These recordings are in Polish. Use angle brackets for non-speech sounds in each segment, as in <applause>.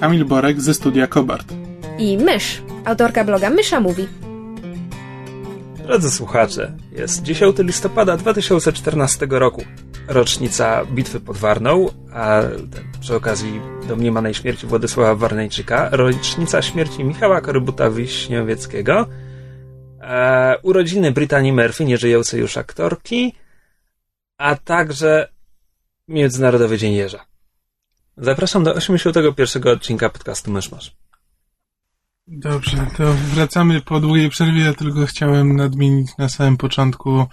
Kamil Borek ze studia Kobart. i Mysz, autorka bloga Mysza Mówi. Drodzy słuchacze, jest 10 listopada 2014 roku. Rocznica bitwy pod Warną, a przy okazji domniemanej śmierci Władysława Warneńczyka, rocznica śmierci Michała Korybuta-Wiśniowieckiego, e, urodziny Brittany Murphy, nieżyjącej już aktorki, a także Międzynarodowy Dzień Jeża. Zapraszam do 81 odcinka podcastu Myszmasz. Dobrze, to wracamy po długiej przerwie. Ja tylko chciałem nadmienić na samym początku,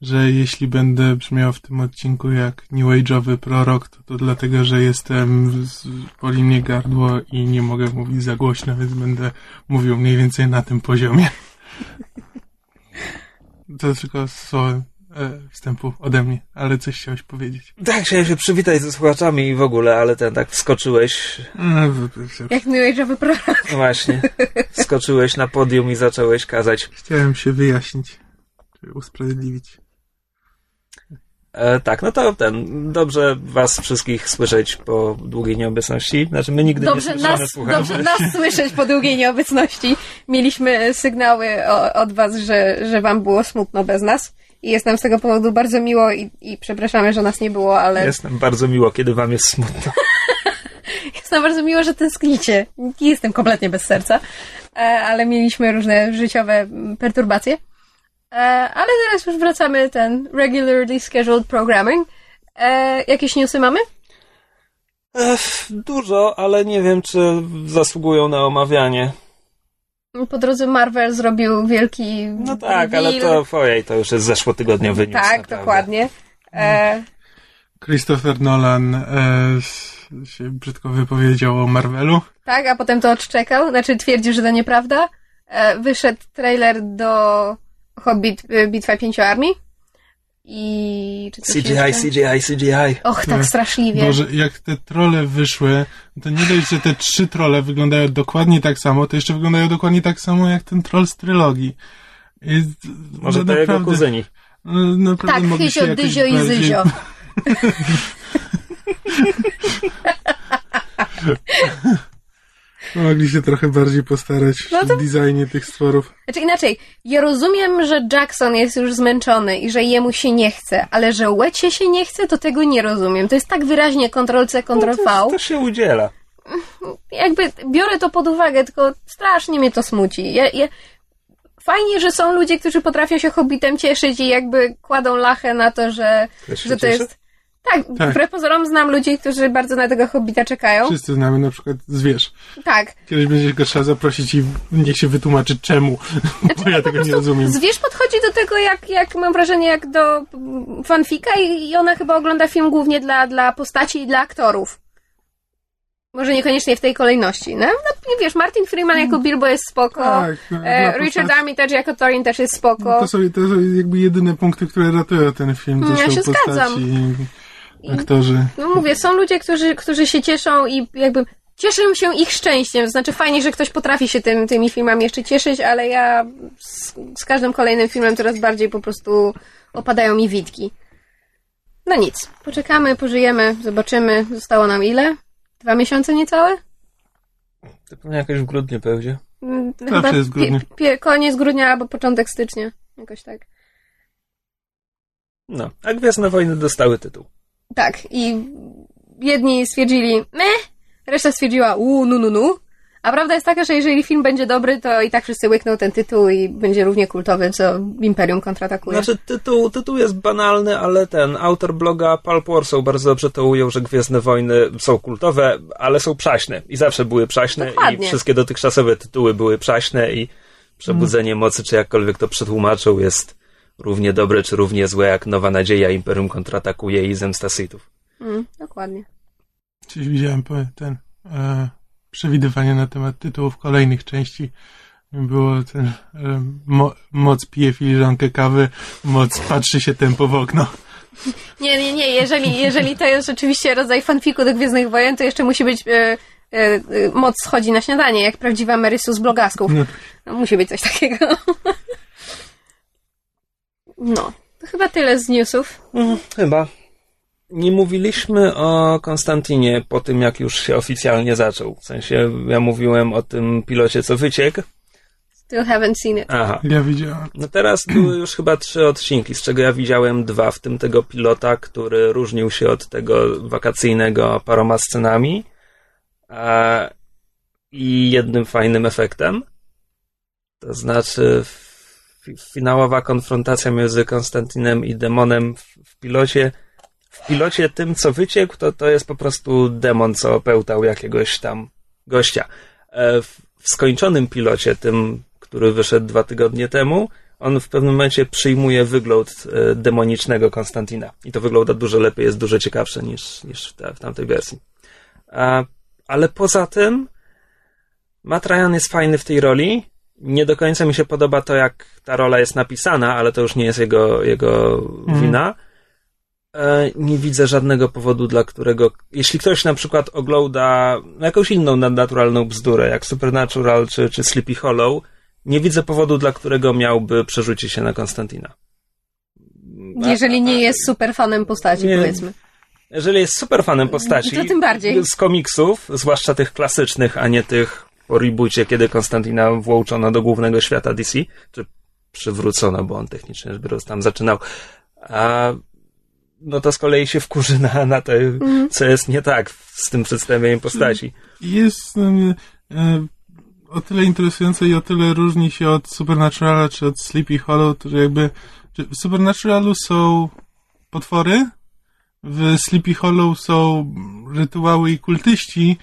że jeśli będę brzmiał w tym odcinku jak New Age'owy prorok, to to dlatego, że jestem, boli mnie gardło i nie mogę mówić za głośno, więc będę mówił mniej więcej na tym poziomie. <laughs> To tylko słowo e, wstępu ode mnie, ale coś chciałeś powiedzieć. Tak, chciałem się przywitać ze słuchaczami i w ogóle, ale ten tak wskoczyłeś. E, w- Jak New Age'owy prorok. No właśnie. Skoczyłeś na podium i zacząłeś kazać. Chciałem się wyjaśnić, czy usprawiedliwić. E, tak, no to ten. Dobrze was wszystkich słyszeć po długiej nieobecności. Znaczy, my nigdy Dobrze nie słyszymy nas, słuchaczy. dobrze nas słyszeć po długiej nieobecności. Mieliśmy sygnały o, od was, że, że wam było smutno bez nas. I jest nam z tego powodu bardzo miło i, i przepraszamy, że nas nie było, ale Jest nam bardzo miło, kiedy wam jest smutno. <laughs> jest nam bardzo miło, że tęsknicie. Nie jestem kompletnie bez serca, e, ale mieliśmy różne życiowe perturbacje. E, Ale teraz już wracamy ten regularly scheduled programming. E, Jakieś newsy mamy? E, dużo, ale nie wiem, czy zasługują na omawianie. Po drodze Marvel zrobił wielki No tak, ale reveal. to, ojej, to już jest zeszłotygodniowy news. Tak, naprawdę. dokładnie. E, Christopher Nolan e, się brzydko wypowiedział o Marvelu. tak, a potem to odczekał, znaczy twierdzi, że to nieprawda. E, wyszedł trailer do Hobbit e, Bitwa Pięciu Armii. I... Czy coś CGI, jeszcze? CGI, CGI. Och, tak straszliwie. Boże, jak te trole wyszły, to nie dość, że te trzy trole wyglądają dokładnie tak samo, to jeszcze wyglądają dokładnie tak samo jak ten troll z trylogii. Jest, Może to jego naprawdę- kuzyni. no, naprawdę Tak, jakoś Dyzio i bardziej- Zyzio. <laughs> <laughs> <laughs> Mogli się trochę bardziej postarać No w to- designie tych stworów. Znaczy inaczej, ja rozumiem, że Jackson jest już zmęczony i że jemu się nie chce, ale że Łecie się nie chce, to tego nie rozumiem. To jest tak wyraźnie Ctrl-C, No Ctrl-V. to, to się udziela. jakby biorę to pod uwagę, tylko strasznie mnie to smuci. Ja, ja... Fajnie, że są ludzie, którzy potrafią się Hobbitem cieszyć i jakby kładą lachę na to, że, że to cieszy? jest... Tak, Tak. wbrew pozorom znam ludzi, którzy bardzo na tego Hobbita czekają. Wszyscy znamy na przykład zwierz. Tak. Kiedyś będzie go trzeba zaprosić i niech się wytłumaczy czemu, <laughs> bo ja tego nie rozumiem. Zwierz podchodzi do tego, jak, jak mam wrażenie, jak do mm, fanfika i, i ona chyba ogląda film głównie dla, dla postaci i dla aktorów. Może niekoniecznie w tej kolejności, no? no nie wiesz, Martin Freeman jako Bilbo jest spoko, Tak, no, e, Richard postaci- Armitage jako Thorin też jest spoko. No To są, to są jakby jedyne punkty, które ratują ten film. To Ja się postaci zgadzam. I aktorzy. No mówię, są ludzie, którzy, którzy się cieszą i jakby cieszę się ich szczęściem. Znaczy fajnie, że ktoś potrafi się tym, tymi filmami jeszcze cieszyć, ale ja z, z każdym kolejnym filmem coraz bardziej po prostu opadają mi witki. No nic, poczekamy, pożyjemy, zobaczymy. Zostało nam ile? Dwa miesiące niecałe? To pewnie jakoś w grudniu będzie. Mm, Zawsze jest grudnia. pie, koniec grudnia albo początek stycznia. Jakoś tak. No, a Gwiezdne Wojny dostały tytuł. Tak, i jedni stwierdzili meh, reszta stwierdziła u nu nu nu. A prawda jest taka, że jeżeli film będzie dobry, to i tak wszyscy łykną ten tytuł i będzie równie kultowy, co Imperium kontratakuje. Znaczy, tytuł, tytuł jest banalny, ale ten autor bloga Pulp Warsaw bardzo dobrze to ujął, że Gwiezdne Wojny są kultowe, ale są przaśne. I zawsze były przaśne Dokładnie. i wszystkie dotychczasowe tytuły były przaśne i Przebudzenie Mocy, czy jakkolwiek to przetłumaczył, jest równie dobre, czy równie złe jak Nowa Nadzieja, Imperium kontratakuje i Zemsta Sithów. Mm, dokładnie. Dziś widziałem ten e, przewidywania na temat tytułów kolejnych części. Było ten e, mo, moc pije filiżankę kawy, moc patrzy się tempo w okno. <laughs> Nie, nie, nie. Jeżeli, jeżeli to jest rzeczywiście rodzaj fanfiku do Gwiezdnych Wojen, to jeszcze musi być e, e, e, moc schodzi na śniadanie, jak prawdziwa Marysu z blogasków. No, musi być coś takiego. <laughs> No. To chyba tyle z newsów. Mhm, chyba. Nie mówiliśmy o Konstantinie po tym, jak już się oficjalnie zaczął. W sensie, ja mówiłem o tym pilocie, co wyciekł. Still haven't seen it. Aha. ja widziałem. No teraz były już chyba trzy odcinki, z czego ja widziałem dwa, w tym tego pilota, który różnił się od tego wakacyjnego paroma scenami a, i jednym fajnym efektem. To znaczy fi- finałowa konfrontacja między Konstantinem i demonem w, pilocie. W pilocie tym, co wyciekł, to, to jest po prostu demon, co pełtał jakiegoś tam gościa. E, W, skończonym pilocie, tym, który wyszedł dwa tygodnie temu, on w pewnym momencie przyjmuje wygląd e, demonicznego Konstantina. I to wygląda dużo lepiej, jest dużo ciekawsze niż, niż w, te, w tamtej wersji. A, ale poza tym, Matt Ryan jest fajny w tej roli. Nie do końca mi się podoba to, jak ta rola jest napisana, ale to już nie jest jego, jego wina. E, Nie widzę żadnego powodu, dla którego. Jeśli ktoś na przykład ogląda jakąś inną nadnaturalną bzdurę, jak Supernatural czy, czy Sleepy Hollow, nie widzę powodu, dla którego miałby przerzucić się na Konstantina. Jeżeli nie jest super fanem postaci, Nie. powiedzmy. Jeżeli jest super fanem postaci. To tym bardziej. Z komiksów, zwłaszcza tych klasycznych, a nie tych po reboocie, kiedy Konstantina włączono do głównego świata DC, czy przywrócono, bo on technicznie rzecz biorąc tam zaczynał. A no to z kolei się wkurzy na, na to, co jest nie tak z tym przedstawieniem postaci. Jest e, o tyle interesujące i o tyle różni się od Supernaturala czy od Sleepy Hollow, że jakby w Supernaturalu są potwory, w Sleepy Hollow są rytuały i kultyści,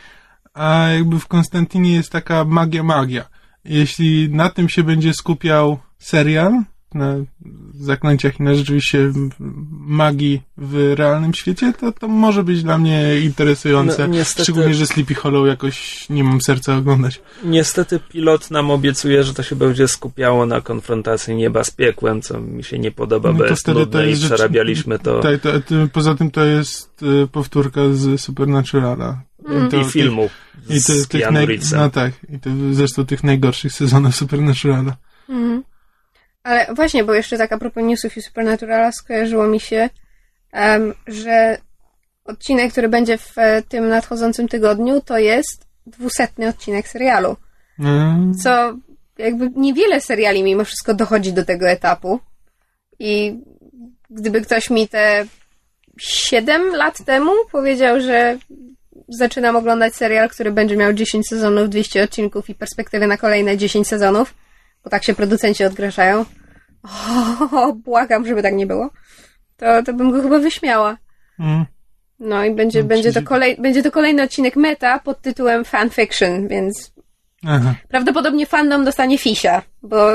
a jakby w Konstantinie jest taka magia, magia. Jeśli na tym się będzie skupiał serial, na zaklęciach i na rzeczywiście magii w realnym świecie, to to może być dla mnie interesujące. No, niestety- Szczególnie, że Sleepy Hollow jakoś nie mam serca oglądać. Niestety pilot nam obiecuje, że to się będzie skupiało na konfrontacji nieba z piekłem, co mi się nie podoba, No bo to jest wtedy to nudne i jest rzecz- przerabialiśmy to Tak, to, to, poza tym to jest y, powtórka z Supernaturala. To- i filmu I z te, tych naj, no tak, i to zresztą tych najgorszych sezonów Supernaturala. Mhm. Ale właśnie, bo jeszcze tak a propos newsów i Supernaturala skojarzyło mi się, em, że odcinek, który będzie w e, tym nadchodzącym tygodniu, to jest dwusetny odcinek serialu. Mm, Co jakby niewiele seriali mimo wszystko dochodzi do tego etapu. I gdyby ktoś mi te 7 lat temu powiedział, że zaczynam oglądać serial, który będzie miał 10 sezonów, 200 odcinków i perspektywę na kolejne 10 sezonów, bo tak się producenci odgrażają. <laughs> O, błagam, żeby tak nie było. To, to bym go chyba wyśmiała. mm. No i będzie, No, będzie, to kolej, będzie to kolejny odcinek meta pod tytułem fanfiction, więc Aha. Prawdopodobnie fandom dostanie fisia, bo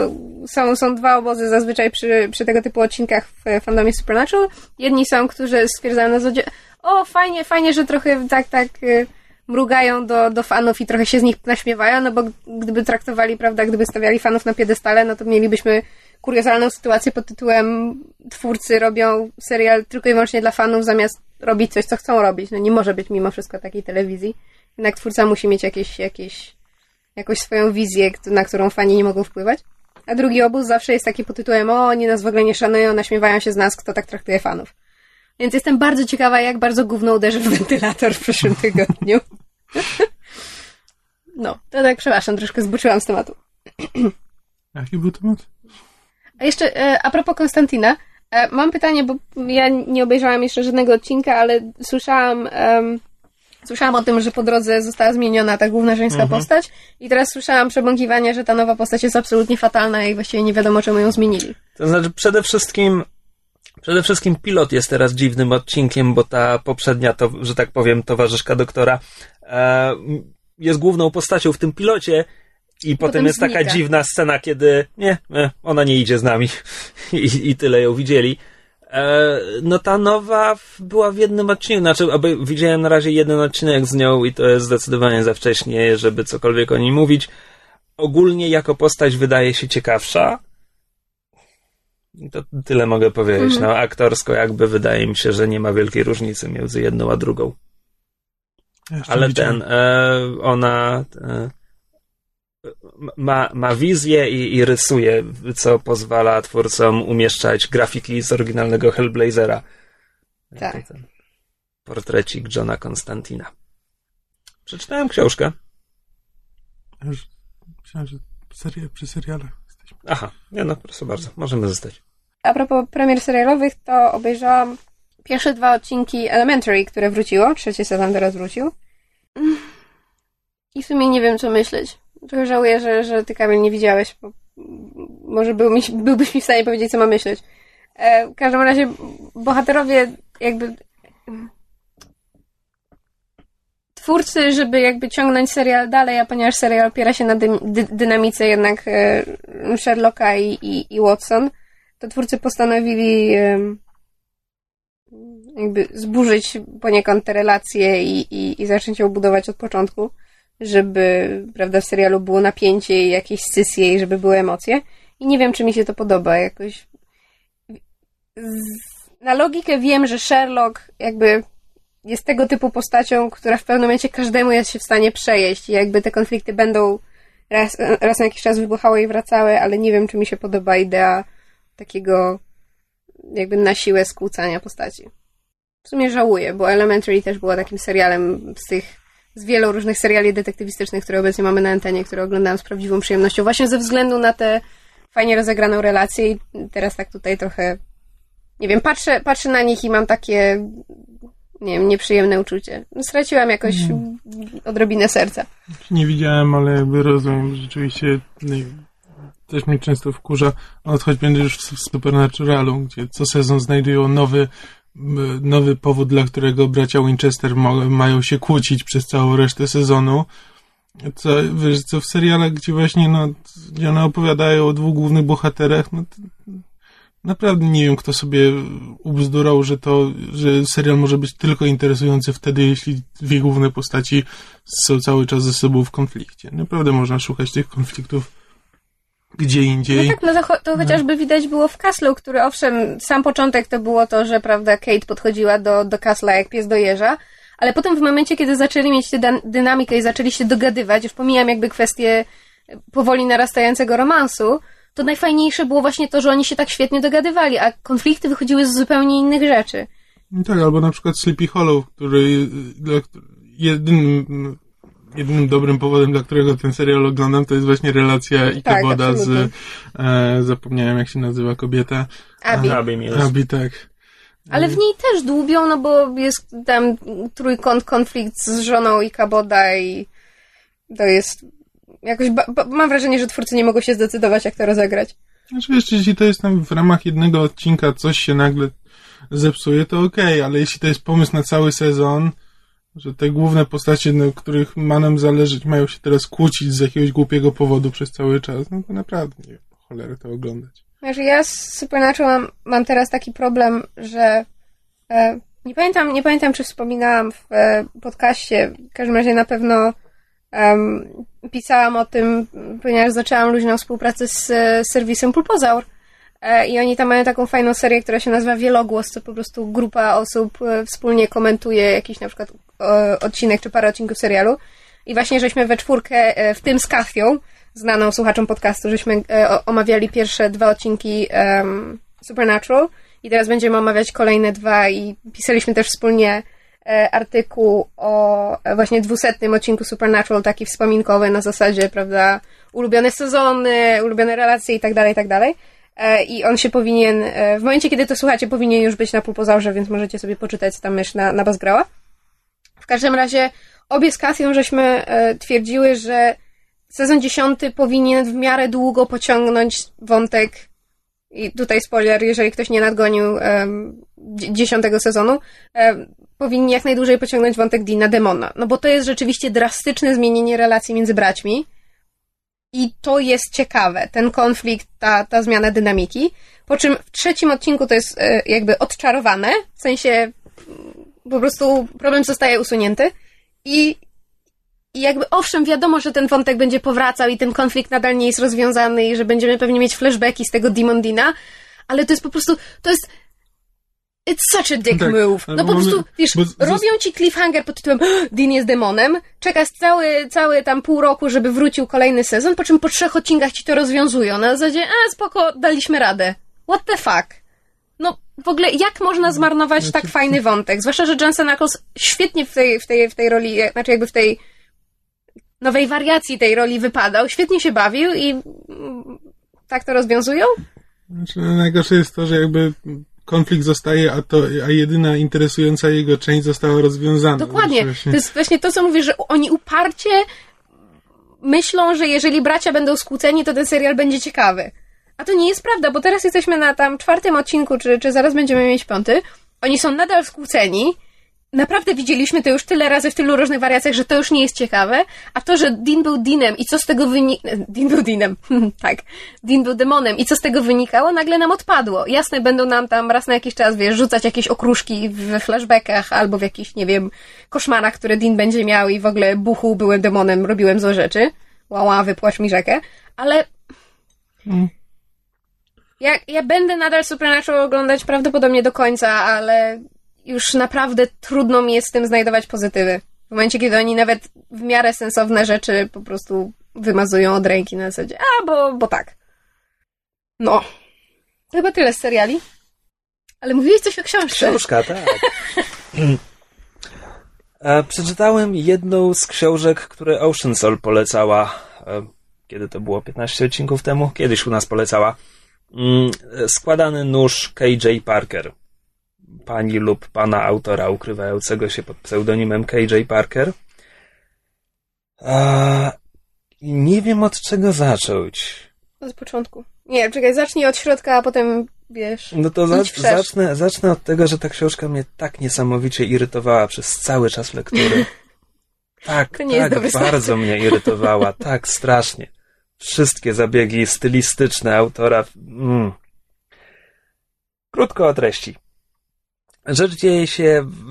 są, są dwa obozy zazwyczaj przy, przy tego typu odcinkach w fandomie Supernatural. Jedni są, którzy stwierdzają na zasadzie, o fajnie, fajnie, że trochę tak, tak y, mrugają do, do fanów i trochę się z nich naśmiewają, no bo gdyby traktowali, prawda, gdyby stawiali fanów na piedestale, no to mielibyśmy kuriozalną sytuację pod tytułem twórcy robią serial tylko i wyłącznie dla fanów, zamiast robić coś, co chcą robić. No nie może być mimo wszystko takiej telewizji. Jednak twórca musi mieć jakieś, jakieś jakąś swoją wizję, na którą fani nie mogą wpływać. A drugi obóz zawsze jest taki pod tytułem o, oni nas w ogóle nie szanują, naśmiewają się z nas, kto tak traktuje fanów. Więc jestem bardzo ciekawa, jak bardzo gówno uderzy w wentylator w przyszłym tygodniu. <laughs> No, to tak, przepraszam, troszkę zboczyłam z tematu. Jaki był temat? A jeszcze e, a propos Konstantina, e, mam pytanie, bo ja nie obejrzałam jeszcze żadnego odcinka, ale słyszałam, em, słyszałam o tym, że po drodze została zmieniona ta główna żeńska postać i teraz słyszałam przebąkiwania, że ta nowa postać jest absolutnie fatalna i właściwie nie wiadomo, czemu ją zmienili. To znaczy, przede wszystkim, przede wszystkim pilot jest teraz dziwnym odcinkiem, bo ta poprzednia, to, że tak powiem, towarzyszka doktora e, jest główną postacią w tym pilocie i potem, Potem jest taka znika. dziwna scena, kiedy nie, e, ona nie idzie z nami <laughs> I, i tyle ją widzieli. E, no ta nowa była w jednym odcinku, znaczy oby, widziałem na razie jeden odcinek z nią i to jest zdecydowanie za wcześnie, żeby cokolwiek o niej mówić. Ogólnie jako postać wydaje się ciekawsza. I To tyle mogę powiedzieć. Mhm. No, aktorsko jakby wydaje mi się, że nie ma wielkiej różnicy między jedną a drugą. Ja Ale ten, e, ona e, ma, ma wizję i, i rysuje, co pozwala twórcom umieszczać grafiki z oryginalnego Hellblazera. Tak. Portrecik Johna Konstantina. Przeczytałem książkę. Ja Już myślałem, że serie, przy serialach jesteśmy. Aha, nie no, proszę bardzo, możemy zostać. A propos premier serialowych, to obejrzałam pierwsze dwa odcinki Elementary, które wróciło. Trzeci sezon teraz wrócił. I w sumie nie wiem, co myśleć. Trochę żałuję, że, że ty, Kamil, nie widziałeś, bo może był mi, byłbyś mi w stanie powiedzieć, co mam myśleć. E, w każdym razie bohaterowie jakby... Twórcy, żeby jakby ciągnąć serial dalej, a ponieważ serial opiera się na dy, dy, dynamice jednak e, Sherlocka i, i, i Watson, to twórcy postanowili jakby zburzyć poniekąd te relacje i, i, i zacząć ją budować od początku, żeby, prawda, w serialu było napięcie i jakieś scysje i żeby były emocje. I nie wiem, czy mi się to podoba jakoś. Na logikę wiem, że Sherlock jakby jest tego typu postacią, która w pewnym momencie każdemu jest się w stanie przejeść i jakby te konflikty będą raz, raz na jakiś czas wybuchały i wracały, ale nie wiem, czy mi się podoba idea takiego jakby na siłę skłócania postaci. W sumie żałuję, bo Elementary też była takim serialem z tych, z wielu różnych seriali detektywistycznych, które obecnie mamy na antenie, które oglądałam z prawdziwą przyjemnością, właśnie ze względu na tę fajnie rozegraną relację i teraz tak tutaj trochę, nie wiem, patrzę, patrzę na nich i mam takie, nie wiem, nieprzyjemne uczucie. Straciłam jakoś odrobinę serca. Nie widziałem, ale jakby rozumiem, że rzeczywiście no, też mnie często wkurza, od choćby już w Supernaturalu, gdzie co sezon znajdują nowy nowy powód, dla którego bracia Winchester mają się kłócić przez całą resztę sezonu. Co, wiesz, co w serialach, gdzie właśnie, no, gdzie one opowiadają o dwóch głównych bohaterach, no naprawdę nie wiem, kto sobie ubzdurał, że to, że serial może być tylko interesujący wtedy, jeśli dwie główne postaci są cały czas ze sobą w konflikcie. Naprawdę można szukać tych konfliktów gdzie indziej. No tak, no to, cho- to chociażby widać było w Castle, który owszem, sam początek to było to, że prawda, Kate podchodziła do, do Castle'a jak pies do jeża, ale potem w momencie, kiedy zaczęli mieć tę dynamikę i zaczęli się dogadywać, już pomijam jakby kwestię powoli narastającego romansu, to najfajniejsze było właśnie to, że oni się tak świetnie dogadywali, a konflikty wychodziły z zupełnie innych rzeczy. No Tak, albo na przykład Sleepy Hollow, który dla, jedynym, jedynym dobrym powodem, dla którego ten serial oglądam, to jest właśnie relacja Ika Tak, Boda z, e, zapomniałem jak się nazywa kobieta. Abi. Abby Mills. Abi, tak. Ale w niej też dłubią, no bo jest tam trójkąt konflikt z żoną i Kaboda i to jest jakoś, ba- ba- mam wrażenie, że twórcy nie mogą się zdecydować, jak to rozegrać. Znaczy wiesz, jeśli to jest tam w ramach jednego odcinka coś się nagle zepsuje, to okej, ale jeśli to jest pomysł na cały sezon, że te główne postacie, na których ma nam zależeć, mają się teraz kłócić z jakiegoś głupiego powodu przez cały czas, no to naprawdę nie wiem, cholerę to oglądać. Wiesz, ja z Supernatural mam, mam teraz taki problem, że e, nie pamiętam, nie pamiętam, czy wspominałam w e, podcaście, w każdym razie na pewno pisałam o tym, ponieważ zaczęłam luźną współpracę z e, serwisem Pulpozaur i oni tam mają taką fajną serię, która się nazywa Wielogłos, to po prostu grupa osób e, wspólnie komentuje jakiś na przykład e, odcinek czy parę odcinków serialu i właśnie żeśmy we czwórkę, e, w tym z Kathią, znaną słuchaczom podcastu, żeśmy e, omawiali pierwsze dwa odcinki em, Supernatural i teraz będziemy omawiać kolejne dwa i pisaliśmy też wspólnie e, artykuł o e, właśnie dwusetnym odcinku Supernatural, taki wspominkowy na zasadzie, prawda, ulubione sezony, ulubione relacje i tak dalej, i tak dalej. E, I on się powinien, e, w momencie, kiedy to słuchacie, powinien już być na półpozaurze, więc możecie sobie poczytać, co tam mysz na, na Bazgrała. W każdym razie obie z Katją żeśmy e, twierdziły, że sezon dziesiąty powinien w miarę długo pociągnąć wątek i tutaj spoiler, jeżeli ktoś nie nadgonił dzie- dziesiątego sezonu, em, powinni jak najdłużej pociągnąć wątek Dina Demona. No bo to jest rzeczywiście drastyczne zmienienie relacji między braćmi i to jest ciekawe, ten konflikt, ta, ta zmiana dynamiki. Po czym w trzecim odcinku to jest e, jakby odczarowane, w sensie mm, po prostu problem zostaje usunięty i, i jakby owszem, wiadomo, że ten wątek będzie powracał i ten konflikt nadal nie jest rozwiązany i że będziemy pewnie mieć flashbacki z tego Demon Dina, ale to jest po prostu, to jest It's such a dick Tak, move. No po mamy- prostu, wiesz, bo robią ci cliffhanger pod tytułem Dean jest demonem, czekasz cały, cały tam pół roku, żeby wrócił kolejny sezon, po czym po trzech odcinkach ci to rozwiązują. Na zasadzie, a spoko, daliśmy radę. What the fuck? No, w ogóle, jak można zmarnować Znaczy- tak fajny wątek? Zwłaszcza, że Jensen Ackles świetnie w tej, w tej, w tej roli, e, znaczy jakby w tej nowej wariacji tej roli wypadał, świetnie się bawił i mm, tak to rozwiązują? Znaczy, najgorsze jest to, że jakby konflikt zostaje, a to, a jedyna interesująca jego część została rozwiązana. Dokładnie. Znaczy, To jest właśnie to, co mówisz, że oni uparcie myślą, że jeżeli bracia będą skłóceni, to ten serial będzie ciekawy. A to nie jest prawda, bo teraz jesteśmy na tam czwartym odcinku, czy, czy zaraz będziemy mieć piąty. Oni są nadal skłóceni. Naprawdę widzieliśmy to już tyle razy w tylu różnych wariacjach, że to już nie jest ciekawe. A to, że Dean był Deanem i co z tego wynika... <laughs> Dean był Deanem, <laughs> tak. Dean był demonem i co z tego wynikało, nagle nam odpadło. Jasne, będą nam tam raz na jakiś czas, wiesz, rzucać jakieś okruszki w flashbackach albo w jakichś, nie wiem, koszmarach, które Dean będzie miał i w ogóle buchu, byłem demonem, robiłem złe rzeczy. Łała, wypłacz mi rzekę. Ale Mm. ja, ja będę nadal Supernatural oglądać prawdopodobnie do końca, ale już naprawdę trudno mi jest z tym znajdować pozytywy. W momencie, kiedy oni nawet w miarę sensowne rzeczy po prostu wymazują od ręki na zasadzie, a bo, bo tak. No. To chyba tyle z seriali. Ale mówiłeś coś o książce. Książka, tak. E, Przeczytałem jedną z książek, które Ocean Soul polecała. e, Kiedy to było? 15 odcinków temu? Kiedyś u nas polecała. Mm, e, Składany nóż KJ Parker. Pani lub pana autora ukrywającego się pod pseudonimem KJ Parker. A, nie wiem od czego zacząć. Od początku. Nie, czekaj, zacznij od środka, a potem wiesz. No to za, zacznę, zacznę od tego, że ta książka mnie tak niesamowicie irytowała przez cały czas lektury. <laughs> Tak, tak, bardzo mnie irytowała, tak strasznie. Wszystkie zabiegi stylistyczne autora. Mm. Krótko o treści. Rzecz dzieje się w,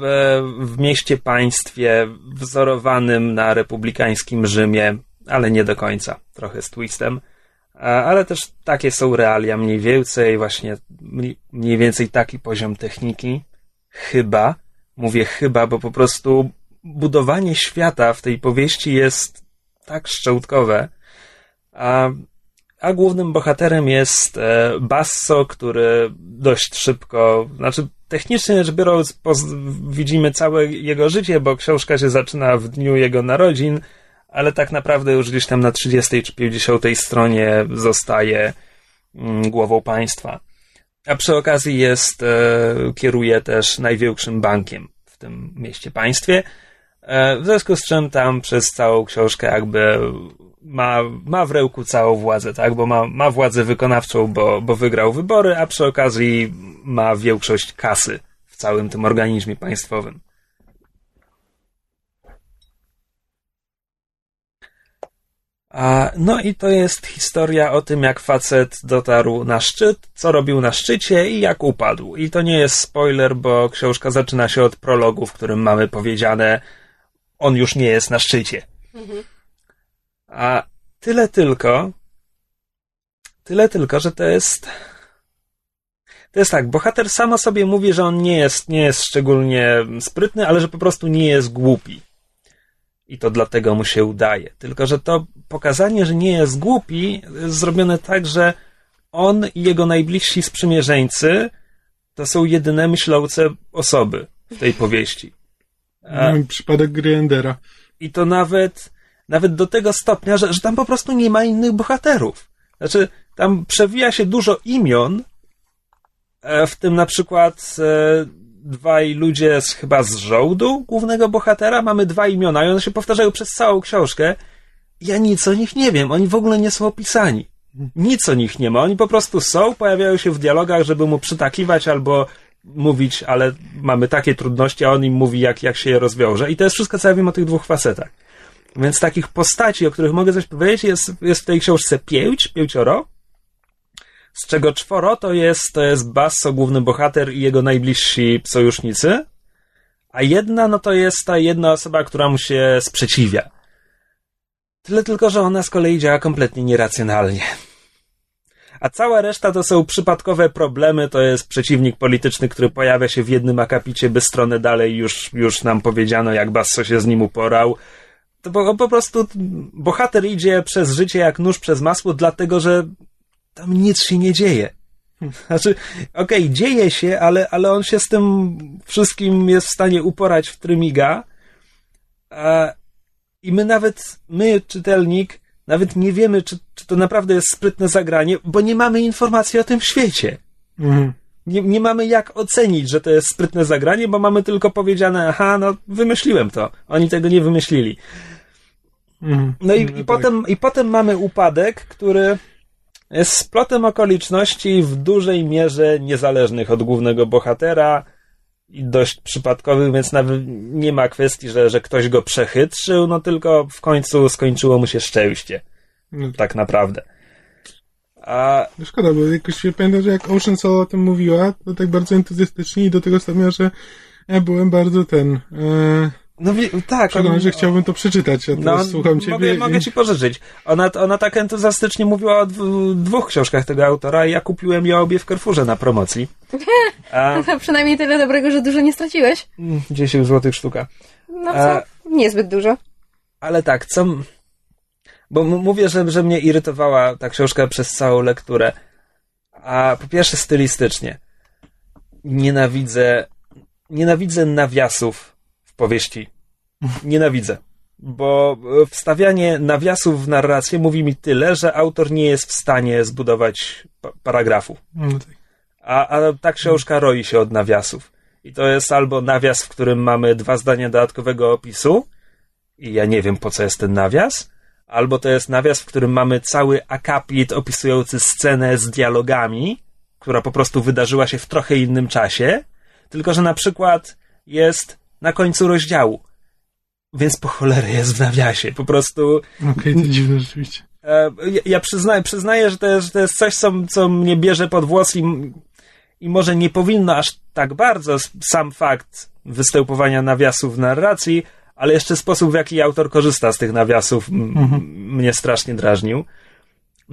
w mieście państwie wzorowanym na republikańskim Rzymie, ale nie do końca, trochę z twistem. Ale też takie są realia mniej więcej, właśnie mniej- mniej więcej taki poziom techniki. Chyba, mówię chyba, bo po prostu budowanie świata w tej powieści jest tak szczętkowe. A, a głównym bohaterem jest e, Basso, który dość szybko, znaczy technicznie rzecz biorąc, widzimy całe jego życie, bo książka się zaczyna w dniu jego narodzin, ale tak naprawdę już gdzieś tam na 30 czy 50 stronie zostaje mm, głową państwa. A przy okazji jest, e, kieruje też największym bankiem w tym mieście państwie. E, w związku z czym tam przez całą książkę jakby ma, ma w ręku całą władzę, tak? Bo ma, ma władzę wykonawczą, bo, bo wygrał wybory, a przy okazji ma większość kasy w całym tym organizmie państwowym. A, no i to jest historia o tym, jak facet dotarł na szczyt, co robił na szczycie i jak upadł. I to nie jest spoiler, bo książka zaczyna się od prologu, w którym mamy powiedziane, on już nie jest na szczycie. A tyle tylko, tyle tylko, że to jest. To jest tak, bohater samo sobie mówi, że on nie jest, nie jest szczególnie sprytny, ale że po prostu nie jest głupi. I to dlatego mu się udaje. Tylko, że to pokazanie, że nie jest głupi, jest zrobione tak, że on i jego najbliżsi sprzymierzeńcy to są jedyne myślące osoby w tej powieści. Mamy przypadek gry Endera. i to nawet, nawet do tego stopnia, że, że tam po prostu nie ma innych bohaterów. Znaczy, tam przewija się dużo imion, e, w tym na przykład e, dwaj ludzie z, chyba z żołdu głównego bohatera. Mamy dwa imiona i one się powtarzają przez całą książkę. Ja nic o nich nie wiem, oni w ogóle nie są opisani. Nic o nich nie ma, oni po prostu są, pojawiają się w dialogach, żeby mu przytakiwać albo mówić, ale mamy takie trudności, a on im mówi, jak, jak się je rozwiąże. I to jest wszystko, co ja wiem o tych dwóch facetach. Więc takich postaci, o których mogę coś powiedzieć, jest, jest w tej książce pięć, pięcioro, z czego czworo to jest, to jest Basso, główny bohater i jego najbliżsi sojusznicy, a jedna, no to jest ta jedna osoba, która mu się sprzeciwia. Tyle tylko, że ona z kolei działa kompletnie nieracjonalnie. A cała reszta to są przypadkowe problemy, to jest przeciwnik polityczny, który pojawia się w jednym akapicie, by stronę dalej już, już nam powiedziano, jak Basso się z nim uporał. To po, po prostu bohater idzie przez życie jak nóż przez masło, dlatego że tam nic się nie dzieje. <laughs> Znaczy, okej, okay, dzieje się, ale, ale on się z tym wszystkim jest w stanie uporać w trymiga. A, I my nawet, my, czytelnik, nawet nie wiemy, czy, czy to naprawdę jest sprytne zagranie, bo nie mamy informacji o tym świecie. Mhm. Nie, nie mamy jak ocenić, że to jest sprytne zagranie, bo mamy tylko powiedziane, aha, no wymyśliłem to. Oni tego nie wymyślili. Mhm. No i, no i, tak. potem, i potem mamy upadek, który jest splotem okoliczności w dużej mierze niezależnych od głównego bohatera dość przypadkowych, więc nawet nie ma kwestii, że, że ktoś go przechytrzył, no tylko w końcu skończyło mu się szczęście. No. Tak naprawdę. A... No szkoda, bo jakoś się pamiętam, że jak Ocean Soul o tym mówiła, to tak bardzo entuzjastycznie i do tego stopnia, że ja byłem bardzo ten... E no tak. Przekonam, że chciałbym to przeczytać, ja no, słucham ciebie. Mogę, i... mogę ci pożyczyć. Ona, ona tak entuzjastycznie mówiła o dwóch książkach tego autora i ja kupiłem je obie w Carrefourze na promocji. <laughs> A... No przynajmniej tyle dobrego, że dużo nie straciłeś. 10 mm, złotych sztuka. No co? A... Niezbyt dużo. Ale tak, co... Bo mówię, że, że mnie irytowała ta książka przez całą lekturę. A po pierwsze stylistycznie. Nienawidzę... Nienawidzę nawiasów powieści. Nienawidzę. Bo wstawianie nawiasów w narrację mówi mi tyle, że autor nie jest w stanie zbudować pa paragrafu. No tak. A, a ta książka roi się od nawiasów. I to jest albo nawias, w którym mamy dwa zdania dodatkowego opisu, i ja nie wiem po co jest ten nawias, albo to jest nawias, w którym mamy cały akapit opisujący scenę z dialogami, która po prostu wydarzyła się w trochę innym czasie, tylko że na przykład jest na końcu rozdziału. Więc po cholerę jest w nawiasie. Po prostu. Okej, okay, to dziwne rzeczywiście. E, ja, ja przyznaję, przyznaję że, to jest, że to jest coś, co, co mnie bierze pod włos i, i może nie powinno aż tak bardzo sam fakt występowania nawiasów w narracji, ale jeszcze sposób, w jaki autor korzysta z tych nawiasów mhm. mnie strasznie drażnił.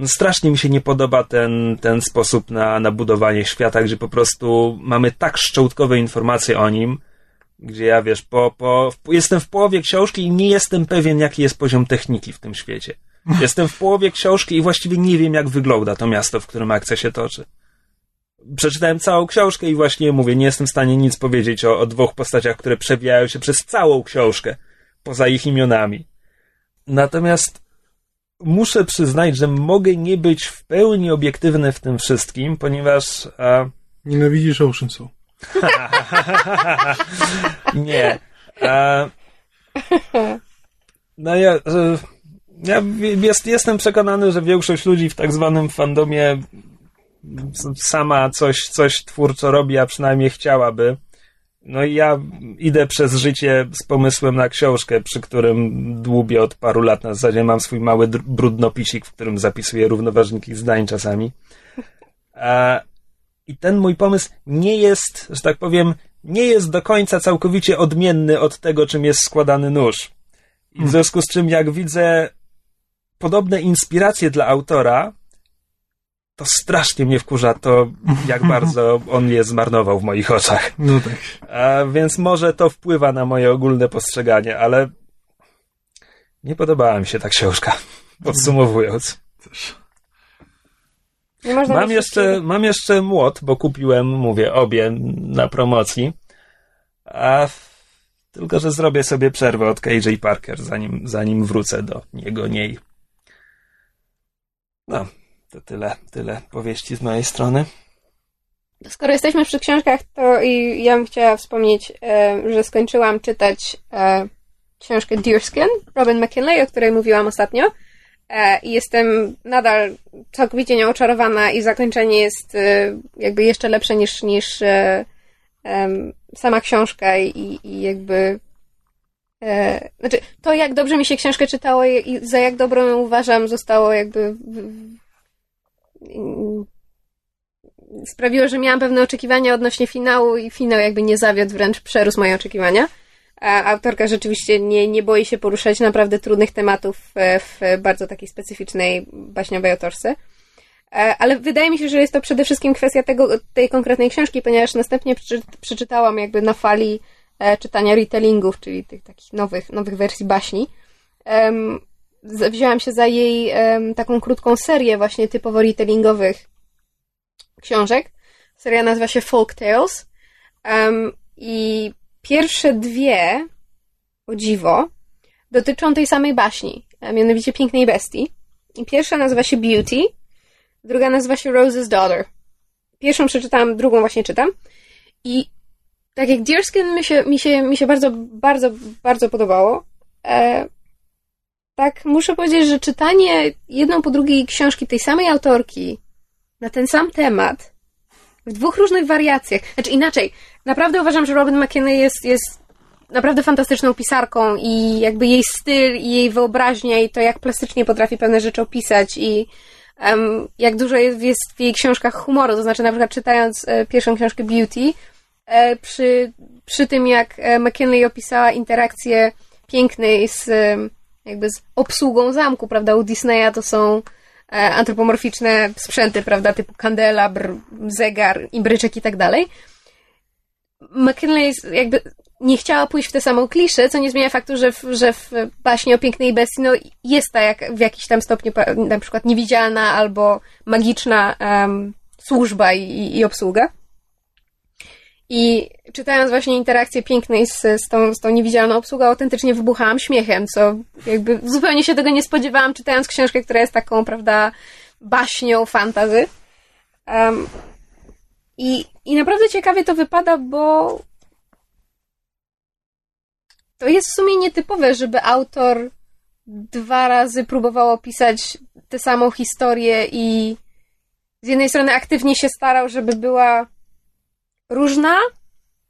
Strasznie mi się nie podoba ten, ten sposób na, na budowanie świata, gdzie po prostu mamy tak szczątkowe informacje o nim, gdzie ja wiesz, po, po, jestem w połowie książki i nie jestem pewien, jaki jest poziom techniki w tym świecie. <laughs> Jestem w połowie książki i właściwie nie wiem, jak wygląda to miasto, w którym akcja się toczy. Przeczytałem całą książkę i właśnie mówię, nie jestem w stanie nic powiedzieć o, o dwóch postaciach, które przewijają się przez całą książkę, poza ich imionami. Natomiast muszę przyznać, że mogę nie być w pełni obiektywny w tym wszystkim, ponieważ. A... Nienawidzisz Ocean Soul. <laughs> nie. E, no ja, ja jest, jestem przekonany, że większość ludzi w tak zwanym fandomie sama coś, coś twórczo robi, a przynajmniej chciałaby. No i ja idę przez życie z pomysłem na książkę, przy którym dłubię od paru lat. Na zasadzie mam swój mały brudnopisik, w którym zapisuję równoważniki zdań czasami. A, i ten mój pomysł nie jest, że tak powiem, nie jest do końca całkowicie odmienny od tego, czym jest składany nóż. I w hmm. związku z czym, jak widzę podobne inspiracje dla autora, to strasznie mnie wkurza to, jak <laughs> bardzo on je zmarnował w moich oczach. No tak. A więc może to wpływa na moje ogólne postrzeganie, ale nie podobała mi się ta książka. Podsumowując. Też mam jeszcze, mam jeszcze młot, bo kupiłem, mówię, obie na promocji. A tylko, że zrobię sobie przerwę od KJ Parker, zanim, zanim wrócę do niego, niej. No, to tyle, tyle powieści z mojej strony. Skoro jesteśmy przy książkach, to i ja bym chciała wspomnieć, e, że skończyłam czytać e, książkę Deerskin Robin McKinley, o której mówiłam ostatnio. E, jestem nadal całkowicie nieoczarowana i zakończenie jest e, jakby jeszcze lepsze niż, niż e, sama książka i, i jakby znaczy, to jak dobrze mi się książkę czytało i za jak dobrą ją uważam, zostało jakby. sprawiło, że miałam pewne oczekiwania odnośnie finału i finał jakby nie zawiódł, wręcz przerósł moje oczekiwania. Autorka rzeczywiście nie, nie boi się poruszać naprawdę trudnych tematów w bardzo takiej specyficznej baśniowej otorsce. E, ale wydaje mi się, że jest to przede wszystkim kwestia tego, tej konkretnej książki, ponieważ następnie przeczytałam jakby na fali e, czytania retellingów, czyli tych takich nowych, nowych wersji baśni. Wzięłam się za jej taką krótką serię właśnie typowo retellingowych książek. Seria nazywa się Folk Tales. I Pierwsze dwie, o dziwo, dotyczą tej samej baśni, a mianowicie Pięknej Bestii. I pierwsza nazywa się Beauty, druga nazywa się Rose's Daughter. Pierwszą przeczytałam, drugą właśnie czytam. I tak jak Deerskin mi się, mi się, mi się bardzo, bardzo, bardzo podobało, e, tak muszę powiedzieć, że czytanie jedną po drugiej książki tej samej autorki na ten sam temat w dwóch różnych wariacjach. Znaczy inaczej, naprawdę uważam, że Robin McKinney jest, jest naprawdę fantastyczną pisarką i jakby jej styl i jej wyobraźnia i to, jak plastycznie potrafi pewne rzeczy opisać i um, jak dużo jest, jest w jej książkach humoru. To znaczy, na przykład czytając e, pierwszą książkę Beauty, e, przy, przy tym, jak e, McKinley opisała interakcję pięknej z e, jakby z obsługą zamku, prawda? U Disneya to są e, antropomorficzne sprzęty, prawda? Typu kandelabr, zegar, imbryczek i tak dalej McKinley jakby nie chciała pójść w tę samą kliszę, co nie zmienia faktu, że w, że w baśni o pięknej bestii no, jest ta jak, w jakiś tam stopniu na przykład niewidzialna albo magiczna um, służba i, i, obsługa. I czytając właśnie interakcję pięknej z, z, tą, z tą niewidzialną obsługą, autentycznie wybuchałam śmiechem, co jakby zupełnie się tego nie spodziewałam, czytając książkę, która jest taką, prawda, baśnią fantazy. Um, i, I naprawdę ciekawie to wypada, bo to jest w sumie nietypowe, żeby autor dwa razy próbował opisać tę samą historię i z jednej strony aktywnie się starał, żeby była różna,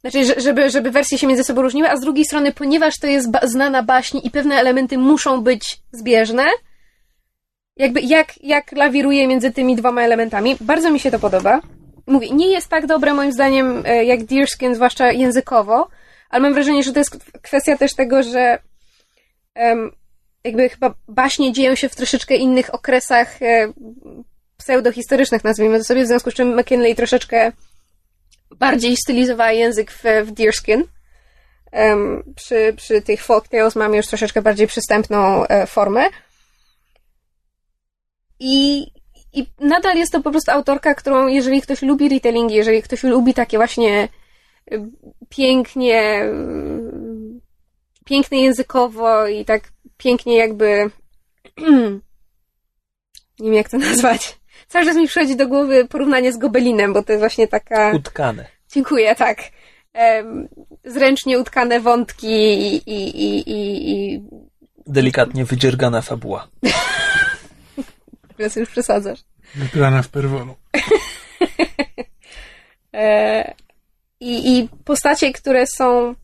znaczy, żeby, żeby wersje się między sobą różniły, a z drugiej strony, ponieważ to jest ba znana baśń i pewne elementy muszą być zbieżne, jakby jak, jak lawiruje między tymi dwoma elementami. Bardzo mi się to podoba mówię, nie jest tak dobre moim zdaniem e, jak Deerskin, zwłaszcza językowo, ale mam wrażenie, że to jest kwestia też tego, że jakby chyba baśnie dzieją się w troszeczkę innych okresach e, pseudohistorycznych, nazwijmy to sobie, w związku z czym McKinley troszeczkę bardziej stylizowała język w, w Deerskin. Um, przy, przy tych folk tales mamy już troszeczkę bardziej przystępną e, formę. I i nadal jest to po prostu autorka, którą, jeżeli ktoś lubi retailingi, jeżeli ktoś lubi takie właśnie y, pięknie, y, pięknie językowo i tak pięknie jakby <clears throat> nie wiem jak to nazwać. Cały czas mi przychodzi do głowy porównanie z gobelinem, bo to jest właśnie taka... Utkane. Dziękuję, tak. Zręcznie utkane wątki i... i, i, i, i... Delikatnie wydziergana fabuła. <laughs> Teraz już przesadzasz. Wyplana w perwolu. <laughs> e, i, I postacie, które są...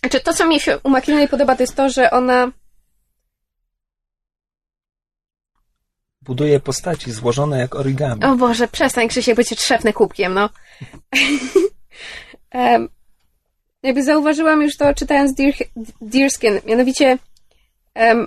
Znaczy, to, co mi się u Macmillan podoba, to jest to, że ona buduje postaci złożone jak origami. O Boże, przestań Krzysiek, bo cię trzepnę kubkiem, no. <laughs> um, jakby zauważyłam już to czytając Deer, Deerskin, mianowicie um,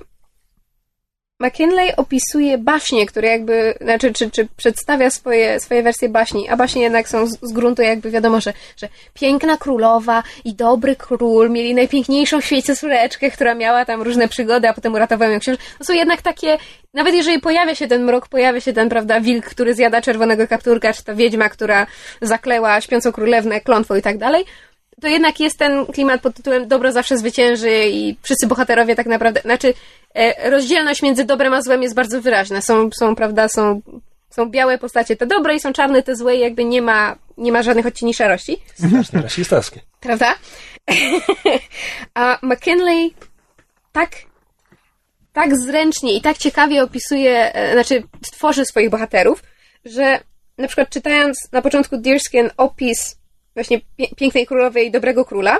McKinley opisuje baśnie, które jakby, znaczy, czy, czy przedstawia swoje, swoje wersje baśni, a baśnie jednak są z, z gruntu jakby wiadomo, że, że piękna królowa i dobry król mieli najpiękniejszą w świecie córeczkę, która miała tam różne przygody, a potem uratowała ją książę. To są jednak takie, nawet jeżeli pojawia się ten mrok, pojawia się ten, prawda, wilk, który zjada czerwonego kapturka, czy ta wiedźma, która zakleła śpiącą królewnę klątwą i tak dalej, to jednak jest ten klimat pod tytułem dobro zawsze zwycięży i wszyscy bohaterowie tak naprawdę, znaczy rozdzielność między dobrem a złem jest bardzo wyraźna. Są, są prawda, są, są białe postacie te dobre i są czarne te złe i jakby nie ma, nie ma żadnych odcieni szarości. Strasznie rasistowskie. <laughs> Prawda? <laughs> a McKinley tak tak zręcznie i tak ciekawie opisuje, e, znaczy tworzy swoich bohaterów, że na przykład czytając na początku Deerskin opis właśnie pięknej królowej i dobrego króla,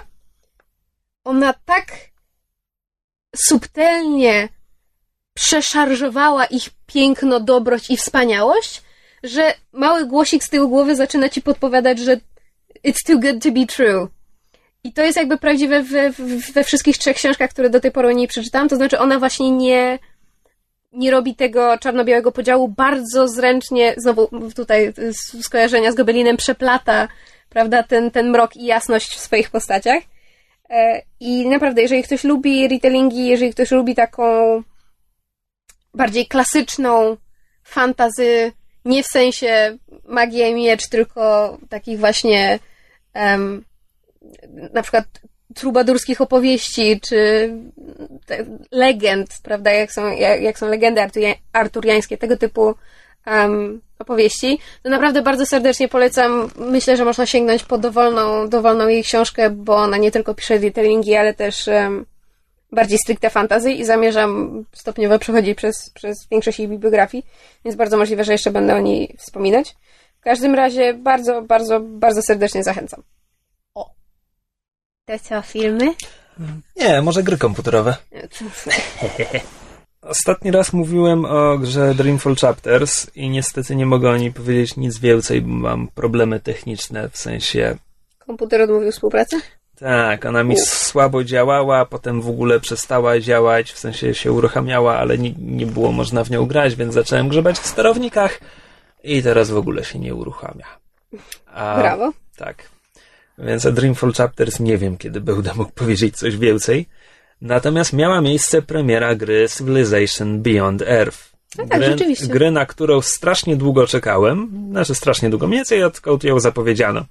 ona tak subtelnie przeszarżowała ich piękno, dobroć i wspaniałość, że mały głosik z tyłu głowy zaczyna ci podpowiadać, że it's too good to be true. I to jest jakby prawdziwe we, we wszystkich trzech książkach, które do tej pory o niej przeczytałam. To znaczy, ona właśnie nie, nie robi tego czarno-białego podziału bardzo zręcznie, znowu tutaj skojarzenia z Gobelinem przeplata, prawda, ten, ten mrok i jasność w swoich postaciach. E, I naprawdę, jeżeli ktoś lubi retellingi, jeżeli ktoś lubi taką bardziej klasyczną fantazy, nie w sensie magia i miecz, tylko takich właśnie um, na przykład trubadurskich opowieści, czy legend, prawda, jak są, jak, jak są legendy arturiańskie, tego typu um, opowieści, to naprawdę bardzo serdecznie polecam. Myślę, że można sięgnąć po dowolną, dowolną jej książkę, bo ona nie tylko pisze retellingi, ale też um, bardziej stricte fantazy i zamierzam stopniowo przechodzić przez, przez większość jej bibliografii, więc bardzo możliwe, że jeszcze będę o niej wspominać. W każdym razie bardzo, bardzo, bardzo serdecznie zachęcam. O. To co, filmy? Nie, może gry komputerowe. <laughs> Ostatni raz mówiłem o grze Dreamfall Chapters i niestety nie mogę o niej powiedzieć nic więcej, bo mam problemy techniczne, w sensie... Komputer odmówił współpracy? Tak, ona mi słabo działała, potem w ogóle przestała działać, w sensie się uruchamiała, ale nie, nie było można w nią grać, więc zacząłem grzebać w sterownikach i teraz w ogóle się nie uruchamia. A, Brawo. Tak. Więc o Dreamfall Chapters nie wiem, kiedy będę mógł powiedzieć coś więcej. Natomiast miała miejsce premiera gry Civilization Beyond Earth. No tak, gry, rzeczywiście. Gry, na którą strasznie długo czekałem. Znaczy strasznie długo, mniej więcej odkąd ją zapowiedziano.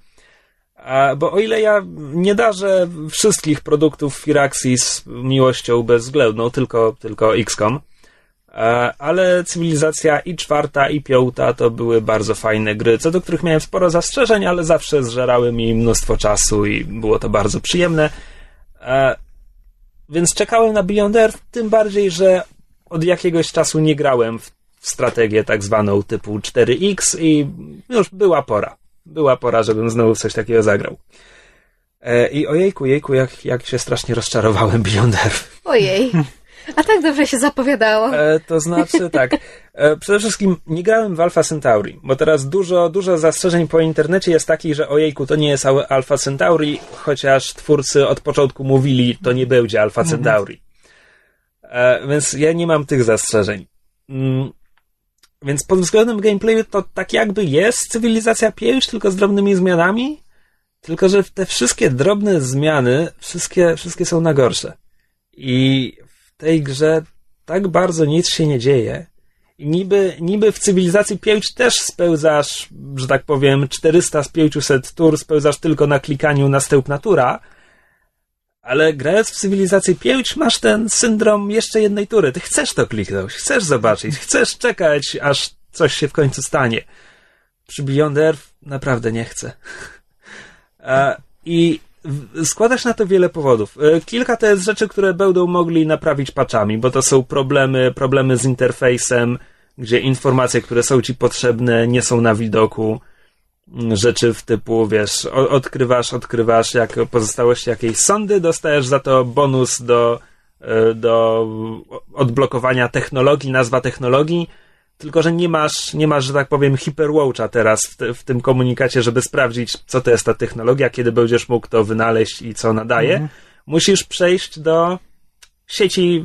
A, bo o ile ja nie darzę wszystkich produktów Firaxis miłością bezwzględną, tylko, tylko XCOM, ale cywilizacja i czwarta, i piąta to były bardzo fajne gry, co do których miałem sporo zastrzeżeń, ale zawsze zżerały mi mnóstwo czasu i było to bardzo przyjemne. Więc czekałem na Beyond Earth, tym bardziej, że od jakiegoś czasu nie grałem w strategię tak zwaną typu 4X i już była pora. Była pora, żebym znowu coś takiego zagrał. E, I ojejku, jejku, jak, jak się strasznie rozczarowałem <laughs> Beyond Earth. Ojej. A tak dobrze się zapowiadało. E, to znaczy tak. E, przede wszystkim nie grałem w Alpha Centauri, bo teraz dużo, dużo zastrzeżeń po internecie jest takich, że ojejku, to nie jest Alpha Centauri, chociaż twórcy od początku mówili, to nie będzie Alpha mhm. Centauri. E, więc ja nie mam tych zastrzeżeń. Mm, więc pod względem gameplayu to tak jakby jest cywilizacja 5, tylko z drobnymi zmianami, tylko że te wszystkie drobne zmiany, wszystkie, wszystkie są na gorsze. I tej grze tak bardzo nic się nie dzieje. I niby, niby w cywilizacji 5 też spełzasz, że tak powiem, 400 z 500 tur spełzasz tylko na klikaniu następna tura, ale grając w cywilizację 5 masz ten syndrom jeszcze jednej tury. Ty chcesz to kliknąć, chcesz zobaczyć, chcesz czekać, aż coś się w końcu stanie. Przy Beyond Earth naprawdę nie chcę. <laughs> I składasz na to wiele powodów. E, kilka to jest rzeczy, które będą mogli naprawić patchami, bo to są problemy, problemy z interfejsem, gdzie informacje, które są ci potrzebne, nie są na widoku. Mm, rzeczy w typu, wiesz, odkrywasz, odkrywasz jak pozostałości jakiejś sądy, dostajesz za to bonus do, e, do odblokowania technologii, nazwa technologii, tylko, że nie masz, nie masz, że tak powiem, hiperwatcha teraz w, te, w, tym komunikacie, żeby sprawdzić, co to jest ta technologia, kiedy będziesz mógł to wynaleźć i co nadaje. Mhm. Musisz przejść do sieci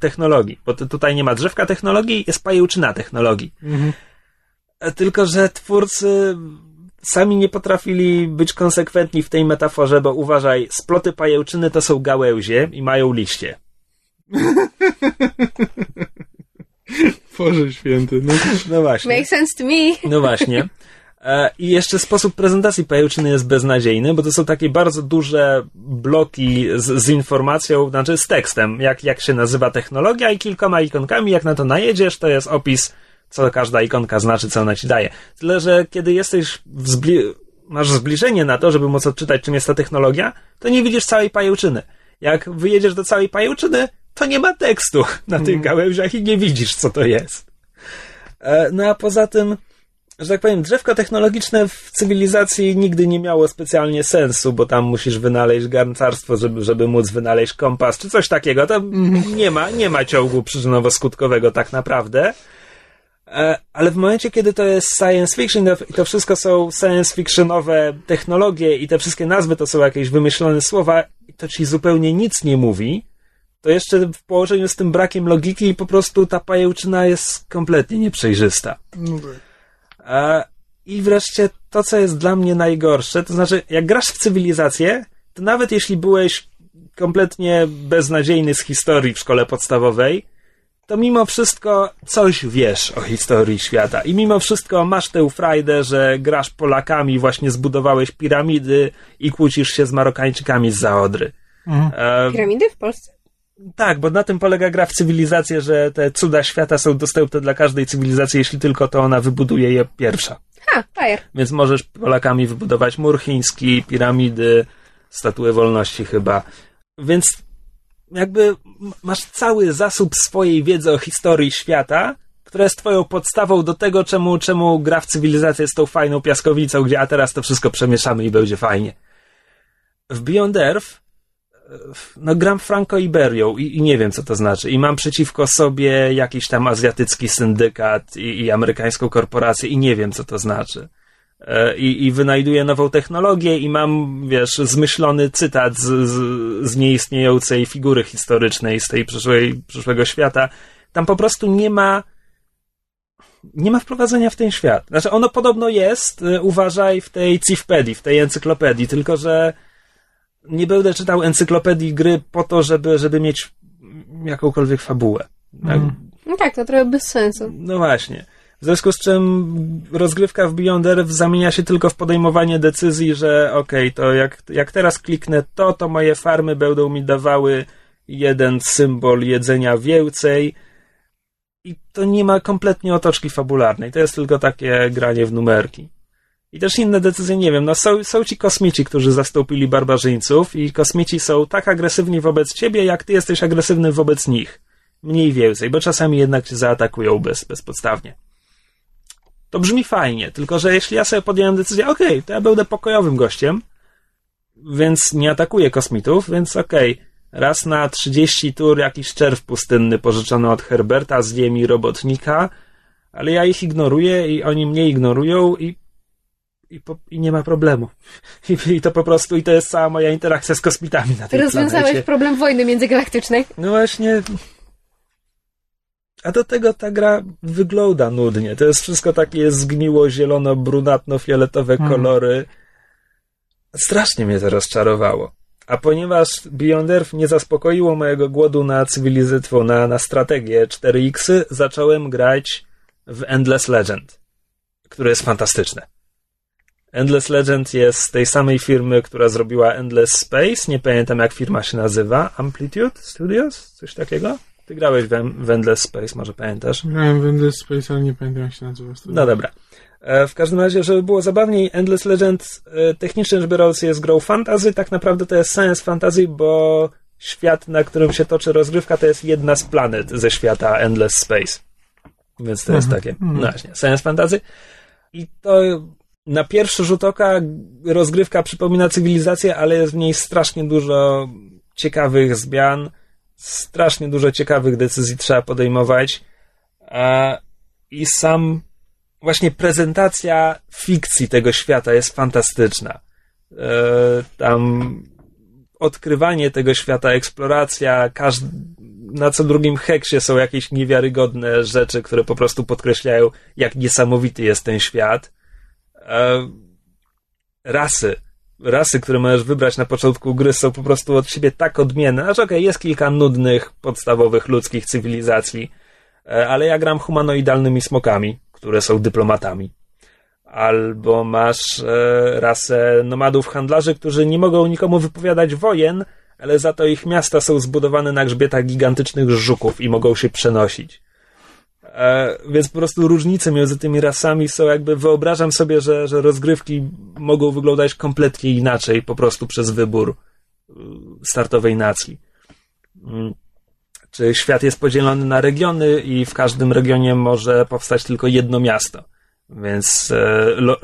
technologii, bo tutaj nie ma drzewka technologii, jest pajęczyna technologii. Mhm. Tylko, że twórcy sami nie potrafili być konsekwentni w tej metaforze, bo uważaj, sploty pajęczyny to są gałęzie i mają liście. <laughs> <laughs> Boże święty. No, no właśnie. Makes sense to me. No właśnie. E, I jeszcze sposób prezentacji pajęczyny jest beznadziejny, bo to są takie bardzo duże bloki z, z, informacją, znaczy z tekstem, jak, jak się nazywa technologia i kilkoma ikonkami. Jak na to najedziesz, to jest opis, co każda ikonka znaczy, co ona ci daje. Tyle, że kiedy jesteś w zbli- masz zbliżenie na to, żeby móc odczytać, czym jest ta technologia, to nie widzisz całej pajęczyny. Jak wyjedziesz do całej pajęczyny, to nie ma tekstu <laughs> na tych mm. gałęziach i nie widzisz, co to jest. E, no a poza tym, że tak powiem, drzewko technologiczne w cywilizacji nigdy nie miało specjalnie sensu, bo tam musisz wynaleźć garncarstwo, żeby, żeby móc wynaleźć kompas, czy coś takiego. Tam nie ma, nie ma ciągu przyczynowo-skutkowego tak naprawdę. E, Ale w momencie, kiedy to jest science fiction i to wszystko są science fictionowe technologie i te wszystkie nazwy to są jakieś wymyślone słowa to ci zupełnie nic nie mówi, to jeszcze w położeniu z tym brakiem logiki po prostu ta pajęczyna jest kompletnie nieprzejrzysta. No tak. A, I wreszcie to, co jest dla mnie najgorsze, to znaczy, jak grasz w cywilizację, to nawet jeśli byłeś kompletnie beznadziejny z historii w szkole podstawowej, to mimo wszystko coś wiesz o historii świata. I mimo wszystko masz tę frajdę, że grasz Polakami, właśnie zbudowałeś piramidy i kłócisz się z Marokańczykami z Zaodry. Mhm. E, Piramidy w Polsce? Tak, bo na tym polega gra w cywilizację, że te cuda świata są dostępne dla każdej cywilizacji, jeśli tylko to ona wybuduje je pierwsza. Ha, fajer. Więc możesz Polakami wybudować mur chiński, piramidy, statuę wolności chyba. Więc jakby masz cały zasób swojej wiedzy o historii świata, która jest twoją podstawą do tego, czemu, czemu gra w cywilizację jest tą fajną piaskownicą, gdzie a teraz to wszystko przemieszamy i będzie fajnie. W Beyond Earth no gram Franco-Iberią i, i nie wiem, co to znaczy. I mam przeciwko sobie jakiś tam azjatycki syndykat i, i amerykańską korporację i nie wiem, co to znaczy. E, I, I wynajduję nową technologię i mam, wiesz, zmyślony cytat z, z, z nieistniejącej figury historycznej z tej przyszłej, przyszłego świata. Tam po prostu nie ma nie ma wprowadzenia w ten świat. Znaczy, ono podobno jest, y, uważaj, w tej Cifpedii, w tej encyklopedii, tylko że nie będę czytał encyklopedii gry po to, żeby, żeby mieć jakąkolwiek fabułę. Mhm. No tak, to trochę bez sensu. No właśnie. W związku z czym rozgrywka w Beyond Earth zamienia się tylko w podejmowanie decyzji, że okej, to jak, jak teraz kliknę to, to moje farmy będą mi dawały jeden symbol jedzenia więcej i to nie ma kompletnie otoczki fabularnej. To jest tylko takie granie w numerki. I też inne decyzje, nie wiem, no są, są ci kosmici, którzy zastąpili barbarzyńców i kosmici są tak agresywni wobec ciebie, jak ty jesteś agresywny wobec nich. Mniej więcej, bo czasami jednak cię zaatakują bez, bezpodstawnie. To brzmi fajnie, tylko że jeśli ja sobie podjąłem decyzję, okej, to ja będę pokojowym gościem, więc nie atakuję kosmitów, więc okej, raz na 30 tur jakiś czerw pustynny pożyczony od Herberta z ziemi robotnika, ale ja ich ignoruję i oni mnie ignorują i, i, po, i nie ma problemu. <laughs> I, I to po prostu, i to jest cała moja interakcja z kosmitami na tej Rozwiązałeś planecie. problem wojny międzygalaktycznej. No właśnie. A do tego ta gra wygląda nudnie. To jest wszystko takie zgniło, zielono, brunatno-fioletowe Mhm. kolory. Strasznie mnie to rozczarowało. A ponieważ Beyond Earth nie zaspokoiło mojego głodu na cywilizację, na, na strategię 4X, zacząłem grać w Endless Legend, które jest fantastyczne. Endless Legend jest z tej samej firmy, która zrobiła Endless Space. Nie pamiętam jak firma się nazywa. Amplitude Studios? Coś takiego? Ty grałeś w, Endless Space, może pamiętasz? Grałem w Endless Space, ale nie pamiętam jak się nazywa. studio. No dobra. E, W każdym razie, żeby było zabawniej, Endless Legend e, technicznie rzecz biorąc jest grą fantasy, tak naprawdę to jest science fantasy, bo świat, na którym się toczy rozgrywka, to jest jedna z planet ze świata Endless Space. Więc to jest Mhm. takie, no właśnie, science fantasy. I to na pierwszy rzut oka rozgrywka przypomina cywilizację, ale jest w niej strasznie dużo ciekawych zmian, strasznie dużo ciekawych decyzji trzeba podejmować. I sam właśnie prezentacja fikcji tego świata jest fantastyczna. E, tam odkrywanie tego świata, eksploracja, na co drugim heksie są jakieś niewiarygodne rzeczy, które po prostu podkreślają, jak niesamowity jest ten świat. E, rasy. Rasy, które możesz wybrać na początku gry, są po prostu od siebie tak odmienne. Znaczy, okej, jest kilka nudnych, podstawowych ludzkich cywilizacji, e, ale ja gram humanoidalnymi smokami, które są dyplomatami. Albo masz e, rasę nomadów handlarzy, którzy nie mogą nikomu wypowiadać wojen, ale za to ich miasta są zbudowane na grzbietach gigantycznych żuków i mogą się przenosić. E, więc po prostu różnice między tymi rasami są jakby, wyobrażam sobie, że, że rozgrywki mogą wyglądać kompletnie inaczej po prostu przez wybór y, startowej nacji. Mm. Czy świat jest podzielony na regiony i w każdym regionie może powstać tylko jedno miasto. Więc e, lo,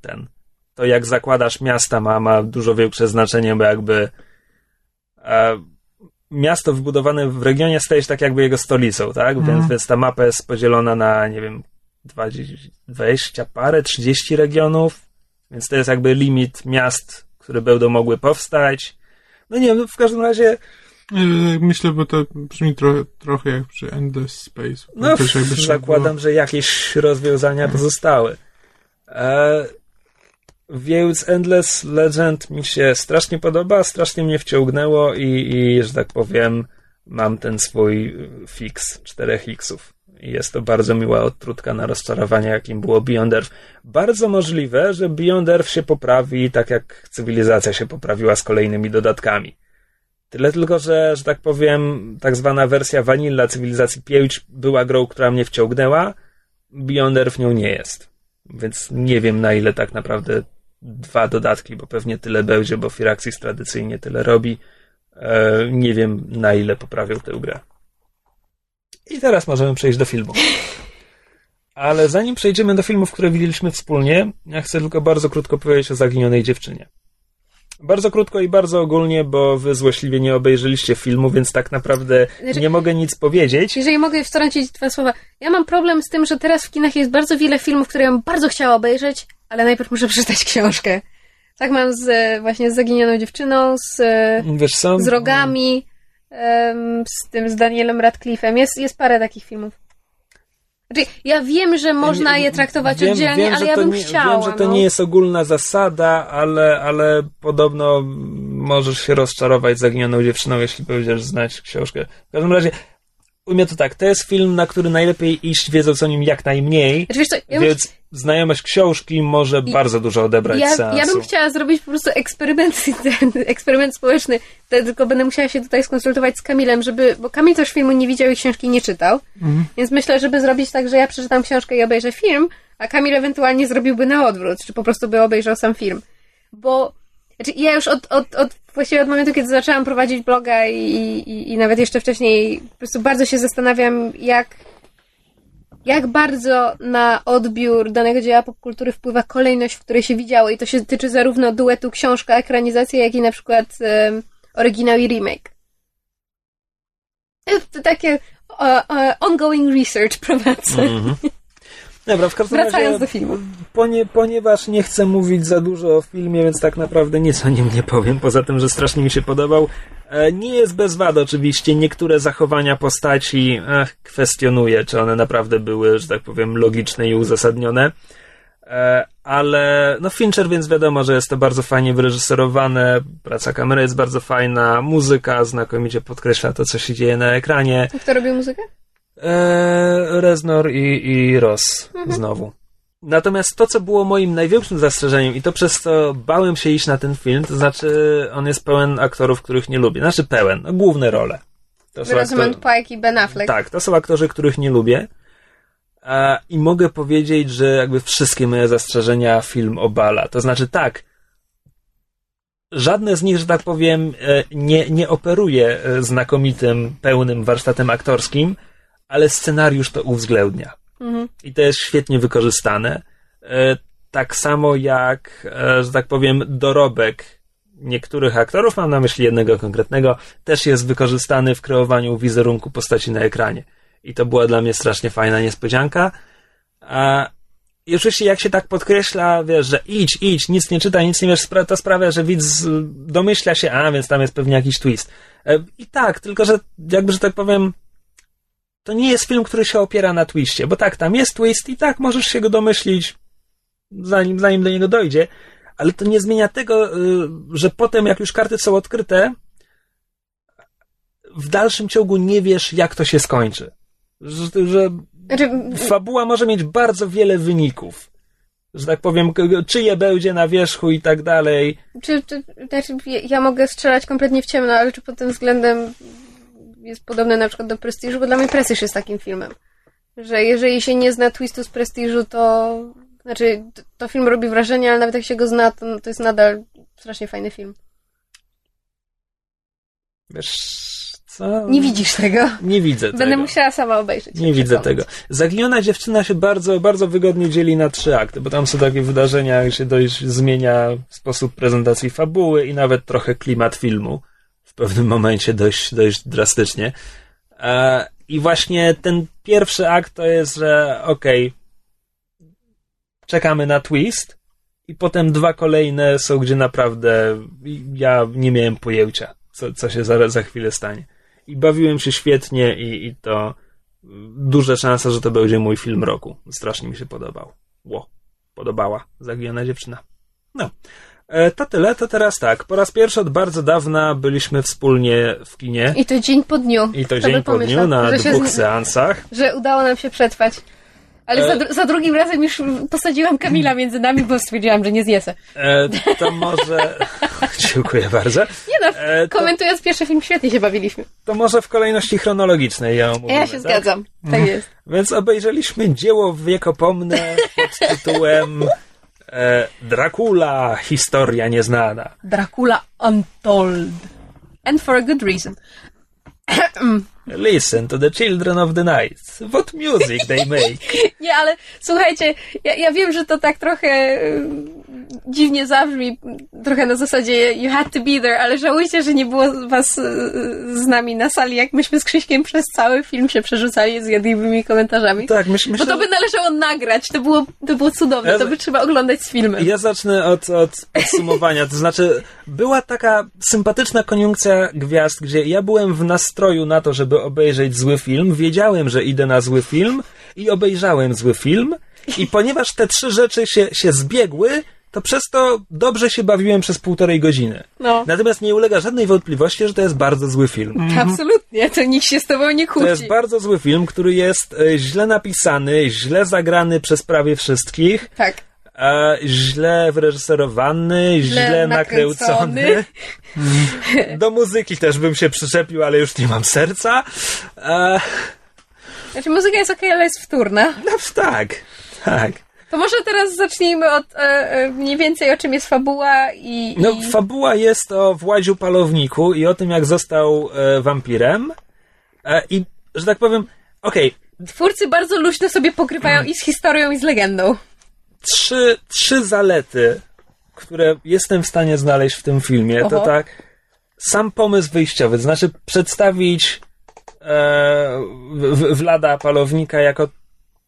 ten, to jak zakładasz miasta ma, ma dużo większe znaczenie, bo jakby e, miasto wybudowane w regionie staje się tak jakby jego stolicą, tak? Mhm. Więc, więc ta mapa jest podzielona na, nie wiem, 20, 20 parę, 30 regionów, więc to jest jakby limit miast, które będą mogły powstać. No nie wiem, w każdym razie Nie, Myślę, bo to brzmi trochę, trochę jak przy Endless Space. No, Też jakby zakładam, było- że jakieś rozwiązania pozostały. E, więc Endless Legend mi się strasznie podoba, strasznie mnie wciągnęło i, i że tak powiem, mam ten swój fix, 4 xów. I jest to bardzo miła odtrutka na rozczarowanie, jakim było Beyond Earth. Bardzo możliwe, że Beyond Earth się poprawi, tak jak cywilizacja się poprawiła z kolejnymi dodatkami. Tyle tylko, że, że tak powiem, tak zwana wersja vanilla cywilizacji 5 była grą, która mnie wciągnęła. Beyond Earth nią nie jest. Więc nie wiem na ile tak naprawdę dwa dodatki, bo pewnie tyle będzie, bo Firaxis tradycyjnie tyle robi. E, nie wiem na ile poprawią tę grę. I teraz możemy przejść do filmu. <laughs> Ale zanim przejdziemy do filmów, które widzieliśmy wspólnie, ja chcę tylko bardzo krótko powiedzieć o zaginionej dziewczynie. Bardzo krótko i bardzo ogólnie, bo wy złośliwie nie obejrzeliście filmu, więc tak naprawdę Znaczy- nie mogę nic powiedzieć. Jeżeli mogę wtrącić dwa słowa. Ja mam problem z tym, że teraz w kinach jest bardzo wiele filmów, które ja bym bardzo chciała obejrzeć, ale najpierw muszę przeczytać <laughs> książkę. Tak mam z, e, właśnie z Zaginioną Dziewczyną, z, e, z Rogami, z tym, z Danielem Radcliffe'em. Jest, jest parę takich filmów. Znaczy, ja wiem, że można je traktować Wiem- oddzielnie, wiem, ale ja bym nie, chciała. Wiem, że to no. nie jest ogólna zasada, ale, ale podobno możesz się rozczarować zaginioną dziewczyną, jeśli będziesz znać książkę. W każdym razie, ujmę to tak, to jest film, na który najlepiej iść wiedząc o nim jak najmniej, Znaczy, wiesz co, ja bym więc znajomość książki może I- bardzo dużo odebrać Ja, seansu. ja bym chciała zrobić po prostu eksperyment, <laughs> ten, eksperyment społeczny, to tylko będę musiała się tutaj skonsultować z Kamilem, żeby, bo Kamil też filmu nie widział i książki nie czytał, Mhm. więc myślę, żeby zrobić tak, że ja przeczytam książkę i obejrzę film, a Kamil ewentualnie zrobiłby na odwrót, czy po prostu by obejrzał sam film. Bo znaczy ja już od, od, od, właściwie od momentu, kiedy zaczęłam prowadzić bloga i, i, i nawet jeszcze wcześniej, po prostu bardzo się zastanawiam, jak jak bardzo na odbiór danego dzieła popkultury wpływa kolejność, w której się widziało. I to się tyczy zarówno duetu książka, ekranizacja, jak i na przykład um, oryginał i remake. To takie e, e, ongoing research prowadzę. Mhm. Dobra, w każdym Wracając razie, do filmu. Ponie, ponieważ nie chcę mówić za dużo o filmie, więc tak naprawdę nic o nim nie powiem, poza tym, że strasznie mi się podobał. E, nie jest bez wad oczywiście, niektóre zachowania postaci ech, kwestionuję, czy one naprawdę były, że tak powiem, logiczne i uzasadnione. E, ale no Fincher, więc wiadomo, że jest to bardzo fajnie wyreżyserowane, praca kamery jest bardzo fajna, muzyka znakomicie podkreśla to, co się dzieje na ekranie. Kto robił muzykę? Eee, Reznor i, i Ross znowu. Natomiast to, co było moim największym zastrzeżeniem i to przez co bałem się iść na ten film, to znaczy on jest pełen aktorów, których nie lubię. Znaczy pełen, no, główne role. To Rosamund aktor- Pike i Ben Affleck. tak, to są aktorzy, których nie lubię. E, I mogę powiedzieć, że jakby wszystkie moje zastrzeżenia film obala. To znaczy tak, żadne z nich, że tak powiem, e, nie, nie operuje e, znakomitym, pełnym warsztatem aktorskim, ale scenariusz to uwzględnia. Mhm. I to jest świetnie wykorzystane. E, Tak samo jak, e, że tak powiem, dorobek niektórych aktorów, mam na myśli jednego konkretnego, też jest wykorzystany w kreowaniu wizerunku postaci na ekranie. I to była dla mnie strasznie fajna niespodzianka. A i oczywiście jak się tak podkreśla, wiesz, że idź, idź, nic nie czytaj, nic nie wiesz, to sprawia, że widz domyśla się, a więc tam jest pewnie jakiś twist. E, I tak, tylko że jakby, że tak powiem, to nie jest film, który się opiera na twiście, bo tak, tam jest twist i tak możesz się go domyślić, zanim, zanim do niego dojdzie, ale to nie zmienia tego, y, że potem, jak już karty są odkryte, w dalszym ciągu nie wiesz, jak to się skończy. Że, że Znaczy, fabuła może mieć bardzo wiele wyników. Że tak powiem, czyje będzie na wierzchu i tak dalej. czy, czy, znaczy, ja mogę strzelać kompletnie w ciemno, ale czy pod tym względem jest podobne na przykład do Prestiżu, bo dla mnie Prestiż jest takim filmem. Że jeżeli się nie zna twistu z Prestiżu, to znaczy, to film robi wrażenie, ale nawet jak się go zna, to, to jest nadal strasznie fajny film. Wiesz Co? Nie widzisz tego. Nie widzę Będę tego. musiała sama obejrzeć. Nie widzę tego. Zaginiona dziewczyna się bardzo, bardzo wygodnie dzieli na trzy akty, bo tam są takie wydarzenia, gdzie się dość zmienia sposób prezentacji fabuły i nawet trochę klimat filmu. Pewnym momencie dość, dość drastycznie. E, I właśnie ten pierwszy akt to jest, że okej, czekamy na twist i potem dwa kolejne są, gdzie naprawdę ja nie miałem pojęcia, co, co się za, za chwilę stanie. I bawiłem się świetnie i, i to duże szanse, że to będzie mój film roku. Strasznie mi się podobał. Ło, podobała. Zaginiona dziewczyna. No. E, to tyle, to teraz tak. Po raz pierwszy od bardzo dawna byliśmy wspólnie w kinie. I to dzień po dniu. I to Kto dzień po dniu na dwóch z- seansach. Że udało nam się przetrwać. Ale E- za, za drugim razem już posadziłam Kamila między nami, bo stwierdziłam, że nie zjesę. E, to może... <laughs> Dziękuję bardzo. Nie no, E, to, komentując pierwszy film, świetnie się bawiliśmy. to może w kolejności chronologicznej ją omówimy, Ja się tak? zgadzam. Tak jest. Więc obejrzeliśmy dzieło wiekopomne pod tytułem <laughs> e, Dracula, historia nieznana. Dracula Untold. And for a good reason. <clears throat> Listen to the children of the night. What music they make. <laughs> Nie, ale słuchajcie, ja, ja wiem, że to tak trochę y, dziwnie zabrzmi, trochę na zasadzie you had to be there, ale żałujcie, że nie było was y, z nami na sali, jak myśmy z Krzyśkiem przez cały film się przerzucali z jadliwymi komentarzami. Tak, myśl, Bo myślę, to by należało nagrać, to było, to było cudowne, Ja- to by trzeba oglądać z filmem. Ja zacznę od, od podsumowania. To znaczy, była taka sympatyczna koniunkcja gwiazd, gdzie ja byłem w nastroju na to, żeby obejrzeć zły film. Wiedziałem, że idę na zły film i obejrzałem zły film. I <laughs> ponieważ te trzy rzeczy się, się zbiegły, to przez to dobrze się bawiłem przez półtorej godziny. No, Natomiast nie ulega żadnej wątpliwości, że to jest bardzo zły film. absolutnie, to nikt się z tobą nie To kłóci. jest bardzo zły film, który jest e, źle napisany, źle zagrany przez prawie wszystkich. Tak. E, źle wyreżyserowany, źle, Źle nakręcony. Do muzyki też bym się przyczepił, ale już nie mam serca. E, Znaczy muzyka jest okej, ale jest wtórna. no tak, tak. To może teraz zacznijmy od e, e, mniej więcej o czym jest fabuła i... No, i... fabuła jest o Władziu Palowniku i o tym, jak został e, wampirem. E, I, że tak powiem, okej, Twórcy bardzo luźno sobie pokrywają i z historią, i z legendą. Trzy, trzy zalety, które jestem w stanie znaleźć w tym filmie, to tak sam pomysł wyjściowy, to znaczy przedstawić e, w, w, Vlada Palownika jako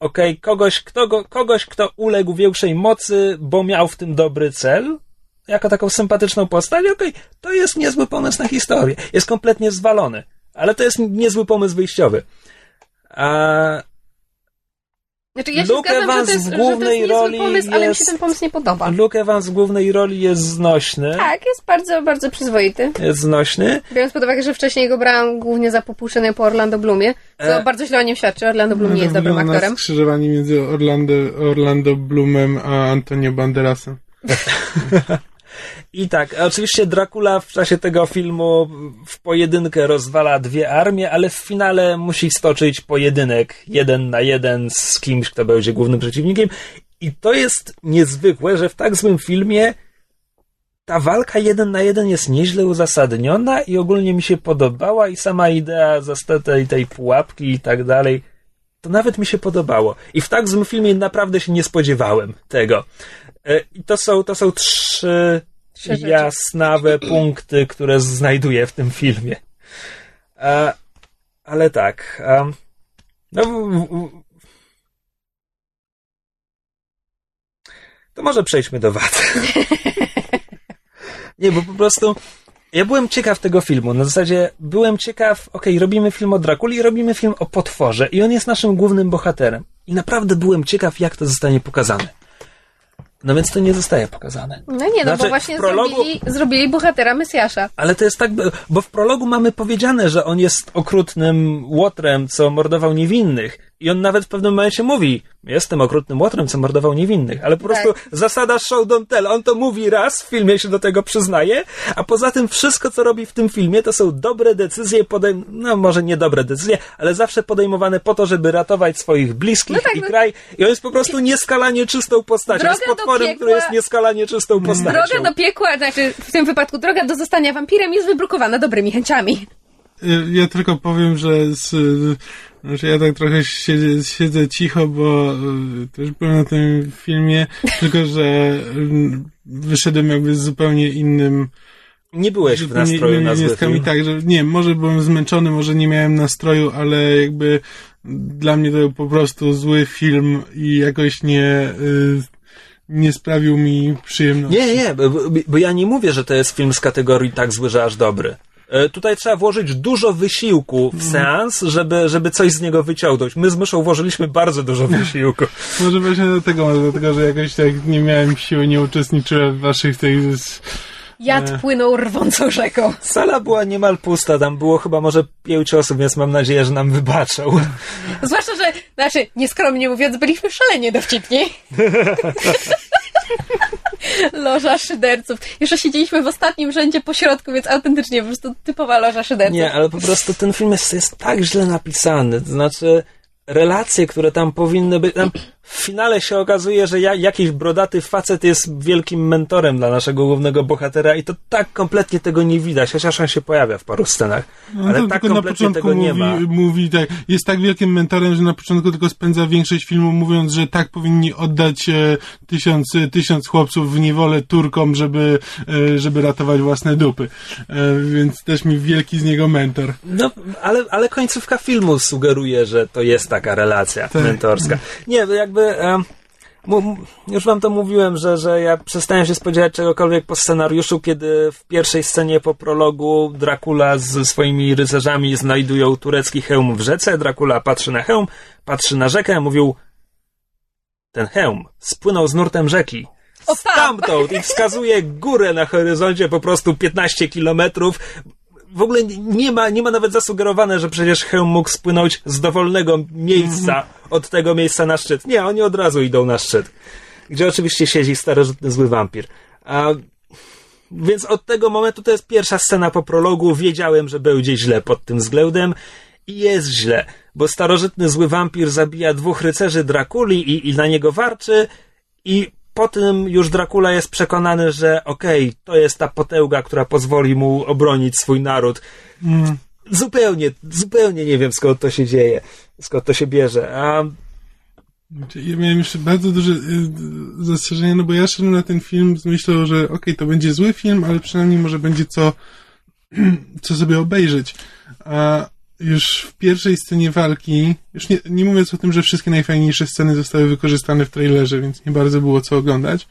okej, kogoś, kto go, kogoś, kto uległ większej mocy, bo miał w tym dobry cel, jako taką sympatyczną postać, okej, to jest niezły pomysł na historię. Jest kompletnie zwalony, ale to jest niezły pomysł wyjściowy. A Znaczy ja się Luke zgadzam, że Evans to jest, w że to jest głównej niezły roli pomysł, ale mi się jest- ten pomysł nie podoba. Luke Evans w głównej roli jest znośny. Tak, jest bardzo, bardzo przyzwoity. Jest znośny. Biorąc pod uwagę, że wcześniej go brałam głównie za popuszczenie po Orlando Bloomie, co E. bardzo źle o nim świadczy. Orlando Bloom nie jest dobrym aktorem. skrzyżowanie między Orlando, Orlando Bloomem a Antonio Banderasem. <laughs> I tak, oczywiście Dracula w czasie tego filmu w pojedynkę rozwala dwie armie, ale w finale musi stoczyć pojedynek jeden na jeden z kimś, kto będzie głównym przeciwnikiem. I to jest niezwykłe, że w tak złym filmie ta walka jeden na jeden jest nieźle uzasadniona i ogólnie mi się podobała i sama idea zasta- tej, tej pułapki i tak dalej, to nawet mi się podobało. I w tak złym filmie naprawdę się nie spodziewałem tego. E, I to są, to są trzy Trzy jasnawe punkty, które znajduję w tym filmie. E, ale tak. em, no, w, w, to może przejdźmy do wad. <laughs> Nie, bo po prostu ja byłem ciekaw tego filmu. Na zasadzie byłem ciekaw, okej, robimy film o Drakuli, robimy film o potworze i on jest naszym głównym bohaterem. I naprawdę byłem ciekaw, jak to zostanie pokazane. No więc to nie zostaje pokazane. No nie, no Znaczy, bo właśnie prologu- zrobili, zrobili bohatera Mesjasza. Ale to jest tak, bo w prologu mamy powiedziane, że on jest okrutnym łotrem, co mordował niewinnych. I on nawet w pewnym momencie mówi, jestem okrutnym łotrem, co mordował niewinnych. Ale po Tak. prostu zasada show don't tell. On to mówi raz, w filmie się do tego przyznaje, a poza tym wszystko, co robi w tym filmie, to są dobre decyzje, podejm- no może nie dobre decyzje, ale zawsze podejmowane po to, żeby ratować swoich bliskich No tak, i no. kraj. I on jest po prostu nieskalanie czystą postacią. Droga jest potworem, piekła- który jest nieskalanie czystą postacią. Droga do piekła, znaczy w tym wypadku droga do zostania wampirem jest wybrukowana dobrymi chęciami. Ja tylko powiem, że, z, y, że ja tak trochę siedzę, siedzę cicho, bo y, też byłem na tym filmie, <laughs> tylko że y, wyszedłem jakby z zupełnie innym Nie byłeś w nastroju innymi na zły wnioskami. film. Tak, że nie może byłem zmęczony, może nie miałem nastroju, ale jakby dla mnie to był po prostu zły film i jakoś nie, y, nie sprawił mi przyjemności. Nie, nie, bo, bo ja nie mówię, że to jest film z kategorii tak zły, że aż dobry. E, Tutaj trzeba włożyć dużo wysiłku w seans, żeby, żeby coś z niego wyciągnąć. My z myszą włożyliśmy bardzo dużo wysiłku. Może właśnie dlatego, może dlatego, że jakoś tak nie miałem siły, nie uczestniczyłem w waszych tych... Jad E. płynął rwącą rzeką. Sala była niemal pusta, tam było chyba może pięć osób, więc mam nadzieję, że nam wybaczą. <laughs> Zwłaszcza, że, znaczy, nieskromnie mówiąc, byliśmy szalenie dowcipni. <laughs> <laughs> Loża szyderców. Jeszcze siedzieliśmy w ostatnim rzędzie po środku, więc autentycznie po prostu typowa loża szyderców. Nie, ale po prostu ten film jest, jest tak źle napisany. To znaczy, relacje, które tam powinny być. Tam w finale się okazuje, że ja, jakiś brodaty facet jest wielkim mentorem dla naszego głównego bohatera i to tak kompletnie tego nie widać, chociaż on się pojawia w paru scenach. No, ale tak na kompletnie początku tego nie mówi, ma. mówi tak, jest tak wielkim mentorem, że na początku tylko spędza większość filmu mówiąc, że tak powinni oddać e, tysiąc, e, tysiąc chłopców w niewolę Turkom, żeby, e, żeby ratować własne dupy. E, więc też mi wielki z niego mentor. No, ale, ale końcówka filmu sugeruje, że to jest taka relacja Tak. mentorska. Nie, to jakby. mu- już wam to mówiłem, że, że ja przestałem się spodziewać czegokolwiek po scenariuszu, kiedy w pierwszej scenie po prologu Dracula ze swoimi rycerzami znajdują turecki hełm w rzece. Dracula patrzy na hełm, patrzy na rzekę, mówił ten hełm spłynął z nurtem rzeki. O, tam! Stamtąd i wskazuje górę na horyzoncie po prostu 15 kilometrów. W ogóle nie ma, nie ma nawet zasugerowane, że przecież hełm mógł spłynąć z dowolnego miejsca od tego miejsca na szczyt. Nie, oni od razu idą na szczyt. Gdzie oczywiście siedzi starożytny zły wampir. A, więc od tego momentu to jest pierwsza scena po prologu. Wiedziałem, że będzie źle pod tym względem. I jest źle, bo starożytny zły wampir zabija dwóch rycerzy Drakuli i, i na niego warczy i po tym już Dracula jest przekonany, że okej, to jest ta potęga, która pozwoli mu obronić swój naród. Mm. Zupełnie, zupełnie nie wiem skąd to się dzieje, skąd to się bierze. A Znaczy, Ja miałem jeszcze bardzo duże y, zastrzeżenia, no bo ja szedłem na ten film z myślą, że okej, to będzie zły film, ale przynajmniej może będzie co, <clears throat> co sobie obejrzeć. A już w pierwszej scenie walki, już nie, nie mówiąc o tym, że wszystkie najfajniejsze sceny zostały wykorzystane w trailerze, więc nie bardzo było co oglądać,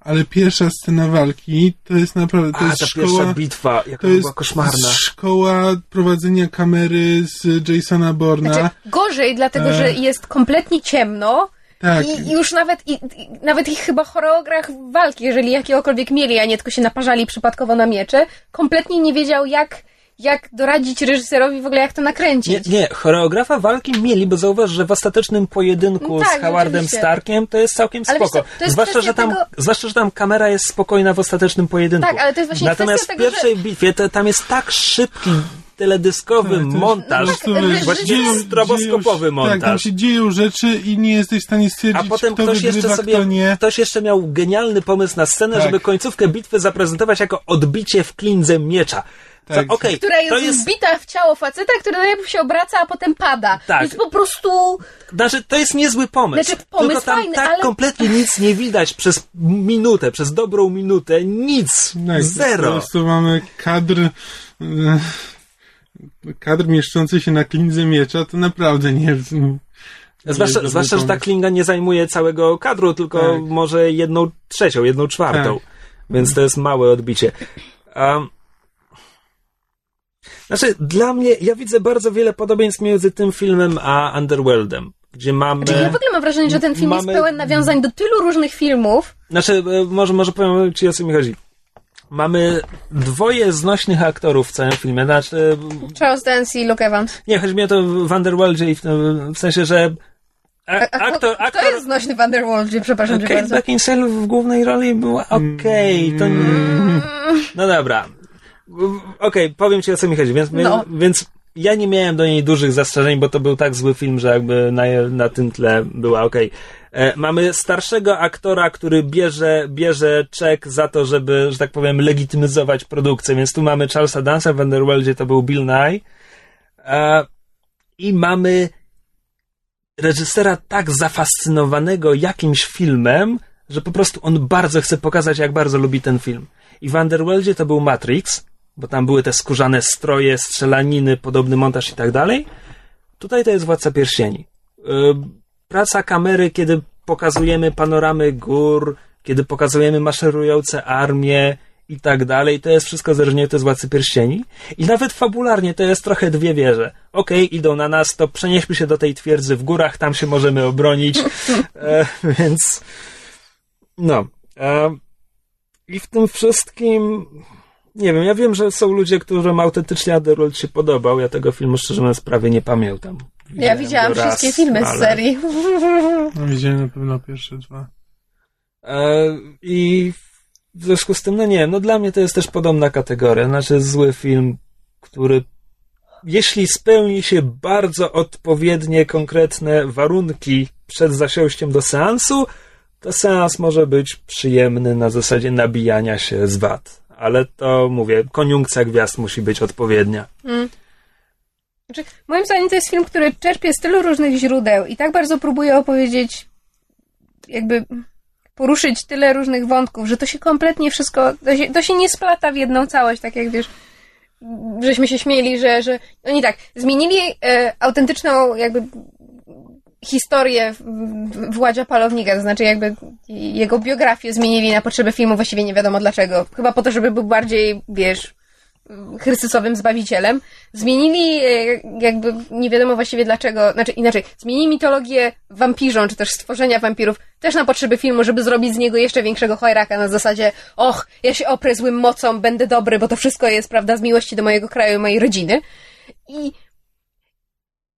ale pierwsza scena walki to jest naprawdę, to a, jest ta szkoła... pierwsza bitwa, jaka To jest była koszmarna. szkoła prowadzenia kamery z Jasona Borna. Znaczy, gorzej, dlatego E. że jest kompletnie ciemno tak. i już nawet, i, i, nawet ich chyba choreograf walki, jeżeli jakiegokolwiek mieli, a nie tylko się naparzali przypadkowo na miecze, kompletnie nie wiedział jak, jak doradzić reżyserowi w ogóle jak to Nie, nakręcić. nie, choreografa walki mieli, bo zauważ, że w ostatecznym pojedynku Tak, z Howardem. Starkiem to jest całkiem Ale spoko. co, to jest zwłaszcza, że tam, tego- zwłaszcza, że tam kamera jest spokojna w ostatecznym pojedynku. Tak, ale to jest właśnie Natomiast w tego, pierwszej bitwie to, tam jest tak szybki teledyskowy Tak, to jest montaż, prostu, Tak, dzieją- stroboskopowy dzieją się- Tak, tam montaż. się dzieją rzeczy i nie jesteś w stanie stwierdzić, A potem kto ktoś wygrywa, jeszcze kto sobie, nie. ktoś jeszcze miał genialny pomysł na scenę, Tak. żeby końcówkę bitwy zaprezentować jako odbicie w klindze miecza. Co, Tak. okej, która jest, to jest, wbita w ciało faceta, który najpierw się obraca, a potem pada. Tak. Więc po prostu znaczy, to jest niezły pomysł. Znaczy, pomysł Tylko tam fajny, tak ale- kompletnie nic nie widać przez minutę, przez dobrą minutę. Nic. Tak, Po Zero. prostu mamy kadr, e, kadr mieszczący się na klindze miecza, to naprawdę nie, nie Zwłaszcza, jest zwłaszcza, że ta klinga nie zajmuje całego kadru, tylko Tak. może jedną trzecią, jedną czwartą. Tak. Więc to jest małe odbicie. Um, znaczy, dla mnie, ja widzę bardzo wiele podobieństw między tym filmem a Underworldem, gdzie mamy... Znaczy, ja w ogóle mam wrażenie, że ten film Mamy- jest pełen nawiązań do tylu różnych filmów. Znaczy, e, może, może powiem ci o co mi chodzi. Mamy dwoje znośnych aktorów w całym filmie. Znaczy, Charles Dance i Luke Evans. nie, chodzi mi o to w Underworldzie i w, w sensie, że a, A, a aktor, kto, aktor, kto jest znośny w Underworldzie? Przepraszam Kate bardzo. Beckinsale w głównej roli była okej, to nie... No dobra. Okej, powiem ci o co mi chodzi, więc, No. więc ja nie miałem do niej dużych zastrzeżeń, bo to był tak zły film, że jakby na, na tym tle była okej. E, Mamy starszego aktora, który bierze, bierze czek za to, żeby, że tak powiem, legitymizować produkcję, więc tu mamy Charlesa Dansa w Underworldzie, to był Bill Nye. E, I mamy reżysera tak zafascynowanego jakimś filmem, że po prostu on bardzo chce pokazać, jak bardzo lubi ten film. I w Underworldzie to był Matrix, bo tam były te skórzane stroje, strzelaniny, podobny montaż i tak dalej. Tutaj to jest Władca Pierścieni. E, praca kamery, kiedy pokazujemy panoramy gór, kiedy pokazujemy maszerujące armie i tak dalej, to jest wszystko zależnie z Władcy Pierścieni. I nawet fabularnie to jest trochę dwie wieże. Okej, okay, idą na nas, to przenieśmy się do tej twierdzy w górach, tam się możemy obronić. <laughs> E, więc no. E, I w tym wszystkim nie wiem, ja wiem, że są ludzie, którym autentycznie Underworld się podobał. Ja tego filmu szczerze mówiąc prawie nie pamiętam. Widziałem ja widziałam wszystkie filmy ale... z serii. No, widziałem na pewno pierwsze dwa. E, I w związku z tym, no nie, no dla mnie to jest też podobna kategoria. Znaczy zły film, który jeśli spełni się bardzo odpowiednie, konkretne warunki przed zasiąściem do seansu, to seans może być przyjemny na zasadzie nabijania się z wad. Ale to mówię, koniunkcja gwiazd musi być odpowiednia. Hmm. Znaczy, moim zdaniem to jest film, który czerpie z tylu różnych źródeł i tak bardzo próbuje opowiedzieć, jakby poruszyć tyle różnych wątków, że to się kompletnie wszystko, to się, to się nie splata w jedną całość, tak jak wiesz, żeśmy się śmieli, że, że oni tak, zmienili e, autentyczną jakby historię Władzia Palownika, to znaczy jakby jego biografię zmienili na potrzeby filmu, właściwie nie wiadomo dlaczego. Chyba po to, żeby był bardziej, wiesz, Chrystusowym Zbawicielem. Zmienili e, jakby, nie wiadomo właściwie dlaczego, znaczy inaczej, zmienili mitologię wampirzą, czy też stworzenia wampirów, też na potrzeby filmu, żeby zrobić z niego jeszcze większego chojraka na zasadzie, och, ja się oprę złym mocą, będę dobry, bo to wszystko jest, prawda, z miłości do mojego kraju i mojej rodziny. I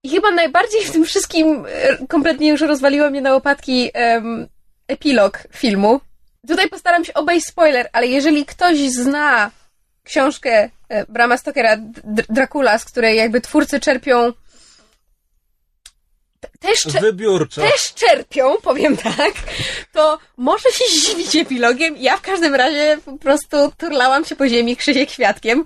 i chyba najbardziej w tym wszystkim e, kompletnie już rozwaliło mnie na łopatki um, epilog filmu. Tutaj postaram się obejść spoiler, ale jeżeli ktoś zna książkę e, Brama Stokera Dracula, z której jakby twórcy czerpią też, Wybiórczo. też czerpią, powiem tak, to może się zdziwić epilogiem. Ja w każdym razie po prostu turlałam się po ziemi krzysie kwiatkiem.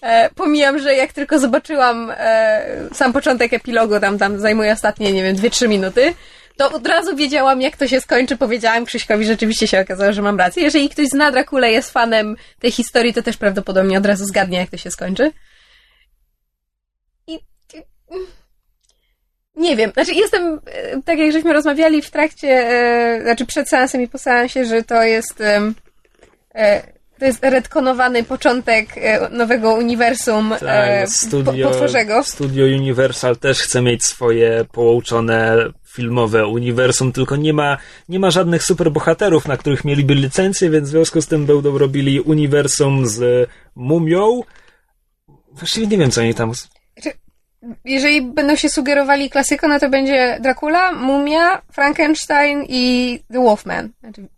E, pomijam, że jak tylko zobaczyłam e, sam początek epilogu, tam, tam zajmuje ostatnie, nie wiem, 2-3 minuty, to od razu wiedziałam, jak to się skończy. Powiedziałam Krzyśkowi, rzeczywiście się okazało, że mam rację. Jeżeli ktoś zna Drakulę, jest fanem tej historii, to też prawdopodobnie od razu zgadnie, jak to się skończy. I... Nie wiem, znaczy jestem, e, tak jak żeśmy rozmawiali w trakcie, e, znaczy przed seansem i po seansie, że to jest e, to jest redkonowany początek nowego uniwersum tak, studio, potworzego. Studio Universal też chce mieć swoje połączone filmowe uniwersum, tylko nie ma, nie ma żadnych superbohaterów, na których mieliby licencję, więc w związku z tym będą robili uniwersum z mumią. Właściwie nie wiem, co oni tam jeżeli będą się sugerowali klasyką, no to będzie Dracula, Mumia, Frankenstein i The Wolfman. Znaczy,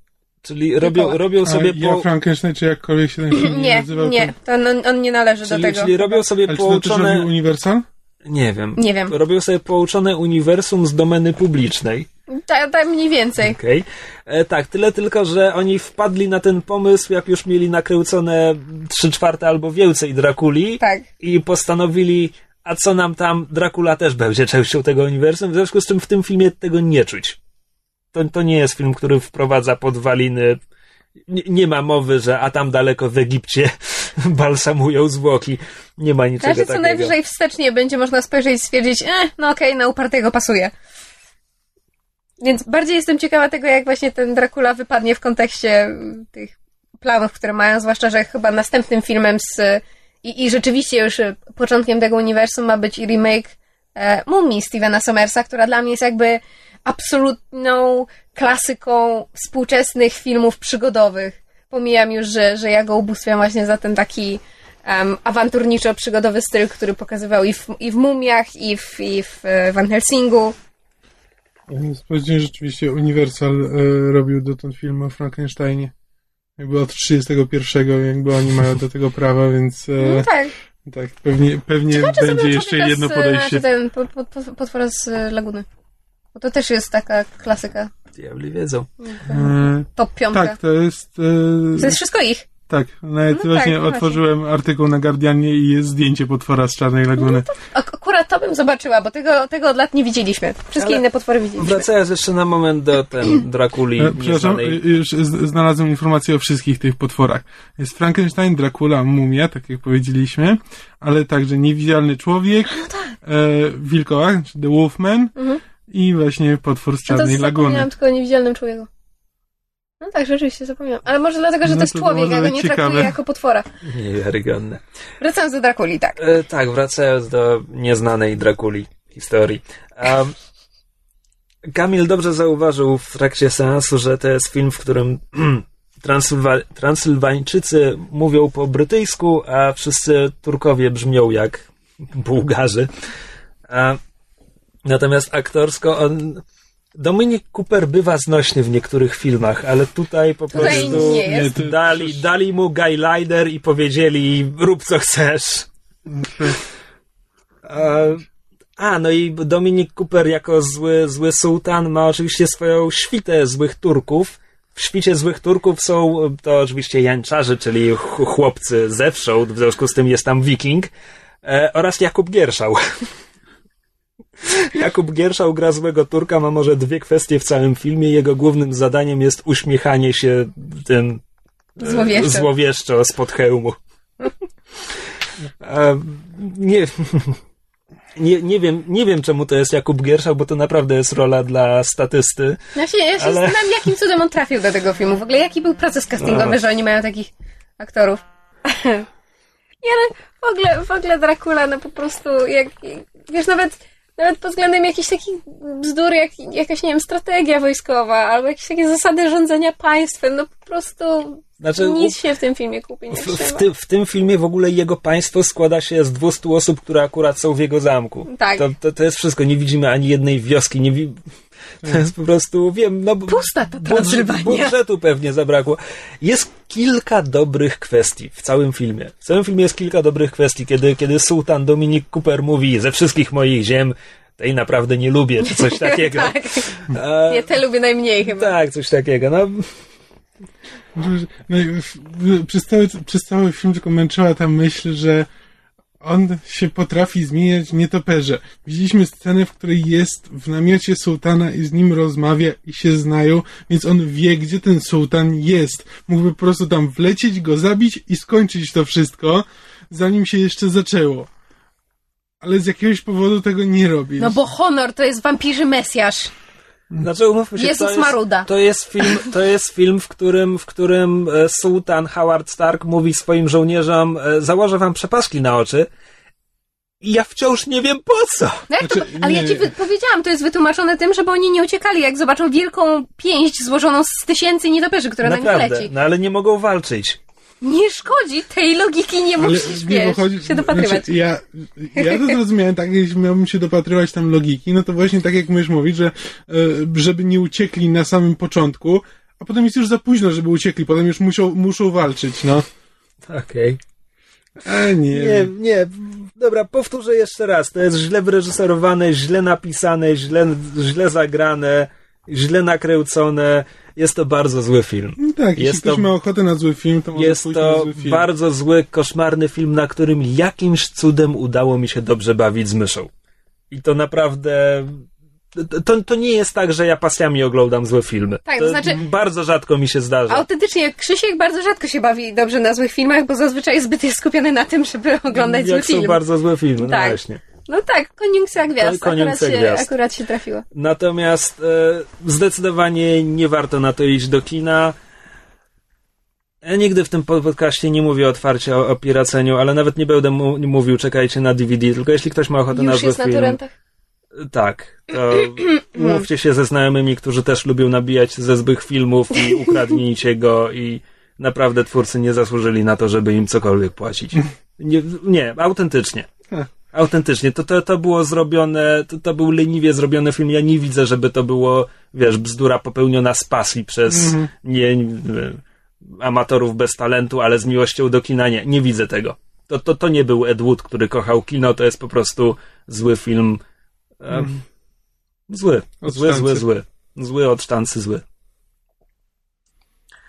Czyli robią, robią sobie... A ja Frankenstein, czy jakkolwiek się ten film nie nazywał? Nie, to on, on nie należy czyli, do tego. Czyli robią sobie Ale połączone... Czy to Universal? Nie wiem. Nie wiem. Robią sobie połączone uniwersum z domeny publicznej. Tak, tak mniej więcej. Okej. Okay. E, tak, tyle tylko, że oni wpadli na ten pomysł, jak już mieli nakręcone trzy czwarte albo więcej Drakuli. Tak. I postanowili, a co nam tam, Dracula też będzie częścią tego uniwersum, w związku z czym w tym filmie tego nie czuć. To, to nie jest film, który wprowadza podwaliny. Nie, nie ma mowy, że a tam daleko w Egipcie <laughs> balsamują zwłoki. Nie ma niczego znaczy, takiego. co najwyżej wstecznie będzie można spojrzeć i stwierdzić, eh, no okej, okay, na upartego pasuje. Więc bardziej jestem ciekawa tego, jak właśnie ten Dracula wypadnie w kontekście tych planów, które mają, zwłaszcza, że chyba następnym filmem z i, I rzeczywiście już e, początkiem tego uniwersum ma być remake e, Mumii Stevena Somersa, która dla mnie jest jakby absolutną klasyką współczesnych filmów przygodowych. Pomijam już, że, że ja go ubóstwiam właśnie za ten taki um, awanturniczo-przygodowy styl, który pokazywał i w, i w Mumiach, i w, i w Van Helsingu. Sprawdziłem, rzeczywiście Universal e, robił dotąd film o Frankensteinie. Jakby od 31 jakby oni mają do tego prawa, więc... E, no tak. Tak, pewnie, pewnie będzie jeszcze jedno podejście. Z, ten potwór z Laguny. Bo to też jest taka klasyka. Diabli wiedzą. Hmm. Top piątka. Tak, to jest... E... To jest wszystko ich. Tak, nawet No właśnie tak, no otworzyłem artykuł na Guardianie i jest zdjęcie potwora z Czarnej Laguny. Ak- akurat to bym zobaczyła, bo tego, tego od lat nie widzieliśmy. Wszystkie Ale- inne potwory widzieliśmy. Wracając jeszcze na moment do ten <clears throat> Drakuli E, Przepraszam, y, już znalazłem informacje o wszystkich tych potworach. Jest Frankenstein, Dracula, Mumia, tak jak powiedzieliśmy, ale także Niewidzialny Człowiek, No tak. e, Wilkołak, czy The Wolfman i właśnie potwór z Mhm. No to Czarnej Laguny. zapomniałam tylko o niewidzialnym człowieku. No tak, rzeczywiście zapomniałam. Ale może dlatego, że No to jest to człowiek, ja go nie ciekawe. traktuję jako potwora. Niewiarygodne. Wracając do Drakuli, tak. E, tak, wracając do nieznanej Drakuli historii. Um, Kamil dobrze zauważył w trakcie seansu, że to jest film, w którym <clears throat> Transylwa- Transylwańczycy mówią po brytyjsku, a wszyscy Turkowie brzmią jak Bułgarzy. Natomiast aktorsko on... Dominik Cooper bywa znośny w niektórych filmach, ale tutaj po Tutaj prostu nie jest. dali, dali mu Guy Lider i powiedzieli rób co chcesz. A, no i Dominik Cooper jako zły, zły sułtan ma oczywiście swoją świtę złych Turków. W świcie złych Turków są to oczywiście jańczarzy, czyli ch- chłopcy zewsząd, w związku z tym jest tam wiking, e, oraz Jakub Gierszał. <laughs> Jakub Gierszał gra złego Turka, ma może dwie kwestie w całym filmie. Jego głównym zadaniem jest uśmiechanie się tym e, Złowieszczo. złowieszczo spod hełmu. E, nie, <laughs> nie, nie, wiem, nie wiem, czemu to jest Jakub Gierszał, bo to naprawdę jest rola dla statysty. Ja się, ja się Ale- zastanawiam, jakim cudem on trafił do tego filmu. W ogóle jaki był proces castingowy, No. że oni mają takich aktorów. <laughs> nie, no, w ogóle, w ogóle Dracula, no po prostu, jak, wiesz, nawet, nawet pod względem jakichś takich bzdur, jak jakaś, nie wiem, strategia wojskowa, albo jakieś takie zasady rządzenia państwem, no po prostu Znaczy, nic się w tym filmie kupi nie w, w, ty, w tym filmie w ogóle jego państwo składa się z 200 osób, które akurat są w jego zamku. Tak. To, to, to jest wszystko. Nie widzimy ani jednej wioski. Nie wi... To jest po prostu, wiem, no... Pusta ta Transylwania. Budżetu pewnie zabrakło. Jest kilka dobrych kwestii w całym filmie. W całym filmie jest kilka dobrych kwestii, kiedy, kiedy sułtan Dominik Cooper mówi ze wszystkich moich ziem tej naprawdę nie lubię, czy coś <laughs> takiego. tak. E, Nie, te lubię najmniej chyba. tak, coś takiego. No, No, przez, cały, przez cały film tylko męczyła ta myśl, że on się potrafi zmieniać nietoperze. Widzieliśmy scenę, w której jest w namiocie sułtana i z nim rozmawia i się znają, więc on wie, gdzie ten sułtan jest. Mógłby po prostu tam wlecieć, go zabić i skończyć to wszystko, zanim się jeszcze zaczęło. Ale z jakiegoś powodu tego nie robi. No bo honor to jest wampirzy mesjasz. Znaczy, umówmy się, Jezus to jest, Maruda. To jest film, to jest film w, którym, w którym e, sułtan Howard Stark mówi swoim żołnierzom e, założę wam przepaski na oczy i ja wciąż nie wiem po co. No to, Znaczy, ale ja ci wy, powiedziałam, to jest wytłumaczone tym, żeby oni nie uciekali, jak zobaczą wielką pięść złożoną z tysięcy nietoperzy, która na nich Naprawdę, leci. no ale nie mogą walczyć. Nie szkodzi, tej logiki nie Ale musisz, nie, wiesz, bo chodzi, się dopatrywać. Znaczy, ja, ja to zrozumiałem tak, jeśli miałbym się dopatrywać tam logiki, no to właśnie tak jak mysz mówić, że e, żeby nie uciekli na samym początku, a potem jest już za późno, żeby uciekli, potem już muszą, muszą walczyć, no. Okej. A nie. Nie, nie. Dobra, powtórzę jeszcze raz. To jest źle wyreżyserowane, źle napisane, źle, źle zagrane, źle nakręcone. Jest to bardzo zły film. No tak, jeśli Jest ktoś to- ma ochotę na zły film, to może Jest to zły film. bardzo zły, koszmarny film, na którym jakimś cudem udało mi się dobrze bawić z myszą. I to naprawdę. To, to nie jest tak, że ja pasjami oglądam złe filmy. Tak, to to znaczy- Bardzo rzadko mi się zdarza. Autentycznie, Krzysiek bardzo rzadko się bawi dobrze na złych filmach, bo zazwyczaj zbyt jest skupiony na tym, żeby oglądać zły Jak są bardzo złe filmy, no Tak. właśnie. No tak, koniunkcja gwiazd, Koniunkcja akurat, gwiazd. Się, akurat się trafiło. Natomiast e, zdecydowanie nie warto na to iść do kina. Ja nigdy w tym podcaście nie mówię otwarcie o, o piraceniu, ale nawet nie będę mu, nie mówił czekajcie na DVD, tylko jeśli ktoś ma ochotę na Już zły jest na film, torrentach. tak, to <clears throat> umówcie się ze znajomymi, którzy też lubią nabijać ze złych filmów i <laughs> ukradnijcie go i naprawdę twórcy nie zasłużyli na to, żeby im cokolwiek płacić. <laughs> Nie, nie autentycznie. Autentycznie. To, to, to było zrobione, to, to był leniwie zrobiony film. Ja nie widzę, żeby to było, wiesz, bzdura popełniona z pasji przez nie, nie amatorów bez talentu, ale z miłością do kina. Nie, nie widzę tego. To, to, to nie był Ed Wood, który kochał kino, to jest po prostu zły film. Em, Zły. Zły, zły, zły. Zły od sztancy, zły.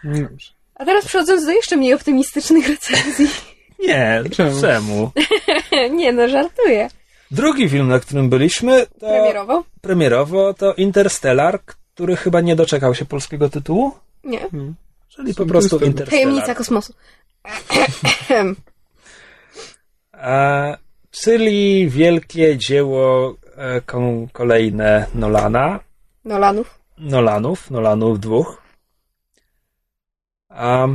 Dobrze. A teraz przechodząc do jeszcze mniej optymistycznych recenzji. <laughs> Nie, Czemu? czemu? <laughs> nie no, żartuję. Drugi film, na którym byliśmy, to Premierowo? premierowo to Interstellar, który chyba nie doczekał się polskiego tytułu, Nie. czyli po prostu Interstellar. Tajemnica kosmosu. <clears throat> A, czyli wielkie dzieło e, kolejne Nolana, Nolanów. Nolanów, Nolanów dwóch. A,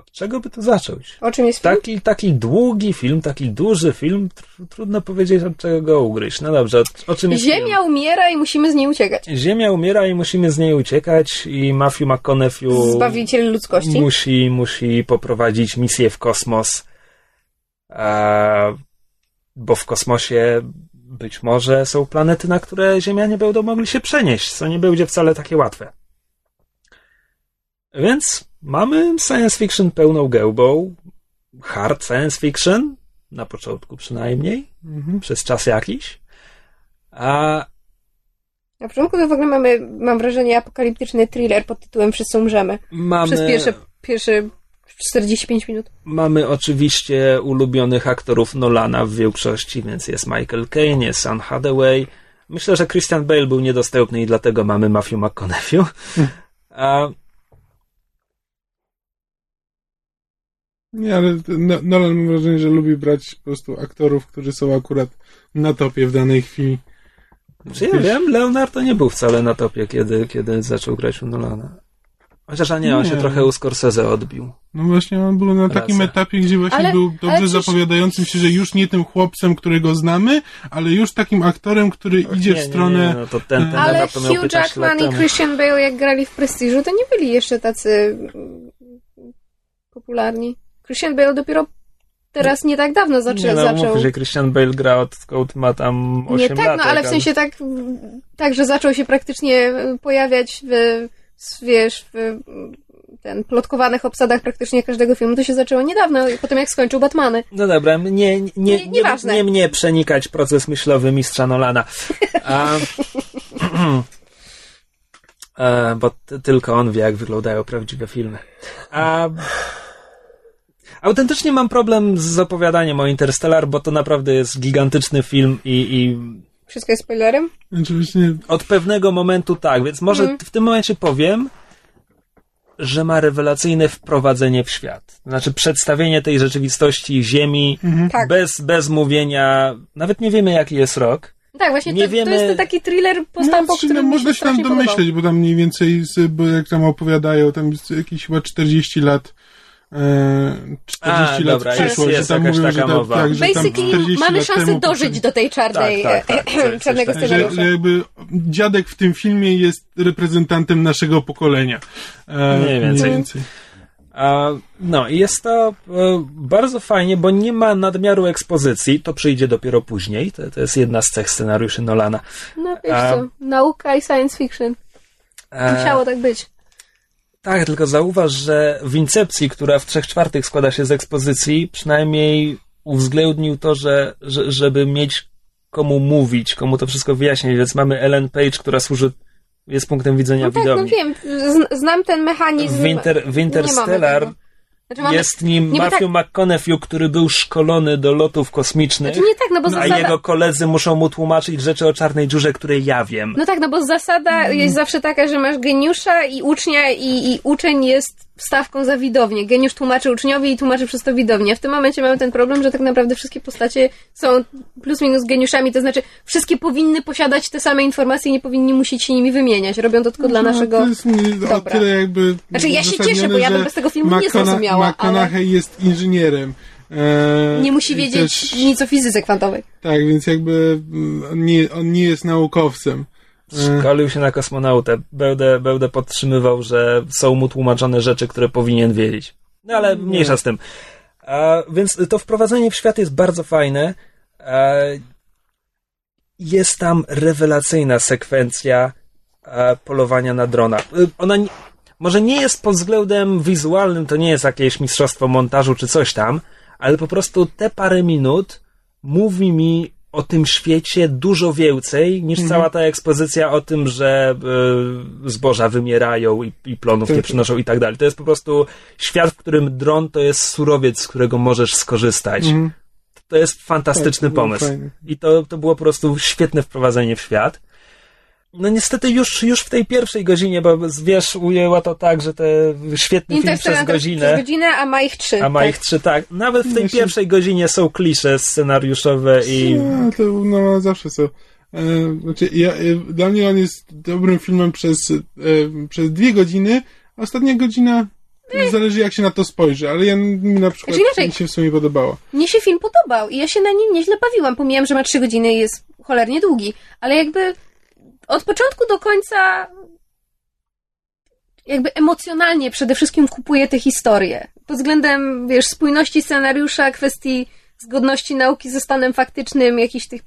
od czego by tu zacząć? O czym jest film? Taki, taki długi film, taki duży film, tr- trudno powiedzieć od czego go ugryźć. No dobrze, o, o czym jest Ziemia film? umiera i musimy z niej uciekać. Ziemia umiera i musimy z niej uciekać i Matthew McConaughey Zbawiciel ludzkości. musi, musi poprowadzić misję w kosmos, e, bo w kosmosie być może są planety, na które Ziemianie będą mogli się przenieść, co nie będzie wcale takie łatwe. Więc mamy science fiction pełną gębą, hard science fiction, na początku przynajmniej, Mhm. przez czas jakiś, a Na początku to w ogóle mamy, mam wrażenie, apokaliptyczny thriller pod tytułem Wszyscy umrzemy. mamy... Przez pierwsze, pierwsze 45 minut. Mamy oczywiście ulubionych aktorów Nolana w większości, więc jest Michael Caine, jest Anne Hathaway. Myślę, że Christian Bale był niedostępny i dlatego mamy Matthew McConaughey. A, Nie, ale No- Nolan mam wrażenie, że lubi brać po prostu aktorów, którzy są akurat na topie w danej chwili. czy ja wiem, Leonardo nie był wcale na topie, kiedy, kiedy zaczął grać u Nolana. Chociaż, a nie, on Nie. się trochę u Scorsese odbił. No właśnie, on był na takim etapie, gdzie właśnie Ale- był dobrze ale przecież- zapowiadającym się, że już nie tym chłopcem, którego znamy, ale już takim aktorem, który idzie nie, w stronę... Nie, nie, no to ten, ten Ale etap to miał Hugh 15 lat Jackman i. Christian Bale, jak grali w Prestiżu, to nie byli jeszcze tacy popularni. Christian Bale dopiero teraz nie tak dawno zaczę, Nie, no, zaczął. mówmy, że Christian Bale gra odkąd ma tam 8 Nie lat. tak, no ale w sensie tak, tak, że zaczął się praktycznie pojawiać w, wiesz, w ten plotkowanych obsadach praktycznie każdego filmu, to się zaczęło niedawno, potem jak skończył Batmany. No dobra, nie, nie, nie, Nie- nie, nie mnie przenikać proces myślowy mistrza Nolana. <laughs> E, bo tylko on wie, jak wyglądają prawdziwe filmy. A, autentycznie mam problem z opowiadaniem o Interstellar, bo to naprawdę jest gigantyczny film i, i Wszystko jest spoilerem? Właśnie, od pewnego momentu tak, więc może Mhm. w tym momencie powiem, że ma rewelacyjne wprowadzenie w świat. Znaczy przedstawienie tej rzeczywistości Ziemi Tak. bez, bez mówienia, nawet nie wiemy jaki jest rok. Tak, właśnie Nie to, wiemy- to jest taki thriller no, który no, mi można się tam strasznie podobał. domyśleć, bo tam mniej więcej, z, bo jak tam opowiadają, tam jest jakieś chyba 40 lat 40 A, lat dobra, w jest- przyszłość, jest że tam jakaś mówią, taka że, tam, mowa. tak, że tam Basically 40 mamy szansę temu dożyć do tej czarnej, Tak, tak, tak. Coś <laughs> czarnego że, scenariusza. że jakby dziadek w tym filmie jest reprezentantem naszego pokolenia. E, Mniej więcej. A, no i jest to e, bardzo fajnie, bo nie ma nadmiaru ekspozycji, to przyjdzie dopiero później, to, to jest jedna z cech scenariuszy Nolana. No wiesz A- co, nauka i science fiction. E, Musiało tak być. Tak, tylko zauważ, że w Incepcji, która w trzech czwartych składa się z ekspozycji, przynajmniej uwzględnił to, że, że żeby mieć komu mówić, komu to wszystko wyjaśnić, więc mamy Ellen Page, która służy, jest punktem widzenia No tak, no widowni. wiem, z- znam ten mechanizm. w, Inter, w Interstellar. Znaczy mamy, jest nim Matthew McConaughey, który był szkolony do lotów kosmicznych, Znaczy nie tak, no bo a zasada... jego koledzy muszą mu tłumaczyć rzeczy o czarnej dziurze, które ja wiem. No tak, no bo zasada jest zawsze taka, że masz geniusza i ucznia i, i uczeń jest wstawką za widownię. Geniusz tłumaczy uczniowi i tłumaczy przez to widownię. W tym momencie mamy ten problem, że tak naprawdę wszystkie postacie są plus minus geniuszami, to znaczy wszystkie powinny posiadać te same informacje i nie powinni musieć się nimi wymieniać. Robią to tylko dla No, naszego... To jest o dobra. tyle jakby Znaczy, ja się cieszę, bo ja bym bez tego filmu nie zrozumiała, ale- McConaughey jest inżynierem. E, Nie musi wiedzieć też- nic o fizyce kwantowej. Tak, więc jakby mm, on nie, on nie jest naukowcem. Szkolił się na kosmonautę. Będę, będę podtrzymywał, że są mu tłumaczone rzeczy, które powinien wiedzieć. No ale mniejsza z tym. A, więc to wprowadzenie w świat jest bardzo fajne. A, jest tam rewelacyjna sekwencja a, polowania na drona. Y, Ona nie, może nie jest pod względem wizualnym, to nie jest jakieś mistrzostwo montażu czy coś tam, ale po prostu te parę minut mówi mi o tym świecie dużo więcej niż Mhm. cała ta ekspozycja o tym, że y, zboża wymierają i, i plonów Tak. nie przynoszą i tak dalej. To jest po prostu świat, w którym dron to jest surowiec, z którego możesz skorzystać. Mhm. To jest fantastyczny Tak, było pomysł. I to, to było po prostu świetne wprowadzenie w świat. No niestety już, już w tej pierwszej godzinie, bo wiesz, ujęła to tak, że te świetny film przez Interstellar godzinę, przez godzinę, a ma ich trzy. a ma tak. ich trzy, tak. Nawet w tej Właśnie- pierwszej godzinie są klisze scenariuszowe i No, to no, zawsze są. E, znaczy, ja, e, dla mnie on jest dobrym filmem przez, e, przez dwie godziny, a ostatnia godzina zależy jak się na to spojrzy, ale ja mi na przykład Znaczy inaczej. mi się w sumie podobało. Mnie się film podobał i ja się na nim nieźle bawiłam. Pomijam, że ma trzy godziny i jest cholernie długi, ale jakby od początku do końca jakby emocjonalnie przede wszystkim kupuję tę historię. Pod względem, wiesz, spójności scenariusza, kwestii zgodności nauki ze stanem faktycznym, jakichś tych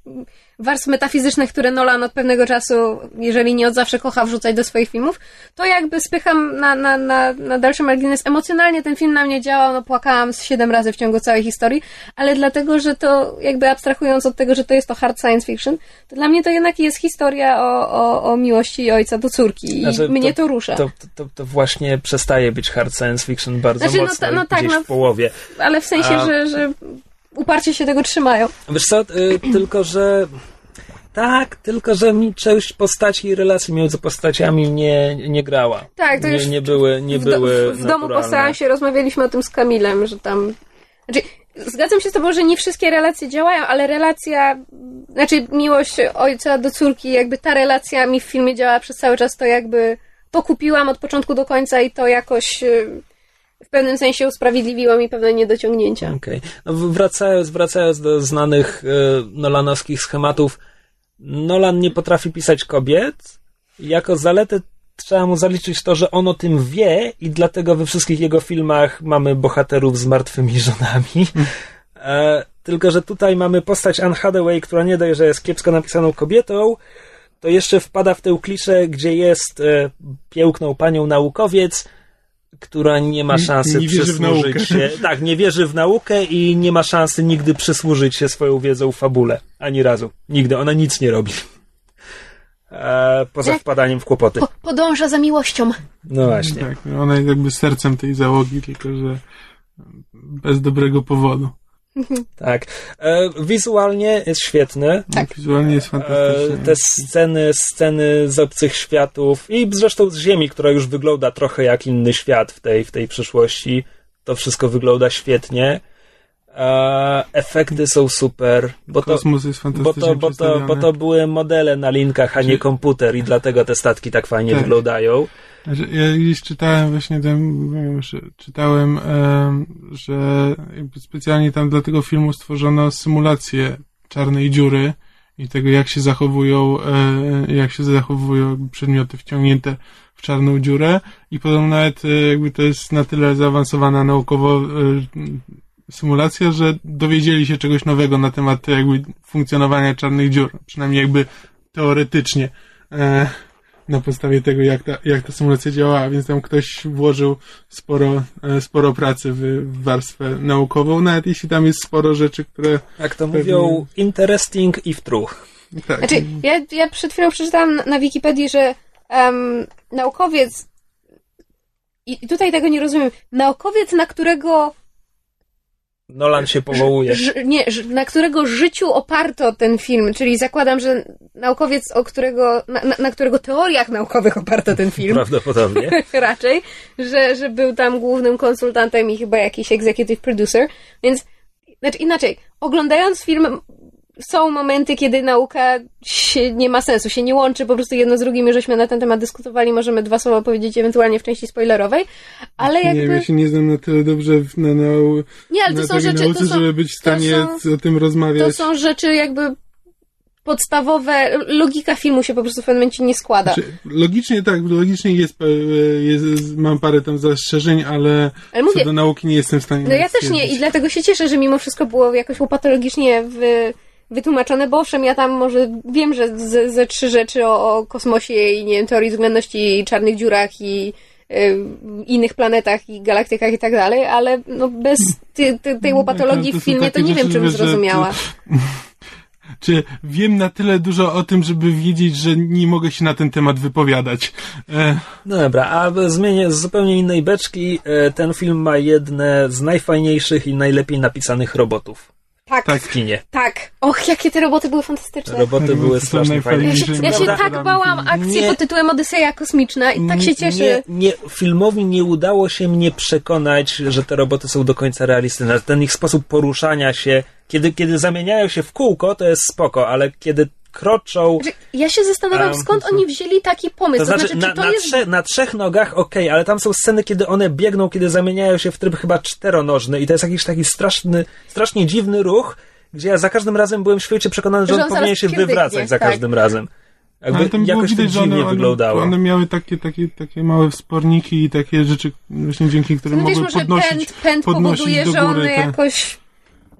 warstw metafizycznych, które Nolan od pewnego czasu, jeżeli nie od zawsze kocha wrzucać do swoich filmów, to jakby spycham na, na, na, na dalszy margines. Emocjonalnie ten film na mnie działał, no płakałam z siedem razy w ciągu całej historii, ale dlatego, że to jakby abstrahując od tego, że to jest to hard science fiction, to dla mnie to jednak jest historia o, o, o miłości ojca do córki i Znaczy, mnie to, rusza. to, to, to właśnie przestaje być hard science fiction bardzo Znaczy, no mocno to- no tak, gdzieś no- w połowie. Ale w sensie, A- że, że uparcie się tego trzymają. Wiesz co, y, tylko że tak, tylko że mi część postaci i relacji między postaciami nie, nie grała. Tak, to nie, już nie były, nie w, były w, w domu po seansie rozmawialiśmy o tym z Kamilem, że tam. Znaczy, zgadzam się z Tobą, że nie wszystkie relacje działają, ale relacja, znaczy miłość ojca do córki, jakby ta relacja mi w filmie działa przez cały czas, to jakby to kupiłam od początku do końca i to jakoś y, w pewnym sensie usprawiedliwiło mi pewne niedociągnięcia. Okej. No, wracając, wracając do znanych y, Nolanowskich schematów, Nolan nie potrafi pisać kobiet. Jako zaletę trzeba mu zaliczyć to, że on o tym wie i dlatego we wszystkich jego filmach mamy bohaterów z martwymi żonami. <laughs> E, tylko, że tutaj mamy postać Anne Hathaway, która nie dość, że jest kiepsko napisaną kobietą, to jeszcze wpada w tę kliszę, gdzie jest e, piękną panią naukowiec, która nie ma szansy nie przysłużyć się. Tak, nie wierzy w naukę i nie ma szansy nigdy przysłużyć się swoją wiedzą w fabule. Ani razu. Nigdy. Ona nic nie robi. E, poza wpadaniem w kłopoty. Po, podąża za miłością. No właśnie. Tak, ona jest jakby sercem tej załogi, tylko że bez dobrego powodu. <laughs> Tak. E, wizualnie jest świetny. Tak. Wizualnie jest E, fantastyczne. te sceny, sceny z obcych światów i zresztą z Ziemi, która już wygląda trochę jak inny świat w tej, w tej przyszłości. To wszystko wygląda świetnie. E, efekty są super, bo to, Kosmos jest bo fantastycznie to, bo, to, bo to były modele na linkach, a nie komputer i dlatego te statki tak fajnie Tak. wyglądają. Ja gdzieś czytałem właśnie ten, czytałem, em, że specjalnie tam dla tego filmu stworzono symulację czarnej dziury i tego, jak się zachowują, e, jak się zachowują przedmioty wciągnięte w czarną dziurę i podobno nawet e, jakby to jest na tyle zaawansowana naukowo e, symulacja, że dowiedzieli się czegoś nowego na temat jakby funkcjonowania czarnych dziur, przynajmniej jakby teoretycznie. Na podstawie tego, jak ta, jak ta symulacja działała, więc tam ktoś włożył sporo, e, sporo pracy w, w warstwę naukową, nawet jeśli tam jest sporo rzeczy, które Jak to Pewnie. mówią, interesting i w truch. tak, Znaczy, ja, ja przed chwilą przeczytałam na- Wikipedii, że em, naukowiec i tutaj tego nie rozumiem. Naukowiec, na którego Nolan się powołuje. ży, nie, na którego życiu oparto ten film, czyli zakładam, że naukowiec, o którego, na, na, na którego teoriach naukowych oparto ten film, Prawdopodobnie. <laughs> raczej, że, że był tam głównym konsultantem i chyba jakiś executive producer, więc znaczy inaczej, oglądając film są momenty, kiedy nauka się nie ma sensu, się nie łączy po prostu jedno z drugim, żeśmy na ten temat dyskutowali, możemy dwa słowa powiedzieć ewentualnie w części spoilerowej, ale nie wiem, jakby... ja się nie znam na tyle dobrze w, na, na, Nie, ale na to są rzeczy, nauce, to są, żeby być w stanie są- o tym to rozmawiać. są rzeczy jakby podstawowe, logika filmu się po prostu w pewnym momencie nie składa. Znaczy, logicznie tak, logicznie jest, e, jest, mam parę tam zastrzeżeń, ale Ale co mówię, do nauki nie jestem w stanie No ja też nie i dlatego się cieszę, że mimo wszystko było jakoś łopatologicznie wy, wytłumaczone, bo owszem, ja tam może wiem, że ze, ze trzy rzeczy o, o kosmosie i nie wiem, teorii względności i czarnych dziurach i y, innych planetach i galaktykach i tak dalej, ale no bez ty, ty, tej łopatologii to w są filmie to nie wiem, rzeczy, czym wiesz, zrozumiała. <laughs> czy wiem na tyle dużo o tym, żeby wiedzieć, że nie mogę się na ten temat wypowiadać. E, No dobra, a zmienię z zupełnie innej beczki. E, Ten film ma jedne z najfajniejszych i najlepiej napisanych robotów Tak, Tak. tak. w kinie. Och, jakie te roboty były fantastyczne. Roboty Tak, były są strasznie fajne. Ja się, ja się tak bałam akcji Nie. pod tytułem Odyseja Kosmiczna i tak się cieszę. Nie, nie, filmowi nie udało się mnie przekonać, że te roboty są do końca realistyczne. Ten ich sposób poruszania się, kiedy, kiedy zamieniają się w kółko, to jest spoko, ale kiedy kroczą. Znaczy, Ja się zastanawiam, Um, skąd oni wzięli taki pomysł. To znaczy, na, czy to na, jest... trze, na trzech nogach, okej, ale tam są sceny, kiedy one biegną, kiedy zamieniają się w tryb chyba czteronożny i to jest jakiś taki straszny, strasznie dziwny ruch, gdzie ja za każdym razem byłem świecie przekonany, że, Że on, powinien się wywracać za tak. każdym razem. Jakby ale tam jakoś to widać, że dziwnie one, wyglądało. one miały takie, takie, takie małe wsporniki i takie rzeczy, właśnie dzięki którym mogły podnosić, pęd, pęd podnosić powoduje, do że góry. one te- jakoś...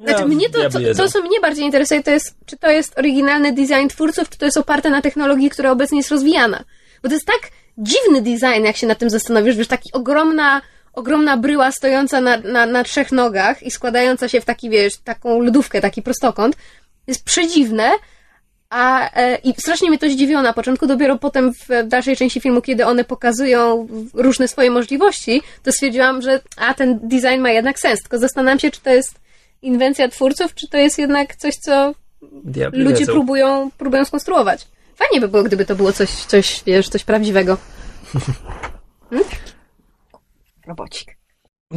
Znaczy, mnie to, ja wiedzę. to, co mnie bardziej interesuje, to jest, czy to jest oryginalny design twórców, czy to jest oparte na technologii, która obecnie jest rozwijana. Bo to jest tak dziwny design, jak się nad tym zastanowisz, wiesz, taki ogromna, ogromna bryła stojąca na, na, na trzech nogach i składająca się w taki, wiesz, taką lodówkę, taki prostokąt. Jest przedziwne, a, e, I strasznie mnie to zdziwiło na początku, dopiero potem w dalszej części filmu, kiedy one pokazują różne swoje możliwości, to stwierdziłam, że a ten design ma jednak sens. Tylko zastanawiam się, czy to jest inwencja twórców, czy to jest jednak coś, co Diabli ludzie wiedzą. próbują, próbują skonstruować. Fajnie by było, gdyby to było coś, coś wiesz, coś prawdziwego. Hmm? Robocik.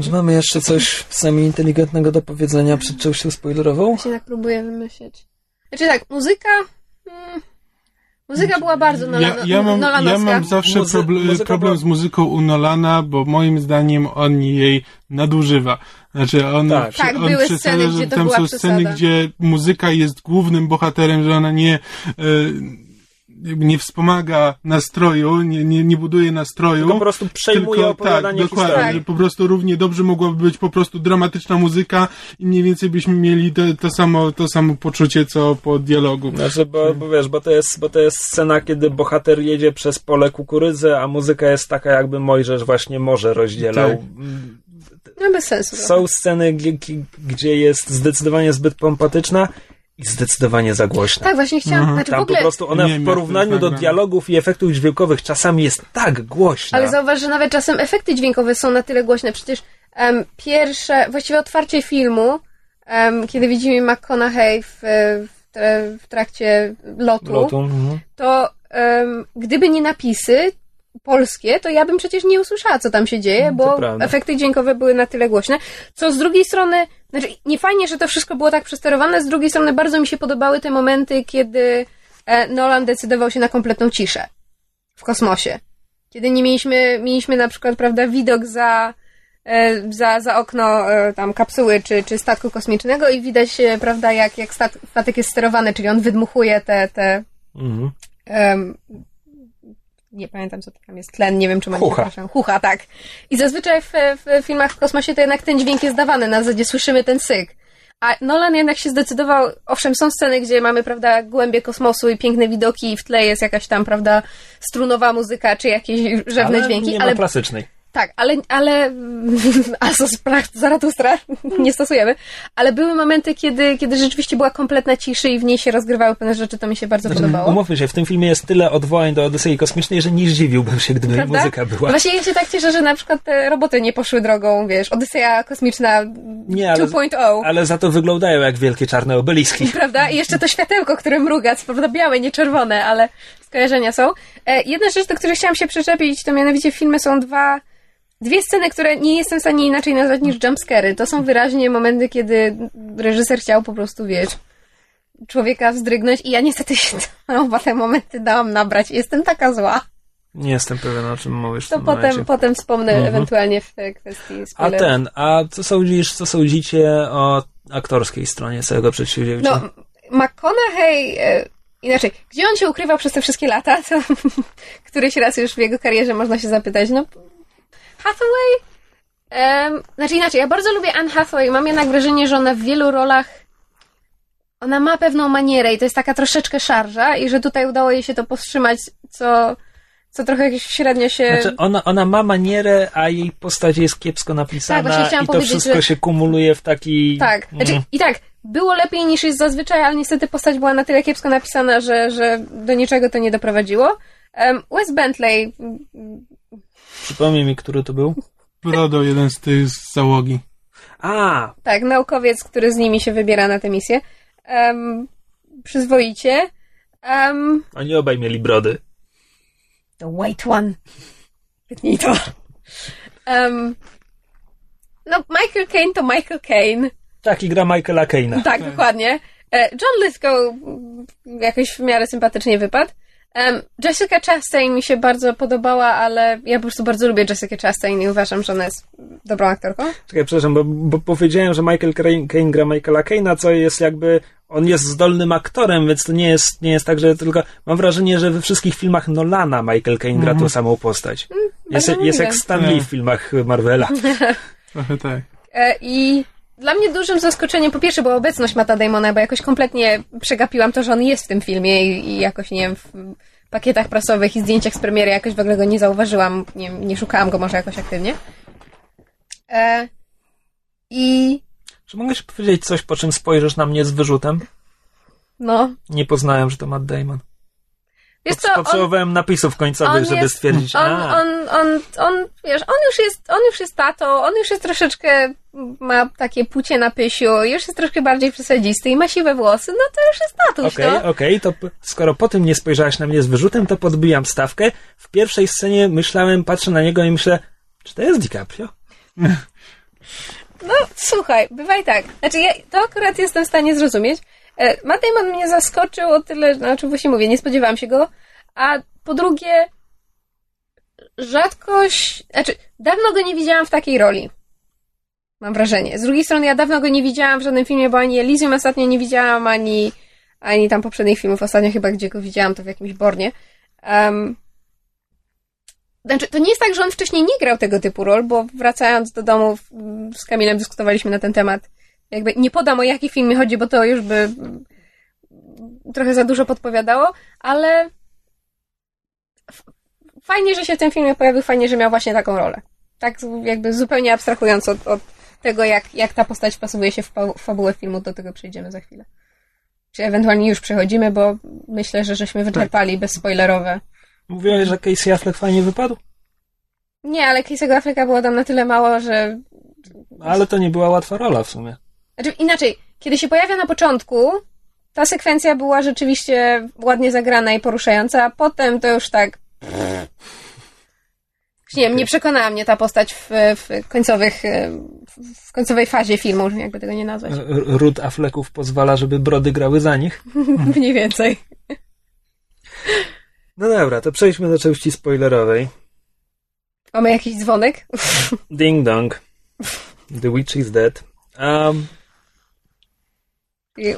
Czy mamy jeszcze coś semi-inteligentnego do powiedzenia przed częścią spoilerową? Ja się tak próbuję wymyśleć. Znaczy tak, muzyka... Hmm, muzyka była bardzo Nolan, Ja, ja, mam, ja mam zawsze Muzy- problem była- z muzyką u Nolana, bo moim zdaniem on jej nadużywa. Znaczy on, Tak. przy- Tak, on były przesada, sceny, że gdzie to tam była są przesada. sceny, gdzie muzyka jest głównym bohaterem, że ona nie, e, nie wspomaga nastroju, nie, nie, nie buduje nastroju. Tylko po prostu przejmuje Tylko, opowiadanie tak, dokładnie. historii. Po prostu równie dobrze mogłaby być po prostu dramatyczna muzyka i mniej więcej byśmy mieli to, to, samo, to samo poczucie, co po dialogu. Znaczy, bo, bo wiesz, bo to, jest, bo to jest scena, kiedy bohater jedzie przez pole kukurydzy, a muzyka jest taka, jakby Mojżesz właśnie morze rozdzielał. Tak. No bez sensu. Są sceny, g- gdzie jest zdecydowanie zbyt pompatyczna i zdecydowanie za głośna. Tak, właśnie chciałam. Mhm. Znaczy w Tam ogóle. po prostu ona Nie w porównaniu do dialogów i efektów dźwiękowych czasami jest tak głośna. Ale zauważ, że nawet czasem efekty dźwiękowe są na tyle głośne. Przecież em, pierwsze, właściwie otwarcie filmu, em, kiedy widzimy McConaughey w, w, tra- w trakcie lotu, Lotu, mhm. to em, gdyby nie napisy polskie, to ja bym przecież nie usłyszała, co tam się dzieje, bo efekty dźwiękowe były na tyle głośne. Co z drugiej strony, znaczy nie fajnie, że to wszystko było tak przesterowane, z drugiej strony bardzo mi się podobały te momenty, kiedy e, Nolan decydował się na kompletną ciszę w kosmosie. Kiedy nie mieliśmy, mieliśmy na przykład, prawda, widok za, e, za, za okno e, tam kapsuły czy, czy statku kosmicznego i widać, prawda, jak, jak stat, statek jest sterowany, czyli on wydmuchuje te, te Mhm. em, nie pamiętam, co to tam jest, tlen, nie wiem, czy mam Hucha. przepraszam. Hucha, tak. I zazwyczaj w, w filmach w kosmosie to jednak ten dźwięk jest dawany, na zasadzie słyszymy ten syk. A Nolan jednak się zdecydował, owszem, są sceny, gdzie mamy, prawda, głębie kosmosu i piękne widoki i w tle jest jakaś tam, prawda, strunowa muzyka, czy jakieś rzewne ale dźwięki, nie ma ale klasycznej. Tak, ale, ale <laughs> Zaratustra <laughs> nie stosujemy, ale były momenty, kiedy, kiedy rzeczywiście była kompletna ciszy i w niej się rozgrywały pewne rzeczy, to mi się bardzo podobało. Umówmy się, w tym filmie jest tyle odwołań do Odysei Kosmicznej, że nie zdziwiłbym się, gdyby Prawda? muzyka była. Właśnie ja się tak cieszę, że na przykład te roboty nie poszły drogą, wiesz, Odyseja Kosmiczna Nie, ale- 2.0. Ale za to wyglądają jak wielkie czarne obeliski. <laughs> Prawda? I jeszcze to światełko, które mruga, co prawda białe, nie czerwone, ale skojarzenia są. E, jedna rzecz, do której chciałam się przyczepić, to mianowicie w filmie są dwa, dwie sceny, które nie jestem w stanie inaczej nazwać niż jumpscary. To są wyraźnie momenty, kiedy reżyser chciał po prostu, wiesz, człowieka wzdrygnąć i ja niestety się <laughs> oba te momenty dałam nabrać. Jestem taka zła. Nie jestem pewien, o czym mówisz To potem, momencie. potem wspomnę Mhm. ewentualnie w kwestii A spoilerów. ten, a co sądzisz, co sądzicie o aktorskiej stronie całego przedsięwzięcia? No, McConaughey, e, inaczej, gdzie on się ukrywał przez te wszystkie lata? <laughs> To któryś raz już w jego karierze można się zapytać. No, Hathaway? Em, znaczy inaczej, ja bardzo lubię Anne Hathaway. Mam jednak wrażenie, że ona w wielu rolach ona ma pewną manierę i to jest taka troszeczkę szarża i że tutaj udało jej się to powstrzymać, co, co trochę średnio się... Znaczy, ona, ona ma manierę, a jej postać jest kiepsko napisana Tak, właśnie chciałam i to wszystko że- się kumuluje w taki... Tak, znaczy Mm. i tak, było lepiej niż jest zazwyczaj, ale niestety postać była na tyle kiepsko napisana, że, że do niczego to nie doprowadziło. Um, Wes Bentley, Przypomnij mi, który to był. Brodo, jeden z tych z załogi. A, tak, naukowiec, który z nimi się wybiera na tę misję. Um, przyzwoicie. Um, oni obaj mieli brody. The White One. Wytnij to. Um, no, Michael Caine to Michael Caine. Tak, i gra Michaela Kane'a. Tak, dokładnie. E, John Lithgow jakoś w miarę sympatycznie wypadł. Jessica Chastain mi się bardzo podobała, ale ja po prostu bardzo lubię Jessica Chastain i uważam, że ona jest dobrą aktorką. Czekaj, przepraszam, bo, bo powiedziałem, że Michael Caine gra Michaela Kane'a, co jest jakby... On jest zdolnym aktorem, więc to nie jest, nie jest tak, że tylko... Mam wrażenie, że we wszystkich filmach Nolana Michael Caine gra tą samą postać. Jest, bardzo jest możliwe. jak Stan Lee w filmach Marvela. <laughs> Trochę tak. E, I dla mnie dużym zaskoczeniem po pierwsze była obecność Mata Damona, bo jakoś kompletnie przegapiłam to, że on jest w tym filmie i, i jakoś, nie wiem, w pakietach prasowych i zdjęciach z premiery jakoś w ogóle go nie zauważyłam, nie, nie szukałam go może jakoś aktywnie. E, I Czy mogę ci powiedzieć coś, po czym spojrzysz na mnie z wyrzutem? no, Nie poznałem, że to Matt Damon. Wiesz co, on, Potrzebowałem napisów końcowych, on żeby jest- stwierdzić, on, a, on, on, on, wiesz, on już jest, on już jest tatą, on już jest troszeczkę, ma takie pucie na pysiu, już jest troszkę bardziej przesadzisty i ma siwe włosy, no to już jest tatuś, Okej, no. okej, to p- skoro po tym nie spojrzałaś na mnie z wyrzutem, to podbijam stawkę. W pierwszej scenie myślałem, patrzę na niego i myślę, czy to jest DiCaprio? No, słuchaj, bywaj tak. Znaczy, ja to akurat jestem w stanie zrozumieć. E, Matt Damon mnie zaskoczył o tyle, znaczy właśnie mówię, nie spodziewałam się go, a po drugie, rzadkość, znaczy, dawno go nie widziałam w takiej roli. Mam wrażenie. Z drugiej strony, ja dawno go nie widziałam w żadnym filmie, bo ani Elysium ostatnio nie widziałam, ani, ani tam poprzednich filmów. Ostatnio chyba, gdzie go widziałam, to w jakimś Bornie. Um, znaczy, to nie jest tak, że on wcześniej nie grał tego typu ról, bo wracając do domu z Kamilem dyskutowaliśmy na ten temat. Jakby nie podam o jaki film mi chodzi, bo to już by trochę za dużo podpowiadało, ale fajnie, że się w tym filmie pojawił, fajnie, że miał właśnie taką rolę. Tak jakby zupełnie abstrahując od, od tego, jak, jak ta postać wpasowuje się w fa- w fabułę filmu, do tego przejdziemy za chwilę. Czy ewentualnie już przechodzimy, bo myślę, że żeśmy wyczerpali bezspoilerowe. Mówiłaś, że Casey Affleck fajnie wypadł? Nie, ale Casey'ego Afflecka było tam na tyle mało, że Ale to nie była łatwa rola w sumie. Znaczy, inaczej, kiedy się pojawia na początku, ta sekwencja była rzeczywiście ładnie zagrana i poruszająca, a potem to już tak. Nie wiem, nie przekonała mnie ta postać w, w końcowych, e, w końcowej fazie filmu, jakby tego nie nazwać. Ród Afflecków pozwala, żeby brody grały za nich. <laughs> Mniej więcej. No dobra, to przejdźmy do części spoilerowej. Mamy jakiś dzwonek? Ding dong. <laughs> The witch is dead. Um,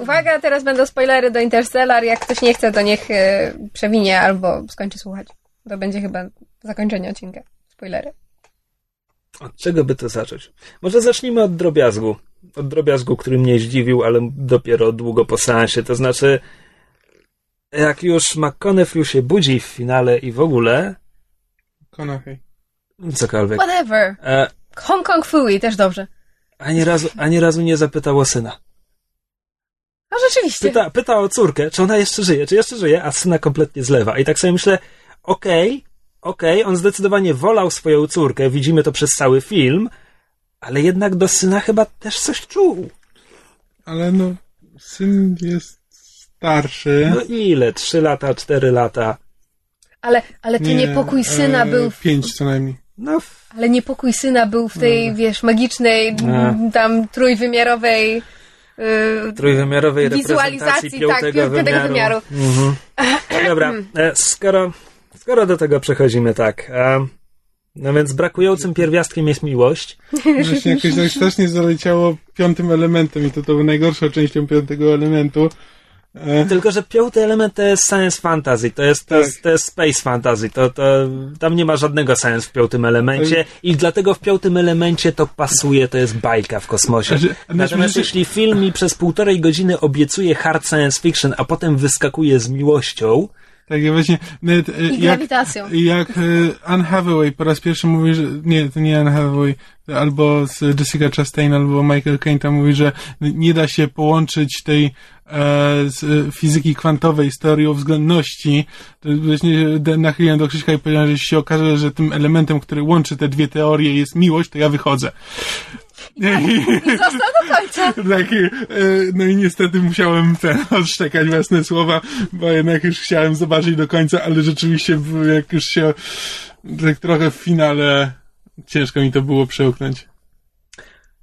uwaga, teraz będą spoilery do Interstellar. Jak ktoś nie chce, to niech e, przewinie albo skończy słuchać. To będzie chyba zakończenie odcinka. Spoilery. od czego by to zacząć? Może zacznijmy od drobiazgu. Od drobiazgu, który mnie zdziwił, ale dopiero długo po seansie. To znaczy, jak już McConaughey się budzi w finale i w ogóle, Konachej. cokolwiek, Whatever. e, Hong Kong Fooey, też dobrze. ani, razu, ani razu nie zapytał o syna. No rzeczywiście. Pyta, pyta o córkę, czy ona jeszcze żyje, czy jeszcze żyje, a syna kompletnie zlewa. I tak sobie myślę, okej, okej, on zdecydowanie wolał swoją córkę, widzimy to przez cały film, ale jednak do syna chyba też coś czuł. Ale no, syn jest starszy. No ile? Trzy lata, cztery lata? Ale, ale to niepokój syna e, był. W, Pięć co najmniej. No, f- ale niepokój syna był w tej, wiesz, magicznej, A. tam trójwymiarowej. Yy, trójwymiarowej Wizualizacji, reprezentacji tak, piątego piątego wymiaru. wymiaru. Mhm. <laughs> No Dobra, e, skoro, skoro do tego przechodzimy tak, e, no więc brakującym pierwiastkiem jest miłość. Właśnie jakoś tak <laughs> strasznie zaleciało piątym elementem i to to był najgorszą częścią piątego elementu. E, Tylko, że piąty element to jest science fantasy, to jest, to Tak. jest, to jest space fantasy, to, to, tam nie ma żadnego science w piątym elemencie i dlatego w piątym elemencie to pasuje, to jest bajka w kosmosie. Znaczy, Natomiast jeśli film mi przez półtorej godziny obiecuje hard science fiction, a potem wyskakuje z miłością, Tak, ja właśnie nawet, e, I jak, grawitacją. jak e, Anne Hathaway po raz pierwszy mówi, że nie, to nie Anne Hathaway, albo z Jessica Chastain, albo Michael Caine tam mówi, że nie da się połączyć tej e, z e, fizyki kwantowej z teorią względności. To właśnie de- nachyliłem do Krzyśka i powiedziałem, że jeśli się okaże, że tym elementem, który łączy te dwie teorie jest miłość, to ja wychodzę. <laughs> I końca. Taki, e, no i niestety musiałem ten, <laughs> odszczekać własne słowa, bo jednak już chciałem zobaczyć do końca, ale rzeczywiście jak już się tak trochę w finale ciężko mi to było przełknąć.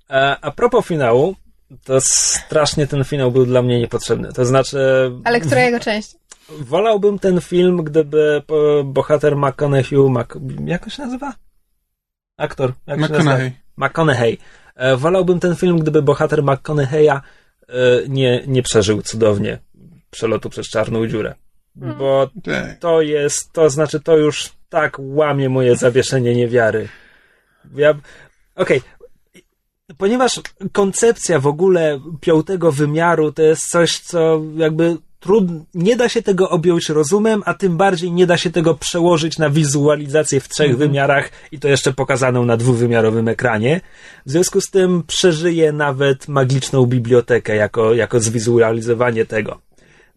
A, a propos finału, to strasznie ten finał był dla mnie niepotrzebny. To znaczy, Ale która jego część? wolałbym ten film, gdyby po- bohater McConaughey, Mac, jak on się nazywa? Aktor. Jak? McConaughey. McConaughey. E, wolałbym ten film, gdyby bohater McConaughey'a e, nie, nie przeżył cudownie przelotu przez czarną dziurę. Bo Tak. to jest, to znaczy, to już tak łamie moje zawieszenie niewiary. Ja, okej. Ponieważ koncepcja w ogóle piątego wymiaru to jest coś, co jakby trud, nie da się tego objąć rozumem, a tym bardziej nie da się tego przełożyć na wizualizację w trzech wymiarach i to jeszcze pokazaną na dwuwymiarowym ekranie. W związku z tym przeżyje nawet magiczną bibliotekę jako, jako zwizualizowanie tego.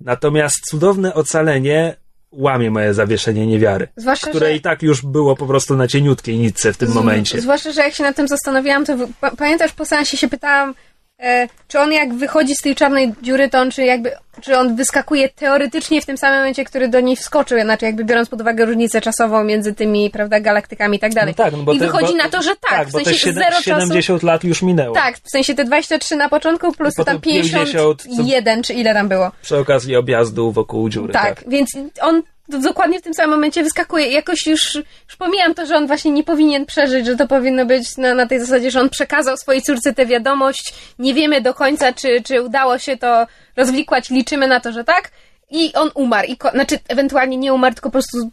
Natomiast cudowne ocalenie łamie moje zawieszenie niewiary, Zwłaszcza, które że- i tak już było po prostu na cieniutkiej nitce w tym momencie. Zwłaszcza, że jak się nad tym zastanawiałam, to pamiętasz, po seansie się pytałam, e, czy on jak wychodzi z tej czarnej dziury, to on czy jakby, czy on wyskakuje teoretycznie w tym samym momencie, który do niej wskoczył, znaczy jakby biorąc pod uwagę różnicę czasową między tymi, prawda, galaktykami i tak dalej. No tak, no bo I te- wychodzi bo- na to, że tak, tak w bo te sensie siedem- zero czasu. 70 lat już minęło. Tak, w sensie te 23 na początku plus tam potem 50, 51, czy ile tam było. Przy okazji objazdu wokół dziury. Tak, Tak. więc on dokładnie w tym samym momencie wyskakuje. Jakoś już, już pomijam to, że on właśnie nie powinien przeżyć, że to powinno być na, na tej zasadzie, że on przekazał swojej córce tę wiadomość. Nie wiemy do końca, czy, czy udało się to rozwikłać. Liczymy na to, że tak. I on umarł. I ko- znaczy, ewentualnie nie umarł, tylko po prostu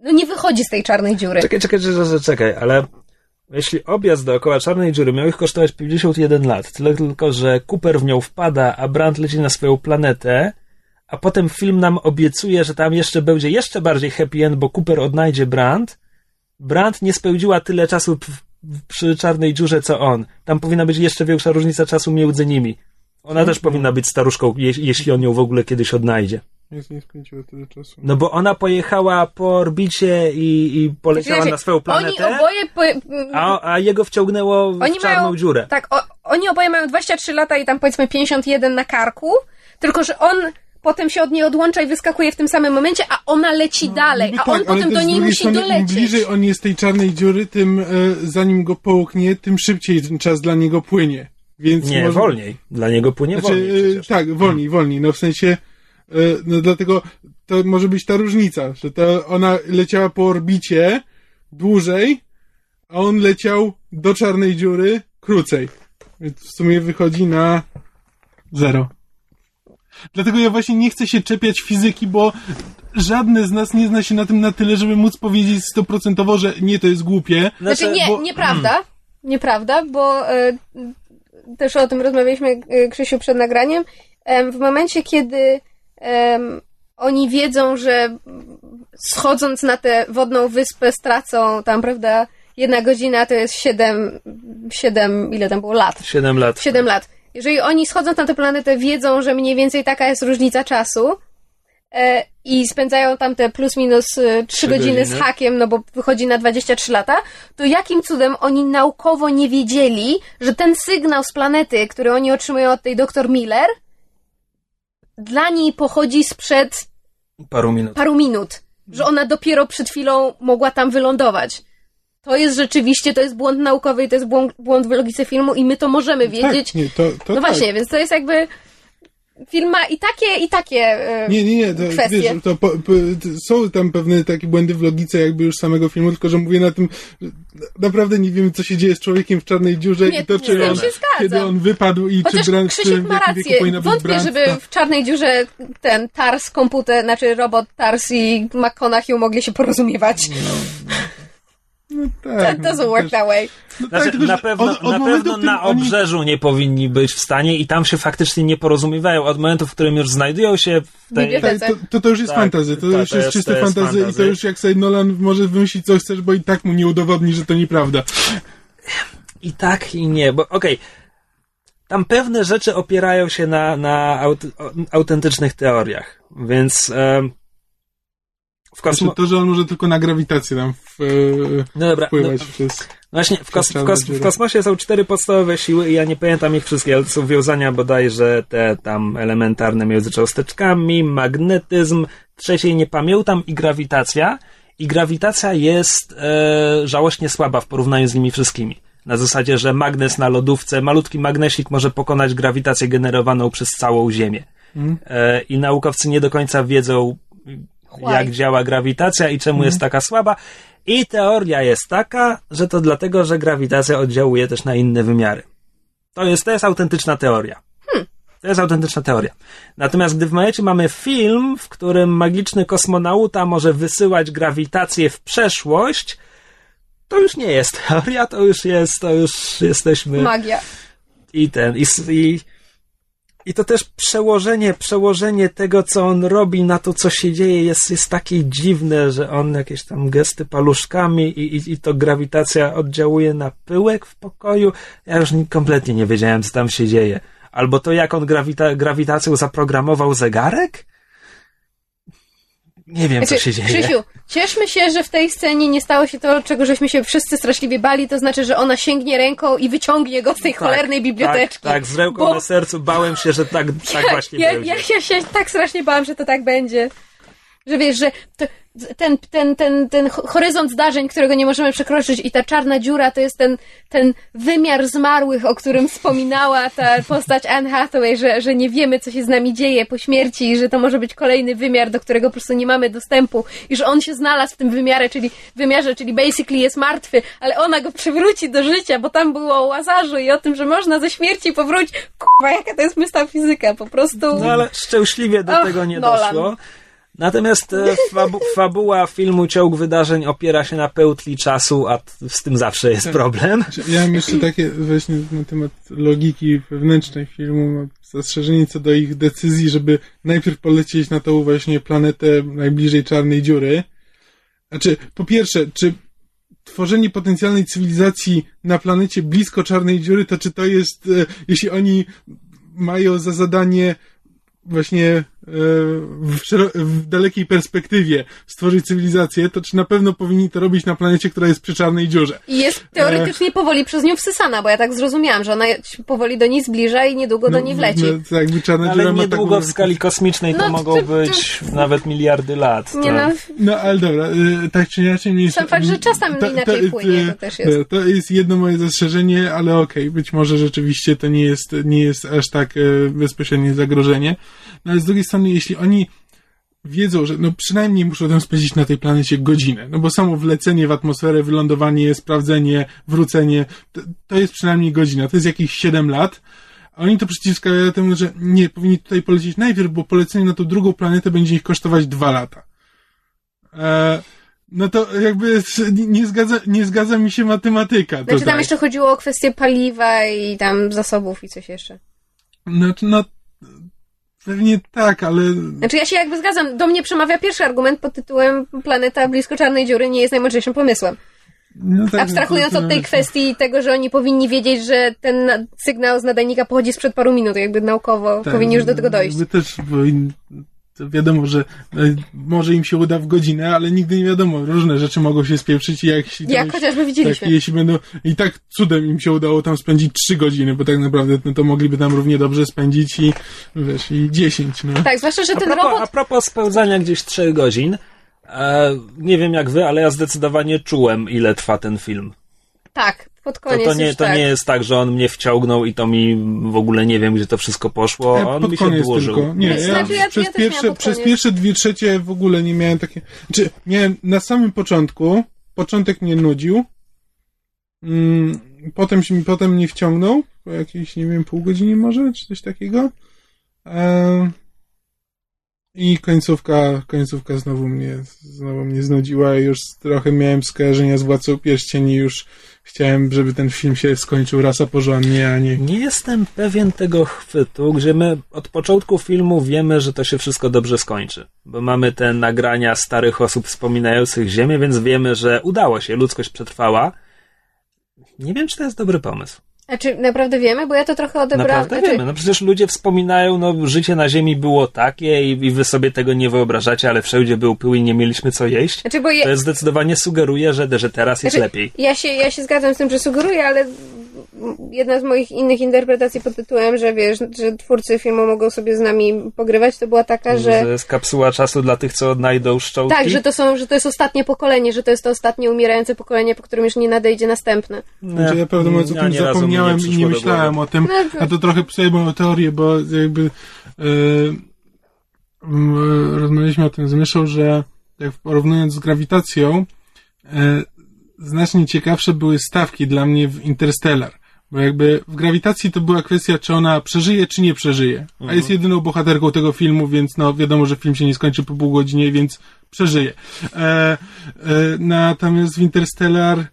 no, nie wychodzi z tej czarnej dziury. Czekaj, czekaj, czekaj, czekaj, ale jeśli objazd dookoła czarnej dziury miał ich kosztować 51 lat, tyle tylko, że Cooper w nią wpada, a Brandt leci na swoją planetę, a potem film nam obiecuje, że tam jeszcze będzie jeszcze bardziej happy end, bo Cooper odnajdzie Brandt, Brandt nie spełdziła tyle czasu przy czarnej dziurze, co on. Tam powinna być jeszcze większa różnica czasu między nimi. Ona też powinna być staruszką, je, jeśli on ją w ogóle kiedyś odnajdzie. Nic nie spędziło tyle czasu. No bo ona pojechała po orbicie i, i poleciała Znaczy, na swoją planetę. Oni oboje... Po, A, a jego wciągnęło w Oni czarną mają, dziurę. Tak, o, oni oboje mają 23 lata i tam powiedzmy 51 na karku, tylko że on potem się od niej odłącza i wyskakuje w tym samym momencie, a ona leci dalej, No a on ale potem do niej musi strony, Im dolecieć. bliżej on jest tej czarnej dziury, tym e, zanim go połknie, tym szybciej ten czas dla niego płynie. Więc Nie, może... wolniej. Dla niego płynie Znaczy, wolniej e, przecież. tak, wolniej, wolniej. No w sensie, e, no dlatego to może być ta różnica, że to ona leciała po orbicie dłużej, a on leciał do czarnej dziury krócej. Więc w sumie wychodzi na zero. Dlatego ja właśnie nie chcę się czepiać fizyki, bo żadne z nas nie zna się na tym na tyle, żeby móc powiedzieć stoprocentowo, że nie, to jest głupie. Znaczy nie, bo- nieprawda, nieprawda, bo e, też o tym rozmawialiśmy, e, Krzysiu, przed nagraniem. Em, w momencie, kiedy oni wiedzą, że schodząc na tę wodną wyspę stracą tam, prawda, jedna godzina to jest siedem, siedem, ile tam było lat? 7 lat. 7 lat. Jeżeli oni schodząc na tę planetę wiedzą, że mniej więcej taka jest różnica czasu e, i spędzają tam te plus minus 3 Trzy godziny z godziny. hakiem, no bo wychodzi na 23 lata, to jakim cudem oni naukowo nie wiedzieli, że ten sygnał z planety, który oni otrzymują od tej doktor Miller, dla niej pochodzi sprzed Paru minut. paru minut, że ona dopiero przed chwilą mogła tam wylądować. To jest rzeczywiście, to jest błąd naukowy i to jest błąd, błąd w logice filmu i my to możemy wiedzieć. Tak, nie, to, to No tak. właśnie, więc to jest jakby. Film ma i takie, i takie. e, Nie, nie, nie, to, kwestie. wiesz, to po, po, są tam pewne takie błędy w logice jakby już samego filmu, tylko że mówię na tym, że naprawdę nie wiemy, co się dzieje z człowiekiem w czarnej dziurze Nie, i to, czy on, kiedy on wypadł i Chociaż czy Brand, Krzysiek ma rację. Wątpię, żeby to- w czarnej dziurze ten TARS komputer, znaczy robot TARS i McConaughey mogli się porozumiewać. No, tak. That no, doesn't work też- that way. no Znaczy, tak, na pewno, od- od na, momentu, pewno na oni- obrzeżu nie powinni być w stanie i tam się faktycznie nie porozumiewają. Od momentu, w którym już znajdują się w tej... Tak, to, to, to już jest Tak, fantazy, to, to- już to jest jest- czyste to jest fantazy i to fantazy. już jak sobie Nolan może wymyślić co chcesz, bo i tak mu nie udowodni, że to nieprawda. I tak, i nie, bo okej. Tam pewne rzeczy opierają się na, na aut, autentycznych teoriach, więc em, w Znaczy kosmo... to, że on może tylko na grawitację tam w, e, No dobra, no, wpływać przez... właśnie w, kos, w, kos, w kosmosie są cztery podstawowe siły i ja nie pamiętam ich wszystkich, ale to są wiązania bodajże te tam elementarne między cząsteczkami, magnetyzm, trzeciej nie pamiętam i grawitacja. I grawitacja jest e, żałośnie słaba w porównaniu z nimi wszystkimi. Na zasadzie, że magnes na lodówce, malutki magnesik może pokonać grawitację generowaną przez całą Ziemię. Mm. E, I naukowcy nie do końca wiedzą, Why? jak działa grawitacja i czemu jest taka słaba. I teoria jest taka, że to dlatego, że grawitacja oddziałuje też na inne wymiary. To jest, to jest autentyczna teoria. To jest autentyczna teoria. Natomiast gdy w momencie mamy film, w którym magiczny kosmonauta może wysyłać grawitację w przeszłość, to już nie jest <laughs> teoria, to już jest, to już jesteśmy Magia. i ten, i, i, i to też przełożenie, przełożenie tego, co on robi na to, co się dzieje, jest, jest takie dziwne, że on jakieś tam gesty paluszkami i, i, i to grawitacja oddziałuje na pyłek w pokoju. Ja już nie- kompletnie nie wiedziałem, co tam się dzieje. Albo to, jak on grawita, grawitacją zaprogramował zegarek? Nie wiem, co Znaczy, się dzieje. Krzysiu, cieszmy się, że w tej scenie nie stało się to, czego żeśmy się wszyscy straszliwie bali, to znaczy, że ona sięgnie ręką i wyciągnie go z tej cholernej biblioteczki. Tak, tak, z ręką Bo- na sercu bałem się, że tak, tak właśnie ja, będzie. ja, ja się tak strasznie bałam, że to tak będzie. Że wiesz, że to, ten, ten, ten, ten ho- horyzont zdarzeń, którego nie możemy przekroczyć i ta czarna dziura to jest ten, ten wymiar zmarłych, o którym wspominała ta postać Anne Hathaway, że, że nie wiemy, co się z nami dzieje po śmierci i że to może być kolejny wymiar, do którego po prostu nie mamy dostępu i że on się znalazł w tym wymiarze, czyli wymiarze, czyli basically jest martwy, ale ona go przywróci do życia, bo tam było o Łazarzu i o tym, że można ze śmierci powrócić. Kurwa, jaka to jest fizyka, po prostu... No ale szczęśliwie do Ach, tego nie Nolan. doszło. Natomiast e, fabu fabuła filmu Ciąg Wydarzeń opiera się na pełtli czasu, a z tym zawsze jest problem. Ja mam jeszcze takie właśnie na temat logiki wewnętrznej filmu, zastrzeżenie co do ich decyzji, żeby najpierw polecieć na tą właśnie planetę najbliżej czarnej dziury. Znaczy, po pierwsze, czy tworzenie potencjalnej cywilizacji na planecie blisko czarnej dziury, to czy to jest, e, jeśli oni mają za zadanie właśnie w, w dalekiej perspektywie stworzyć cywilizację, to czy na pewno powinni to robić na planecie, która jest przy czarnej dziurze? I jest teoretycznie powoli przez nią wsysana, bo ja tak zrozumiałam, że ona się powoli do niej zbliża i niedługo do niej wleci. No, jakby czarna Ale dziura niedługo taką... w skali kosmicznej to No, mogą to- to- być nawet miliardy lat. Nie to- no, No ale dobra, y, tak czy inaczej... Nie Sam fakt, że czasem inaczej płynie, to też jest. To, to jest jedno moje zastrzeżenie, ale okej, być może rzeczywiście to nie jest, nie jest aż tak e, bezpośrednie zagrożenie. No ale z drugiej strony, jeśli oni wiedzą, że no przynajmniej muszą tam spędzić na tej planecie godzinę, no bo samo wlecenie w atmosferę, wylądowanie, sprawdzenie, wrócenie, to, to jest przynajmniej godzina, to jest jakieś 7 lat, a oni to przeciwstawiają temu, że nie, powinni tutaj polecieć najpierw, bo polecenie na tą drugą planetę będzie ich kosztować dwa lata. E, no to jakby nie- zgadza, nie zgadza mi się matematyka. Znaczy tam tutaj. jeszcze chodziło o kwestię paliwa i tam zasobów i coś jeszcze. Znaczy, no, pewnie tak, ale Znaczy ja się jakby zgadzam, do mnie przemawia pierwszy argument pod tytułem planeta blisko czarnej dziury nie jest najmądrzejszym pomysłem. no tak, Abstrahując no to- od tej kwestii tego, że oni powinni wiedzieć, że ten na- sygnał z nadajnika pochodzi sprzed paru minut, jakby naukowo tak, powinni już do tego dojść. Jakby też, in- to wiadomo, że e, może im się uda w godzinę, ale nigdy nie wiadomo, różne rzeczy mogą się spieprzyć i jak, jeśli Jak chociażby tak, widzieliśmy. jeśli będą, i tak cudem im się udało tam spędzić trzy godziny, bo tak naprawdę no to mogliby tam równie dobrze spędzić i, wiesz, i dziesięć, no. Tak, zwłaszcza, że A ten propos, a robot... propos spełzania gdzieś trzech godzin, e, nie wiem jak wy, ale ja zdecydowanie czułem, ile trwa ten film. Tak, pod To, koniec to, nie, już to tak. nie jest tak, że on mnie wciągnął i to mi w ogóle nie wiem, gdzie to wszystko poszło. Ja On pod mi się koniec tylko. Nie, ja, Znaczy, ja- przez, ja też miałam pierwsze, przez pierwsze dwie trzecie w ogóle nie miałem takie... Czy miałem na samym początku, początek mnie nudził, mm, potem, się, potem mnie wciągnął, po jakiejś, nie wiem, pół godziny może, czy coś takiego. E, I końcówka, końcówka znowu mnie, znowu mnie znudziła. Już trochę miałem skojarzenia z Władcą Pierścieni. Już chciałem, żeby ten film się skończył rasa porządnie, a nie... Nie jestem pewien tego chwytu, gdzie my od początku filmu wiemy, że to się wszystko dobrze skończy. Bo mamy te nagrania starych osób wspominających Ziemię, więc wiemy, że udało się, ludzkość przetrwała. Nie wiem, czy to jest dobry pomysł. A czy naprawdę wiemy? Bo ja to trochę odebrałam. Naprawdę znaczy, wiemy. No przecież ludzie wspominają, no życie na Ziemi było takie i, i wy sobie tego nie wyobrażacie, ale wszędzie był pył i nie mieliśmy co jeść. Znaczy, bo je, To jest zdecydowanie sugeruje, że, że teraz jest Znaczy, lepiej. Ja się, ja się zgadzam z tym, że sugeruję, ale jedna z moich innych interpretacji pod tytułem, że wiesz, że twórcy filmu mogą sobie z nami pogrywać, to była taka, Że że jest kapsuła czasu dla tych, co odnajdą szczołki. tak, że to są, że to jest ostatnie pokolenie, że to jest to ostatnie umierające pokolenie, po którym już nie nadejdzie następne. Nie, Znaczy ja prawdę mówiąc o tym zapomniałem i przyszło nie myślałem o tym, No, a to trochę psuje moją teorię, bo jakby yy, yy, rozmawialiśmy o tym z Myszą, że jak porównując z grawitacją, yy, znacznie ciekawsze były stawki dla mnie w Interstellar. Bo jakby w grawitacji to była kwestia, czy ona przeżyje, czy nie przeżyje. A jest jedyną bohaterką tego filmu, więc no wiadomo, że film się nie skończy po pół godzinie, więc przeżyje. E, e, natomiast w Interstellar e,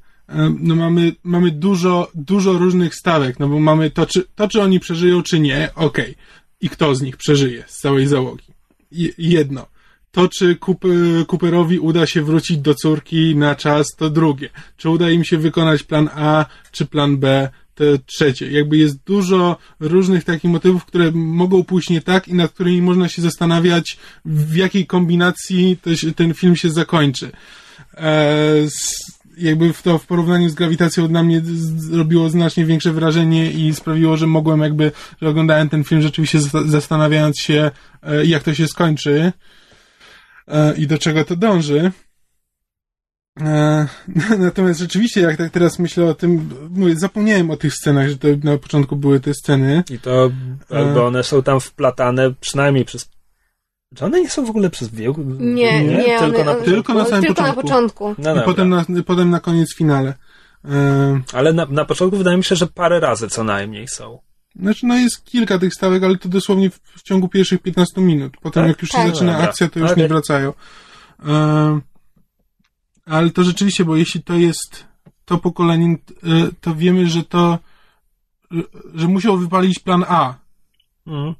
no mamy, mamy dużo, dużo różnych stawek, no bo mamy to, czy, to, czy oni przeżyją, czy nie, okej. I kto z nich przeżyje z całej załogi? Je, jedno. To, czy Cooperowi uda się wrócić do córki na czas, to drugie. Czy uda im się wykonać plan A, czy plan B, to trzecie. Jakby jest dużo różnych takich motywów, które mogą pójść nie tak i nad którymi można się zastanawiać, w jakiej kombinacji ten film się zakończy. E, s- jakby w to w porównaniu z grawitacją dla mnie zrobiło znacznie większe wrażenie i sprawiło, że mogłem jakby, że oglądałem ten film rzeczywiście zasta- zastanawiając się, e, jak to się skończy e, i do czego to dąży. E, <laughs> Natomiast rzeczywiście, jak tak teraz myślę o tym, mówię, zapomniałem o tych scenach, że to na początku były te sceny. I to jakby E. one są tam wplatane przynajmniej przez... Czy one nie są w ogóle przez wieł? Nie, nie, tylko one, na Tylko na samym tylko początku. na początku. No I dobra. potem na, potem na koniec finale. Ale na, na początku wydaje mi się, że parę razy co najmniej są. Znaczy, no jest kilka tych stawek, ale to dosłownie w, w ciągu pierwszych 15 minut. Potem Tak? jak już się Tak. zaczyna Dobra. akcja, to już Okej. nie wracają. E, ale to rzeczywiście, bo jeśli to jest to pokolenie, e, to wiemy, że to, że, musiał wypalić plan A, Mhm.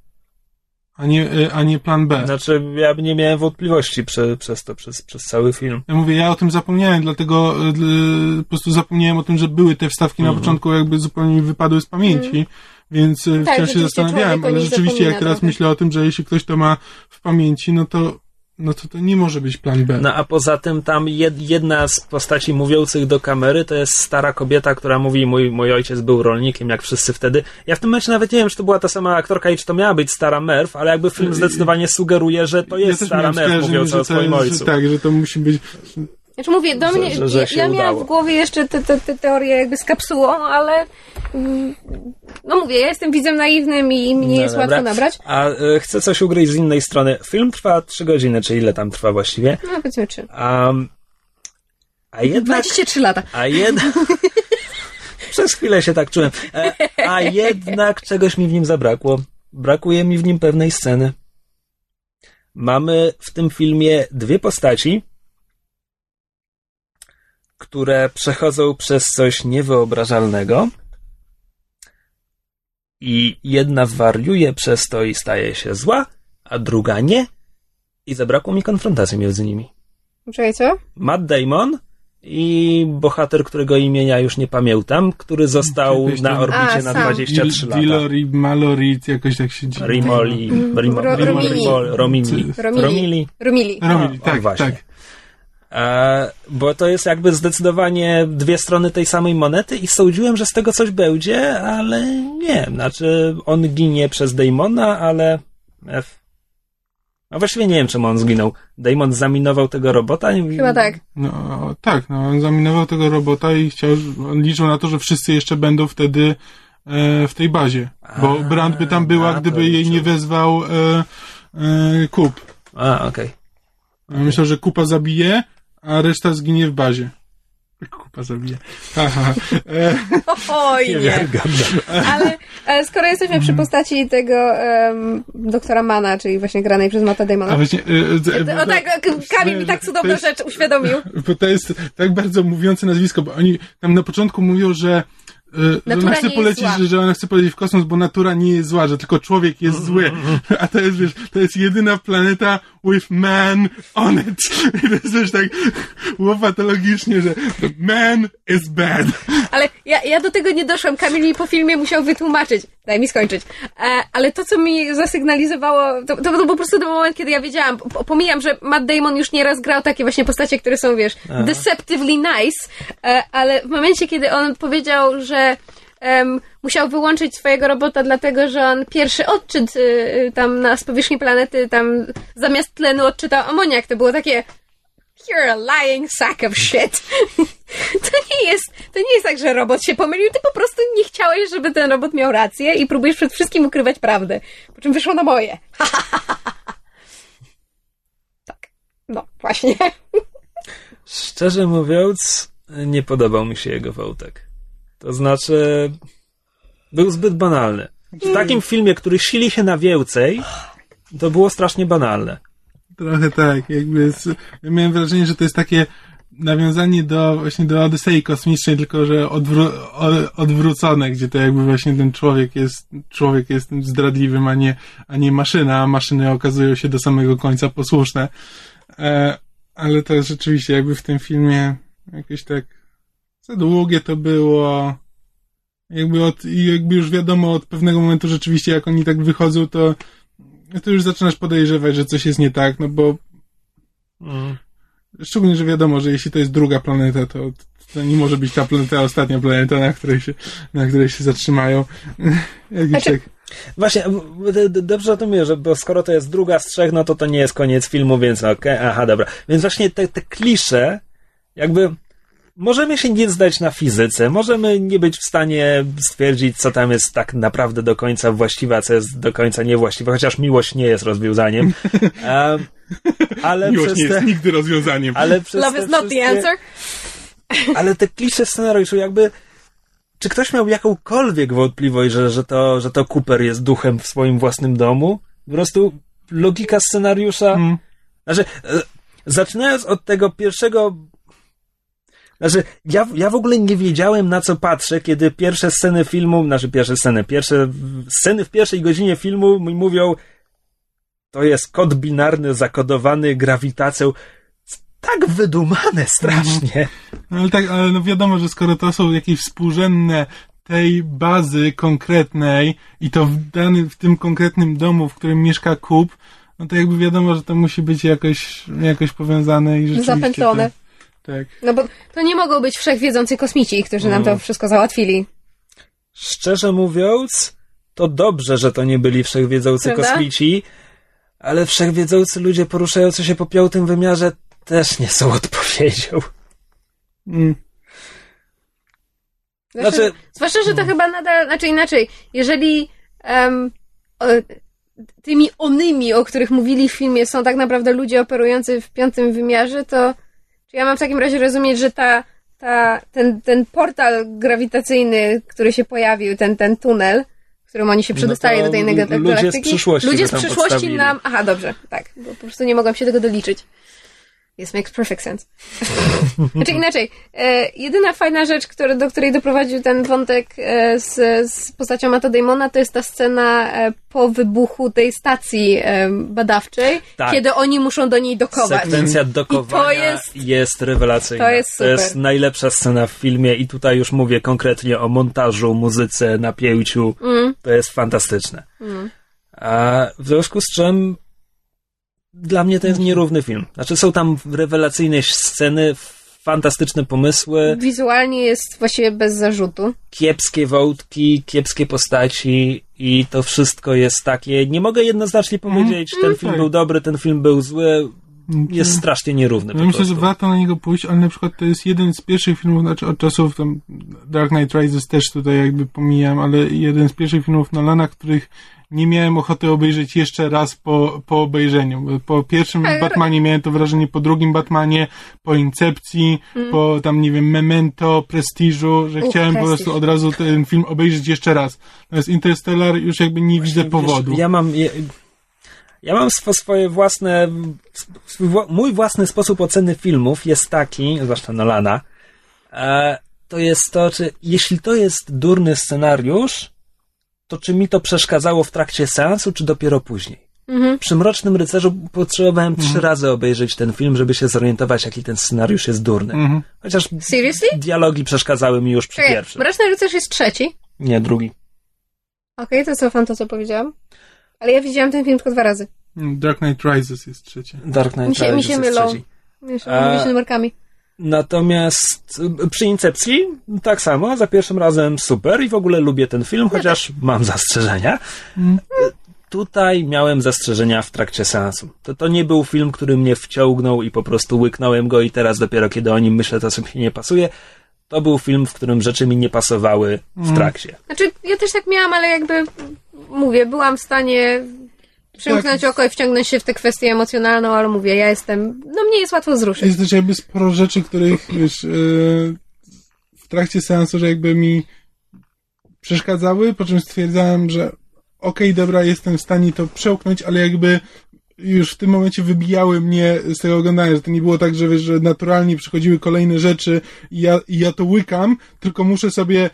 a nie, e, a nie plan B. Znaczy, ja nie miałem wątpliwości prze, przez to, przez, przez cały film. Ja mówię, ja o tym zapomniałem, dlatego e, po prostu zapomniałem o tym, że były te wstawki na Mhm. początku, jakby zupełnie mi wypadły z pamięci, więc e, Tak, wciąż się zastanawiałem, ale rzeczywiście jak teraz trochę. myślę o tym, że jeśli ktoś to ma w pamięci, no to, no to to nie może być plan B. No a poza tym tam jed, jedna z postaci mówiących do kamery to jest stara kobieta, która mówi mój, mój ojciec był rolnikiem, jak wszyscy wtedy. Ja w tym momencie nawet nie wiem, czy to była ta sama aktorka i czy to miała być stara Merv, ale jakby film zdecydowanie sugeruje, że to jest też stara skojarzenie, mówiąca że o to swoim ojcu. Że, tak, że to musi być... Znaczy mówię, do mnie, że- że ja, ja miałam udało. w głowie jeszcze te, te, te teorie jakby z kapsułą, ale mm, no mówię, ja jestem widzem naiwnym i mnie No jest dobra. łatwo nabrać. A y, chcę coś ugryźć z innej strony. Film trwa 3 godziny, czy ile tam trwa właściwie. No powiedzmy czy. A, a jednak... 23 lata. A jednak... <laughs> Przez chwilę się tak czułem. E, A jednak czegoś mi w nim zabrakło. Brakuje mi w nim pewnej sceny. Mamy w tym filmie dwie postaci, które przechodzą przez coś niewyobrażalnego. I jedna wariuje przez to i staje się zła, a druga nie. I zabrakło mi konfrontacji między nimi. Czekaj, co? Matt Damon i bohater, którego imienia już nie pamiętam, który został na orbicie A, na sam. 23 lata. Vilori, Malori, jakoś tak się dzieje. Rimoli, Rimo, Romili. Romili. Romili. Romili. Romili. Romili, O, tak, o, właśnie. tak. E, bo to jest jakby zdecydowanie dwie strony tej samej monety i sądziłem, że z tego coś będzie, ale nie. Znaczy, on ginie przez Damona, ale... F. A właściwie nie wiem, czemu on zginął. Damon zaminował tego robota? Chyba tak. No tak, no on zaminował tego robota i chciał, on liczył na to, że wszyscy jeszcze będą wtedy e, w tej bazie. Bo A, Brand by tam była, gdyby jej nie wezwał e, e, Kup. A, okej. Myślał, że Kupa zabije, a reszta zginie w bazie. Kupa zabija. Aha. E, Oj, nie. Niewiarygodne. Ale e, skoro jesteśmy przy postaci tego em, doktora Mana, czyli właśnie granej przez Matta a Damona. właśnie... e, e, O tak, K- Kamil mi tak cudowną jest- rzecz uświadomił. Bo to jest tak bardzo mówiące nazwisko, bo oni tam na początku mówią, e, że Natura ona chce nie jest polecieć, zła. że, ona chce polecieć w kosmos, bo natura nie jest zła, że tylko człowiek jest zły. A to jest, wiesz, to jest jedyna planeta with man on it. <laughs> I to jest też tak łopatologicznie, że man is bad. Ale ja, ja do tego nie doszłam. Kamil mi po filmie musiał wytłumaczyć. Daj mi skończyć. E, ale to, co mi zasygnalizowało, to, to był po prostu ten moment, kiedy ja wiedziałam. Po- Pomijam, że Matt Damon już nieraz grał takie właśnie postacie, które są, wiesz, deceptively nice, e, ale w momencie, kiedy on powiedział, że em, musiał wyłączyć swojego robota, dlatego że on pierwszy odczyt y, y, tam na z powierzchni planety, tam zamiast tlenu odczytał amoniak, to było takie You're a lying sack of shit. <laughs> To nie jest, to nie jest tak, że robot się pomylił, ty po prostu nie chciałeś, żeby ten robot miał rację i próbujesz przed wszystkim ukrywać prawdę. Po czym wyszło na moje. <laughs> tak. No, właśnie. <laughs> Szczerze mówiąc, nie podobał mi się jego wątek. To znaczy, był zbyt banalny. W takim filmie, który sili się na więcej, to było strasznie banalne. Trochę tak, jakby z, ja miałem wrażenie, że to jest takie nawiązanie do właśnie do Odysei Kosmicznej, tylko że odwró- odwrócone, gdzie to jakby właśnie ten człowiek jest człowiek jest tym zdradliwym, a nie, a nie maszyna, a maszyny okazują się do samego końca posłuszne. E, ale to rzeczywiście jakby w tym filmie jakieś tak za długie to było. Jakby od, jakby już wiadomo od pewnego momentu rzeczywiście jak oni tak wychodzą, to to już zaczynasz podejrzewać, że coś jest nie tak, no bo Mm. szczególnie, że wiadomo, że jeśli to jest druga planeta, to, to nie może być ta planeta, ostatnia planeta, na której się, na której się zatrzymają. <laughs> Jakiś Znaczy- tak, Właśnie, dobrze o tym mówię, że bo skoro to jest druga z trzech, no to to nie jest koniec filmu, więc okej, aha, dobra. Więc właśnie te, te klisze, jakby możemy się nie zdać na fizyce, możemy nie być w stanie stwierdzić, co tam jest tak naprawdę do końca właściwe, a co jest do końca niewłaściwe, chociaż miłość nie jest rozwiązaniem. <laughs> Em, ale miłość przez nie te, jest nigdy rozwiązaniem. ale przez Love is not the answer. ale te klisze scenariuszu, jakby. Czy ktoś miał jakąkolwiek wątpliwość, że, że, to, że to Cooper jest duchem w swoim własnym domu? Po prostu logika scenariusza. Mm. Znaczy, e, zaczynając od tego pierwszego. Znaczy, ja, ja w ogóle nie wiedziałem na co patrzę, kiedy pierwsze sceny filmu, znaczy pierwsze sceny, pierwsze w- sceny w pierwszej godzinie filmu mi mówią, to jest kod binarny zakodowany grawitacją. Tak wydumane strasznie. No, ale tak, ale no wiadomo, że skoro to są jakieś współrzędne tej bazy konkretnej i to w danym, w tym konkretnym domu, w którym mieszka Kup, no to jakby wiadomo, że to musi być jakoś, jakoś powiązane i rzeczywiście... Zapętlone. To, tak. No bo to nie mogą być wszechwiedzący kosmici, którzy nam Mm. to wszystko załatwili. Szczerze mówiąc, to dobrze, że to nie byli wszechwiedzący Prawda? kosmici, ale wszechwiedzący ludzie poruszający się po piątym wymiarze też nie są <laughs> odpowiedzią. Mm. Zwłaszcza, Znaczy- zwłaszcza że to chyba nadal, znaczy inaczej, jeżeli em, o, tymi onymi, o których mówili w filmie, są tak naprawdę ludzie operujący w piątym wymiarze, to czy ja mam w takim razie rozumieć, że ta, ta, ten, ten portal grawitacyjny, który się pojawił, ten, ten tunel, którym oni się No przedostali to do tej ludzie z galaktyki. przyszłości Ludzie z przyszłości nam. Aha, dobrze, tak. Bo po prostu nie mogłam się tego doliczyć. Yes, makes perfect sense. <laughs> znaczy inaczej, e, jedyna fajna rzecz, który, do której doprowadził ten wątek e, z, z postacią Matta Damona, to jest ta scena e, po wybuchu tej stacji e, badawczej, Tak. kiedy oni muszą do niej dokować. Sekwencja dokowania I to jest- jest rewelacyjna. to jest to jest super. najlepsza scena w filmie i tutaj już mówię konkretnie o montażu, muzyce, napięciu. Mm. To jest fantastyczne. A w związku z czym dla mnie to jest nierówny film. Znaczy są tam rewelacyjne sceny, fantastyczne pomysły, Wizualnie jest właściwie bez zarzutu. kiepskie wątki, kiepskie postaci i to wszystko jest takie. Nie mogę jednoznacznie powiedzieć, ten film tak. był dobry, ten film był zły. jest strasznie nierówny. Ja po myślę, prostu. że warto na niego pójść, ale na przykład to jest jeden z pierwszych filmów, znaczy od czasów tam Dark Knight Rises też tutaj jakby pomijam, ale jeden z pierwszych filmów Nolana, których nie miałem ochoty obejrzeć jeszcze raz po, po obejrzeniu. Po pierwszym Ale- Batmanie miałem to wrażenie, po drugim Batmanie, po Incepcji, po tam, nie wiem, Memento, Prestiżu, że Uch, chciałem po Prestige. prostu od razu ten film obejrzeć jeszcze raz. Natomiast Interstellar już jakby nie widzę powodu. Wiesz, ja mam. Ja, ja mam swo, swoje własne. Swój, mój własny sposób oceny filmów jest taki, zwłaszcza Nolana. E, to jest to, czy jeśli to jest durny scenariusz, to czy mi to przeszkadzało w trakcie seansu, czy dopiero później? Mhm. Przy Mrocznym Rycerzu potrzebowałem trzy razy obejrzeć ten film, żeby się zorientować, jaki ten scenariusz jest durny. Mhm. Chociaż Seriously? dialogi przeszkadzały mi już przy Czekaj, pierwszym. Mroczny Rycerz jest trzeci. Nie, drugi. Okej, to cofam to, co powiedziałam. Ale ja widziałam ten film tylko dwa razy. Dark Knight Rises jest trzecie. Dark Knight Mi się- mi Rises się jest mylą. trzeci. Jeszcze A- mówię się numerkami. Natomiast y, przy Incepcji tak samo, za pierwszym razem super i w ogóle lubię ten film, chociaż mam zastrzeżenia. Mm. Y, Tutaj miałem zastrzeżenia w trakcie seansu. To, to nie był film, który mnie wciągnął i po prostu łyknąłem go i teraz dopiero kiedy o nim myślę, to mi nie pasuje. To był film, w którym rzeczy mi nie pasowały w trakcie. Znaczy, ja też tak miałam, ale jakby mówię, byłam w stanie przymknąć oko i wciągnąć się w tę kwestię emocjonalną, ale mówię, ja jestem, no mnie jest łatwo wzruszyć. Jest też jakby sporo rzeczy, których wiesz, yy, w trakcie seansu, że jakby mi przeszkadzały, po czym stwierdzałem, że okej, dobra, jestem w stanie to przełknąć, ale jakby już w tym momencie wybijały mnie z tego oglądania, że to nie było tak, że wiesz, że naturalnie przychodziły kolejne rzeczy i ja, i ja to łykam, tylko muszę sobie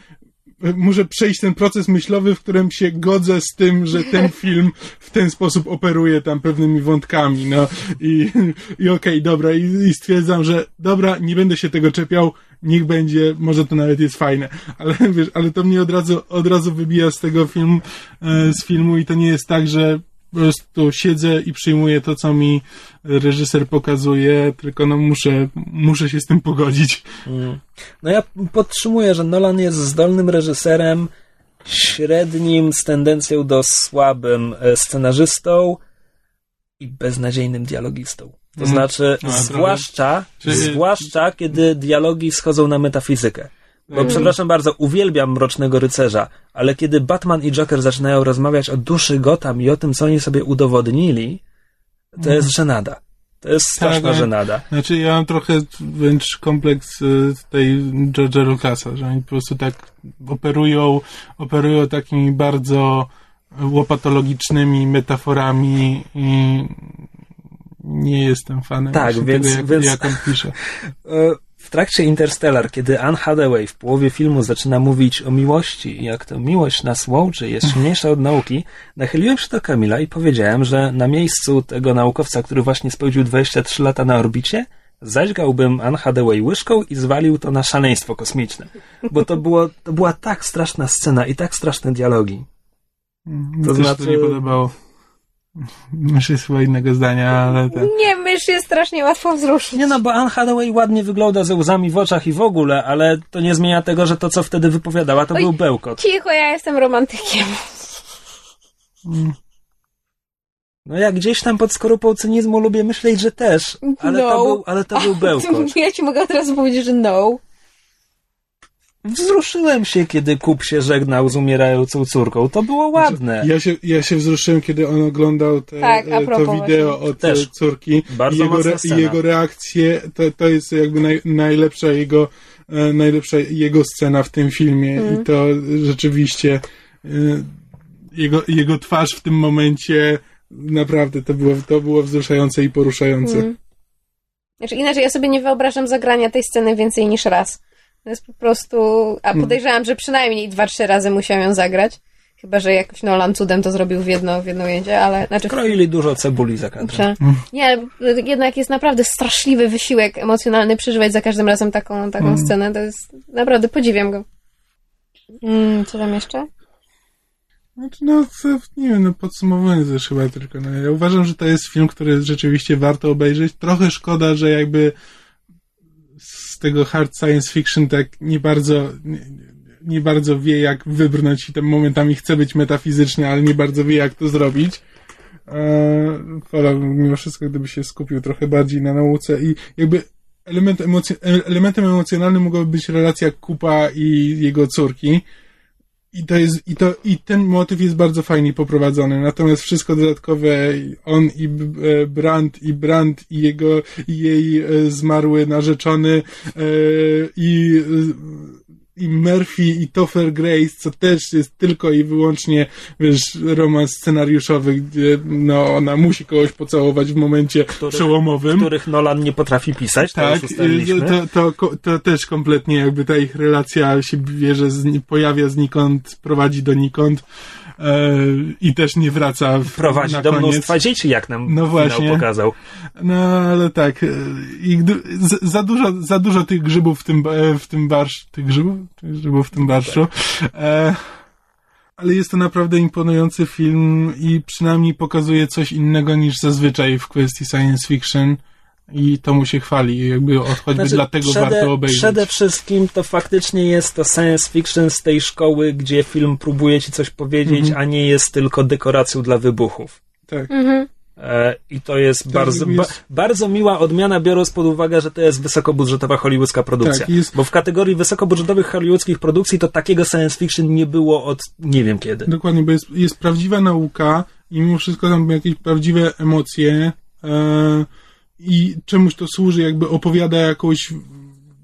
muszę przejść ten proces myślowy, w którym się godzę z tym, że ten <laughs> film w ten sposób operuje tam pewnymi wątkami, no. I, i okej, dobra, i, i stwierdzam, że dobra, nie będę się tego czepiał, niech będzie, może to nawet jest fajne, ale wiesz, ale to mnie od razu, od razu wybija z tego filmu, e, z filmu i to nie jest tak, że po prostu siedzę i przyjmuję to, co mi reżyser pokazuje, tylko no muszę, muszę się z tym pogodzić. Mm. No ja podtrzymuję, że Nolan jest zdolnym reżyserem, średnim z tendencją do słabym e, scenarzystą i beznadziejnym dialogistą. To Mm. znaczy, zwłaszcza, Czy- zwłaszcza kiedy dialogi schodzą na metafizykę. Bo Mm. przepraszam bardzo, uwielbiam Mrocznego Rycerza, ale kiedy Batman i Joker zaczynają rozmawiać o duszy Gotham i o tym, co oni sobie udowodnili, to jest żenada. To jest straszna Mm. Tak, żenada. Znaczy ja mam trochę wręcz kompleks y, tej George'a Lucasa, że oni po prostu tak operują, operują takimi bardzo łopatologicznymi metaforami i nie jestem fanem Tak, więc- tego, jak, więc- jak on pisze. <laughs> W trakcie Interstellar, kiedy Anne Hathaway w połowie filmu zaczyna mówić o miłości i jak to miłość nas łączy, jest silniejsza od nauki, nachyliłem się do Kamila i powiedziałem, że na miejscu tego naukowca, który właśnie spędził 23 lata na orbicie, zaćgałbym Anne Hathaway łyżką i zwalił to na szaleństwo kosmiczne. Bo to, było, to była tak straszna scena i tak straszne dialogi. Mi To też znaczy- to nie podobało. Mysz jest chyba innego zdania, ale ten... Nie, mysz jest strasznie łatwo wzruszyć. Nie no, bo Anne Hathaway ładnie wygląda ze łzami w oczach i w ogóle, ale to nie zmienia tego, że to, co wtedy wypowiadała, to Oj. był bełkot. Cicho, ja jestem romantykiem. No ja gdzieś tam pod skorupą cynizmu lubię myśleć, że też, ale, No. to, był, ale to był <laughs> bełkot. Ja ci mogę od razu powiedzieć, że no. Wzruszyłem się, kiedy Kup się żegnał z umierającą córką. To było ładne. Ja się, ja się wzruszyłem, kiedy on oglądał te, Tak, e, to wideo od Też. córki. Bardzo I jego, re, i jego reakcje, to, to jest jakby naj, najlepsza jego e, najlepsza jego scena w tym filmie Mm. i to rzeczywiście e, jego, jego twarz w tym momencie naprawdę to było, to było wzruszające i poruszające. Mm. Znaczy inaczej, ja sobie nie wyobrażam zagrania tej sceny więcej niż raz. To jest po prostu... A podejrzewam, że przynajmniej dwa, trzy razy musiał ją zagrać. Chyba, że jakoś Nolan cudem to zrobił w jedno, w jedno ujęcie, ale... Znaczy, Kroili dużo cebuli za kadrem. Prze- Nie, ale jednak jest naprawdę straszliwy wysiłek emocjonalny przeżywać za każdym razem taką, taką Mm. scenę. To jest naprawdę podziwiam go. Mm, co tam jeszcze? Znaczy, no, nie wiem, no podsumowując też chyba tylko, no, ja uważam, że to jest film, który rzeczywiście warto obejrzeć. Trochę szkoda, że jakby z tego hard science fiction tak nie bardzo, nie, nie bardzo wie, jak wybrnąć i tam momentami chce być metafizyczny, ale nie bardzo wie, jak to zrobić. E, wolałbym mimo wszystko, gdyby się skupił trochę bardziej na nauce i jakby element elementem emocjonalnym mogłaby być relacja Kupa i jego córki. I to jest, i to, i ten motyw jest bardzo fajnie poprowadzony. Natomiast wszystko dodatkowe, on i e, Brand, i Brand, i jego, i jej e, zmarły narzeczony, e, i i Murphy i Topher Grace, co też jest tylko i wyłącznie, wiesz, romans scenariuszowy, gdzie no, ona musi kogoś pocałować w momencie których, przełomowym. Których Nolan nie potrafi pisać, tak, to, to, to, to, też kompletnie jakby ta ich relacja się bierze, z, pojawia znikąd, prowadzi donikąd. E, i też nie wraca w, Prowadzi na do koniec. mnóstwa dzieci, jak nam No właśnie. pokazał. No, ale tak. e, I za, dużo, za dużo tych grzybów w tym, e, w tym barszu. Tych grzybów? Tych grzybów w tym barszu. E, ale jest to naprawdę imponujący film i przynajmniej pokazuje coś innego niż zazwyczaj w kwestii science fiction. I to mu się chwali, jakby choćby Znaczy, dlatego przede, warto obejrzeć. Przede wszystkim to faktycznie jest to science fiction z tej szkoły, gdzie film próbuje ci coś powiedzieć, Mhm. a nie jest tylko dekoracją dla wybuchów. Tak. Mhm. E, I to jest Tak, bardzo, jest- ba, bardzo miła odmiana, biorąc pod uwagę, że to jest wysokobudżetowa hollywoodzka produkcja. Tak, jest- Bo w kategorii wysokobudżetowych hollywoodzkich produkcji to takiego science fiction nie było od nie wiem kiedy. Dokładnie, bo jest, jest prawdziwa nauka i mimo wszystko tam jakieś prawdziwe emocje e, i czemuś to służy, jakby opowiada jakąś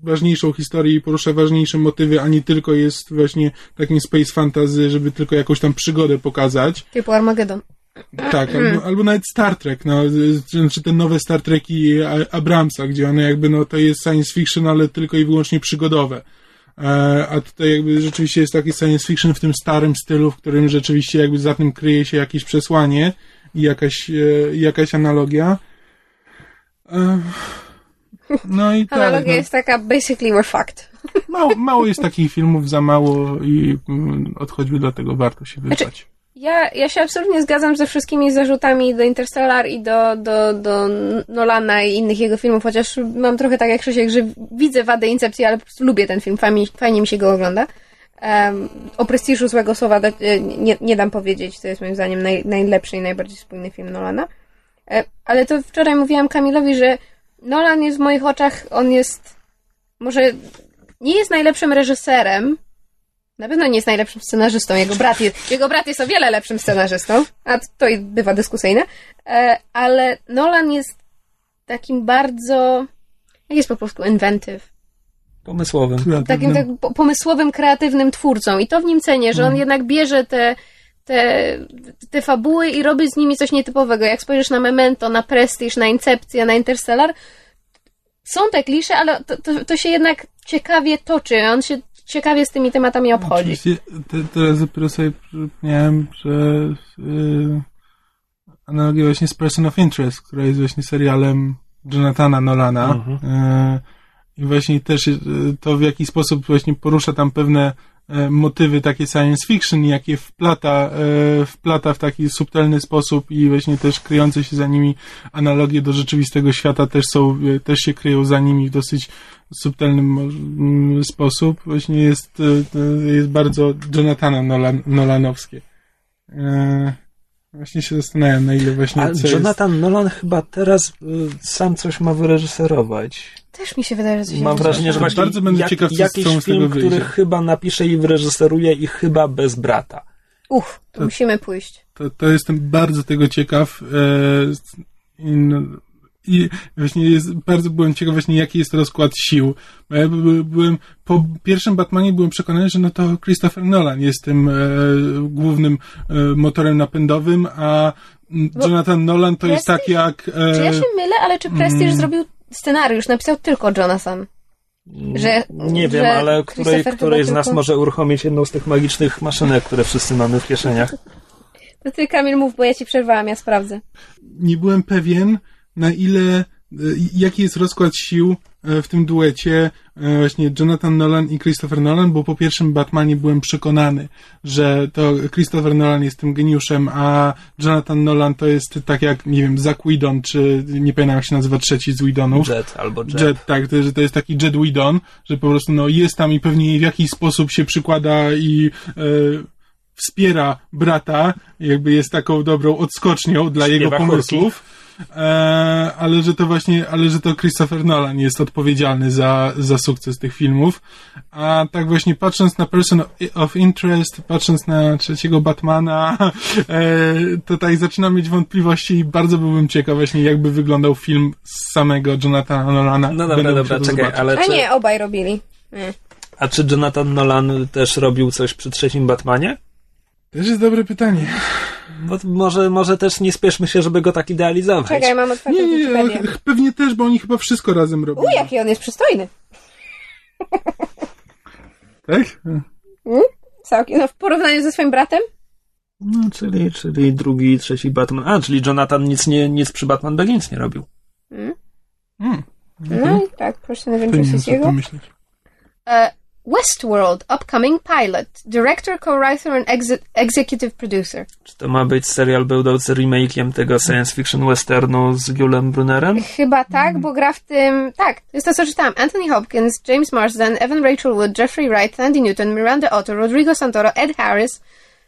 ważniejszą historię i porusza ważniejsze motywy, a nie tylko jest właśnie takim space fantasy, żeby tylko jakąś tam przygodę pokazać. Typu Armageddon. Tak, albo, albo nawet Star Trek, no, czy, czy te nowe Star Treki Abramsa, gdzie one jakby, no, to jest science fiction, ale tylko i wyłącznie przygodowe. E, a tutaj jakby rzeczywiście jest taki science fiction w tym starym stylu, w którym rzeczywiście jakby za tym kryje się jakieś przesłanie i jakaś, e, jakaś analogia. No i tak, Analogia no, jest taka, basically we're fucked. mało, mało jest takich filmów, za mało i mm, od choćby dlatego warto się Znaczy, wybrać. Ja, ja się absolutnie zgadzam ze wszystkimi zarzutami do Interstellar i do, do, do Nolana i innych jego filmów, chociaż mam trochę tak jak Krzysiek, że widzę wadę Incepcji, ale po prostu lubię ten film, fajnie, fajnie mi się go ogląda. Um, o prestiżu złego słowa nie, nie dam powiedzieć, to jest moim zdaniem naj, najlepszy i najbardziej spójny film Nolana. E, ale to wczoraj mówiłam Kamilowi, że Nolan jest w moich oczach, on jest może nie jest najlepszym reżyserem, na pewno nie jest najlepszym scenarzystą. Jego brat jest, jego brat jest o wiele lepszym scenarzystą, a to i bywa dyskusyjne. E, ale Nolan jest takim bardzo. Jak jest po polsku? Inventive. Pomysłowym. Takim tak po- pomysłowym, kreatywnym twórcą. I to w nim cenię, że on jednak bierze te, te, te fabuły i robi z nimi coś nietypowego. Jak spojrzysz na Memento, na Prestige, na Incepcję, na Interstellar, są te klisze, ale to, to, to się jednak ciekawie toczy. On się ciekawie z tymi tematami obchodzi. Oczywiście, te, teraz dopiero sobie przypomniałem, że yy, analogia właśnie z Person of Interest, która jest właśnie serialem Jonathana Nolana Mhm. yy, i właśnie też yy, to w jaki sposób właśnie porusza tam pewne motywy takie science fiction, jakie wplata, e, wplata w taki subtelny sposób i właśnie też kryjące się za nimi analogie do rzeczywistego świata też są, e, też się kryją za nimi w dosyć subtelny mm, sposób. Właśnie jest, e, e, jest bardzo Jonathana Nolan, Nolanowskie. E, Właśnie się zastanawiam, na ile właśnie A Jonathan Nolan chyba teraz sam coś ma wyreżyserować. Też mi się wydaje, że coś Mam wrażenie, że właśnie bardzo będę jak, ciekaw, co z jakiś tego film, wyjdzie. który chyba napisze i wyreżyseruje i chyba bez brata. Uff, to musimy pójść. To, to jestem bardzo tego ciekaw. E, i, no, I właśnie jest, bardzo byłem ciekaw właśnie jaki jest rozkład sił. Bo ja by, byłem, po pierwszym Batmanie byłem przekonany, że no to Christopher Nolan jest tym e, głównym e, motorem napędowym, a Jonathan Nolan to jest tak jak... E, Czy ja się mylę, ale czy Prestige mm. zrobił scenariusz? Napisał tylko Jonathan. Że- nie wiem, że ale której, której z nas tylko- może uruchomić jedną z tych magicznych maszynek, które wszyscy mamy w kieszeniach. To ty, Kamil, mów, bo ja ci przerwałam, ja sprawdzę. nie byłem pewien, na ile, e, jaki jest rozkład sił w tym duecie e, właśnie Jonathan Nolan i Christopher Nolan, bo po pierwszym Batmanie byłem przekonany, że to Christopher Nolan jest tym geniuszem, a Jonathan Nolan to jest tak jak, nie wiem, Zack Whedon, czy nie pamiętam jak się nazywa trzeci z Whedonów. Jet albo Jet. Jet, tak, to, że to jest taki Jet Whedon, że po prostu no, jest tam i pewnie w jakiś sposób się przykłada i e, wspiera brata, jakby jest taką dobrą odskocznią dla jego Śpiewa pomysłów. E, ale że to właśnie, ale że to Christopher Nolan jest odpowiedzialny za, za sukces tych filmów. A tak właśnie patrząc na Person of Interest, patrząc na trzeciego Batmana, <laughs> e, to tak zaczynam mieć wątpliwości i bardzo byłbym ciekaw właśnie jakby wyglądał film z samego Jonathana Nolana. No dobra, Będę dobra, czekaj, zobaczyć. ale A czy, nie, obaj robili. Nie. a czy Jonathan Nolan też robił coś przy trzecim Batmanie? Też jest dobre pytanie. Bo może, może też nie spieszmy się, żeby go tak idealizować. Czekaj, mam otwartą Nie, nie, nie, pewnie też, bo oni chyba wszystko razem robią. U, jaki on jest przystojny. <laughs> Tak? Całkiem. No, w porównaniu ze swoim bratem? No, czyli, czyli drugi, trzeci Batman. A, czyli Jonathan nic, nie, nic przy Batman Begins nie robił. Mm. Mm, No i tak, proszę na tu jego. myśleć. E, Westworld, upcoming pilot. Director, co-writer and exe- executive producer. Czy to ma być serial będący remake'iem tego science fiction westernu z Julem Brunnerem? Chyba tak, bo gra w tym... Tak, to jest to, co czytałam. Anthony Hopkins, James Marsden, Evan Rachel Wood, Jeffrey Wright, Andy Newton, Miranda Otto, Rodrigo Santoro, Ed Harris,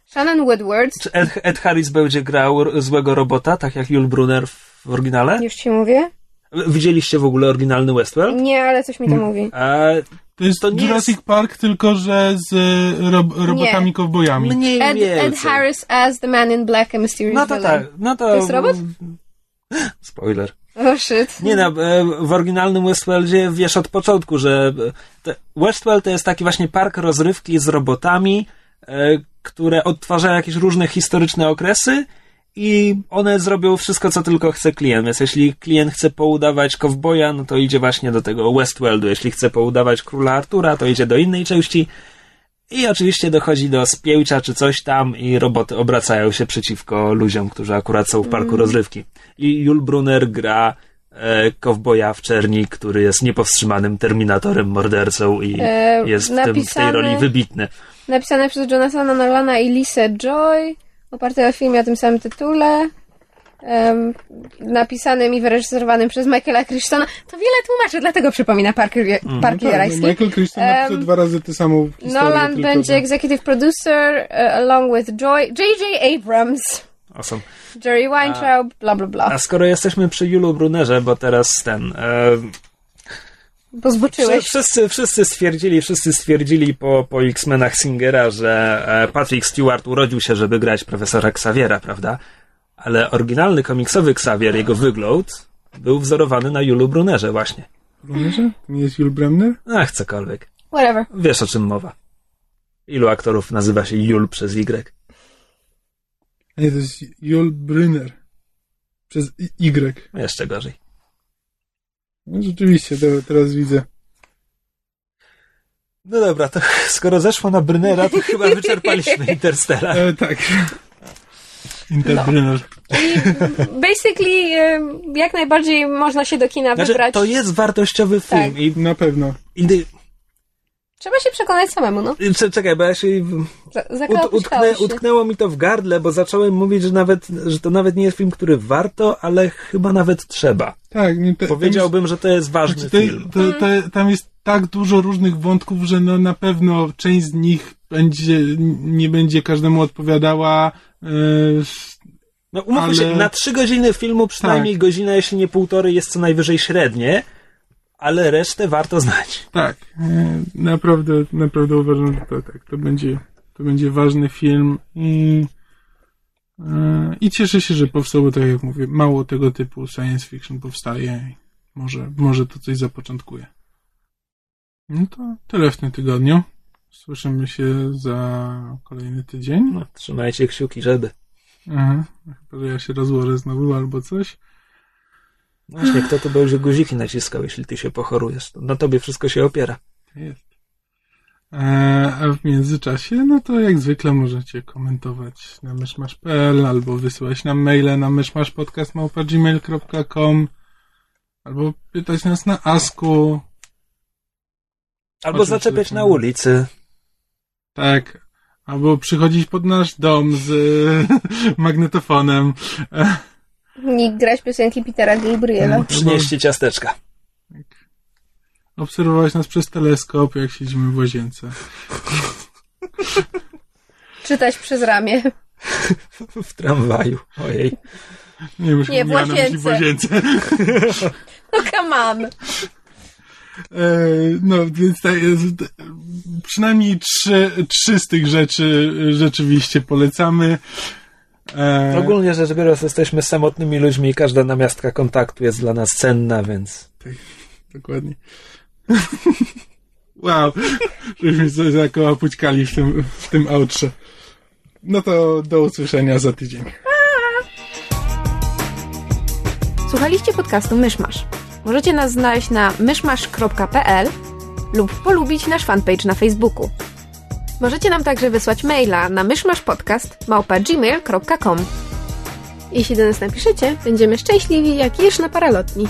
Shannon Woodward. Czy Ed, Ed Harris będzie grał złego robota, tak jak Jul Brunner w oryginale? Już ci mówię? Widzieliście w ogóle oryginalny Westworld? Nie, ale coś mi to mówi. A To jest To nie Jurassic jest- Park, tylko że z rob, robotami kowbojami. mniej Ed, więcej. Ed Harris as the man in black, a mysterious No to villain. tak, no to... To jest robot? <gasps> Spoiler. Oh shit. Nie no, e, w oryginalnym Westworldzie wiesz od początku, że e, Westworld to jest taki właśnie park rozrywki z robotami, e, które odtwarzają jakieś różne historyczne okresy i one zrobią wszystko, co tylko chce klient. Więc jeśli klient chce poudawać kowboja, no to idzie właśnie do tego Westworldu. Jeśli chce poudawać króla Artura, to idzie do innej części. I oczywiście dochodzi do spięcia czy coś tam i roboty obracają się przeciwko ludziom, którzy akurat są w parku rozrywki. I Jul Brunner gra e, kowboja w czerni, który jest niepowstrzymanym terminatorem, mordercą i E, jest w, tym, w tej napisane- roli wybitny. Napisane przez Jonathana Nolana i Lisę Joy, oparte o filmie o tym samym tytule, em, napisanym i wyreżyserowanym przez Michaela Crichtona. To wiele tłumaczy, dlatego przypomina Parker, Mm. Park Tak, no Michael napisał Em, dwa razy tę samą historię. Nolan tylko będzie executive producer e, along with Joy, J.J. Abrams, Awesome. Jerry Weintraub, bla bla bla. A skoro jesteśmy przy Julu Brunnerze, bo teraz ten... E, Bo zboczyłeś. Wszyscy, wszyscy stwierdzili, wszyscy stwierdzili po, po X-Menach Singera, że e, Patrick Stewart urodził się, żeby grać profesora Xaviera, prawda? Ale oryginalny komiksowy Xavier, jego wygląd, był wzorowany na Julu Brunnerze właśnie. Brunnerze? To nie jest Jul Bremner? Ach, cokolwiek. Whatever. Wiesz o czym mowa. Ilu aktorów nazywa się Jul przez Y? A nie, to jest Jul Brynner. Przez Y. Jeszcze gorzej. No, rzeczywiście, to, teraz widzę. No dobra, to <laughs> skoro zeszło na Brynera, to chyba <laughs> wyczerpaliśmy Interstellar. E, tak. Interbrynner. I basically em, jak najbardziej można się do kina Znaczy, wybrać. to jest wartościowy film Tak. i, Na pewno. i Trzeba się przekonać samemu, no. Cze- Czekaj, bo ja się ut, utknę, się. utknęło mi to w gardle, bo zacząłem mówić, że nawet, że to nawet nie jest film, który warto, ale chyba nawet trzeba. Tak, nie, te, Powiedziałbym, że to jest ważny jest, znaczy, film. to, to, to, tam jest tak dużo różnych wątków, że no na pewno część z nich będzie, nie będzie każdemu odpowiadała. E, No umówmy ale- się, na trzy godziny filmu przynajmniej Tak. godzina, jeśli nie półtorej, jest co najwyżej średnie, ale resztę warto znać. tak, naprawdę, naprawdę uważam, że to tak, to będzie, to będzie ważny film i, e, i cieszę się, że powstał, bo tak jak mówię, mało tego typu science fiction powstaje i może, może to coś zapoczątkuje. No to tyle w tym tygodniu. Słyszymy się za kolejny tydzień. No, trzymajcie kciuki, żeby. Aha, chyba, że ja się rozłożę znowu albo coś. No Właśnie, kto to będzie guziki naciskał, jeśli ty się pochorujesz? Na tobie wszystko się opiera. Jest. E, a w międzyczasie, no to jak zwykle możecie komentować na myszmasz.pl albo wysyłać nam maile na myszmaszpodcast.gmail.com albo pytać nas na Asku. Albo zaczepiać na ulicy. Tak. Albo przychodzić pod nasz dom z <laughs> magnetofonem. E, I grać piosenki Petera Gabriela. Przynieście ciasteczka. obserwować nas przez teleskop, jak siedzimy w łazience. czytać przez ramię. w tramwaju. Ojej. Nie, już Nie, w myśli w łazience. łazience. No come on. E, no, więc tak jest. Przynajmniej trzy, trzy z tych rzeczy rzeczywiście polecamy. E, Ogólnie rzecz biorąc, jesteśmy samotnymi ludźmi i każda namiastka kontaktu jest dla nas cenna, więc Dokładnie. <laughs> wow, żeśmy sobie zakołapućkali w tym, w tym outrze. No to do usłyszenia za tydzień. Słuchaliście podcastu Myszmasz. Możecie nas znaleźć na myszmasz.pl lub polubić nasz fanpage na Facebooku. Możecie nam także wysłać maila na myszmaszpodcast.gmail.com Jeśli do nas napiszecie, będziemy szczęśliwi jak jesz na paralotni.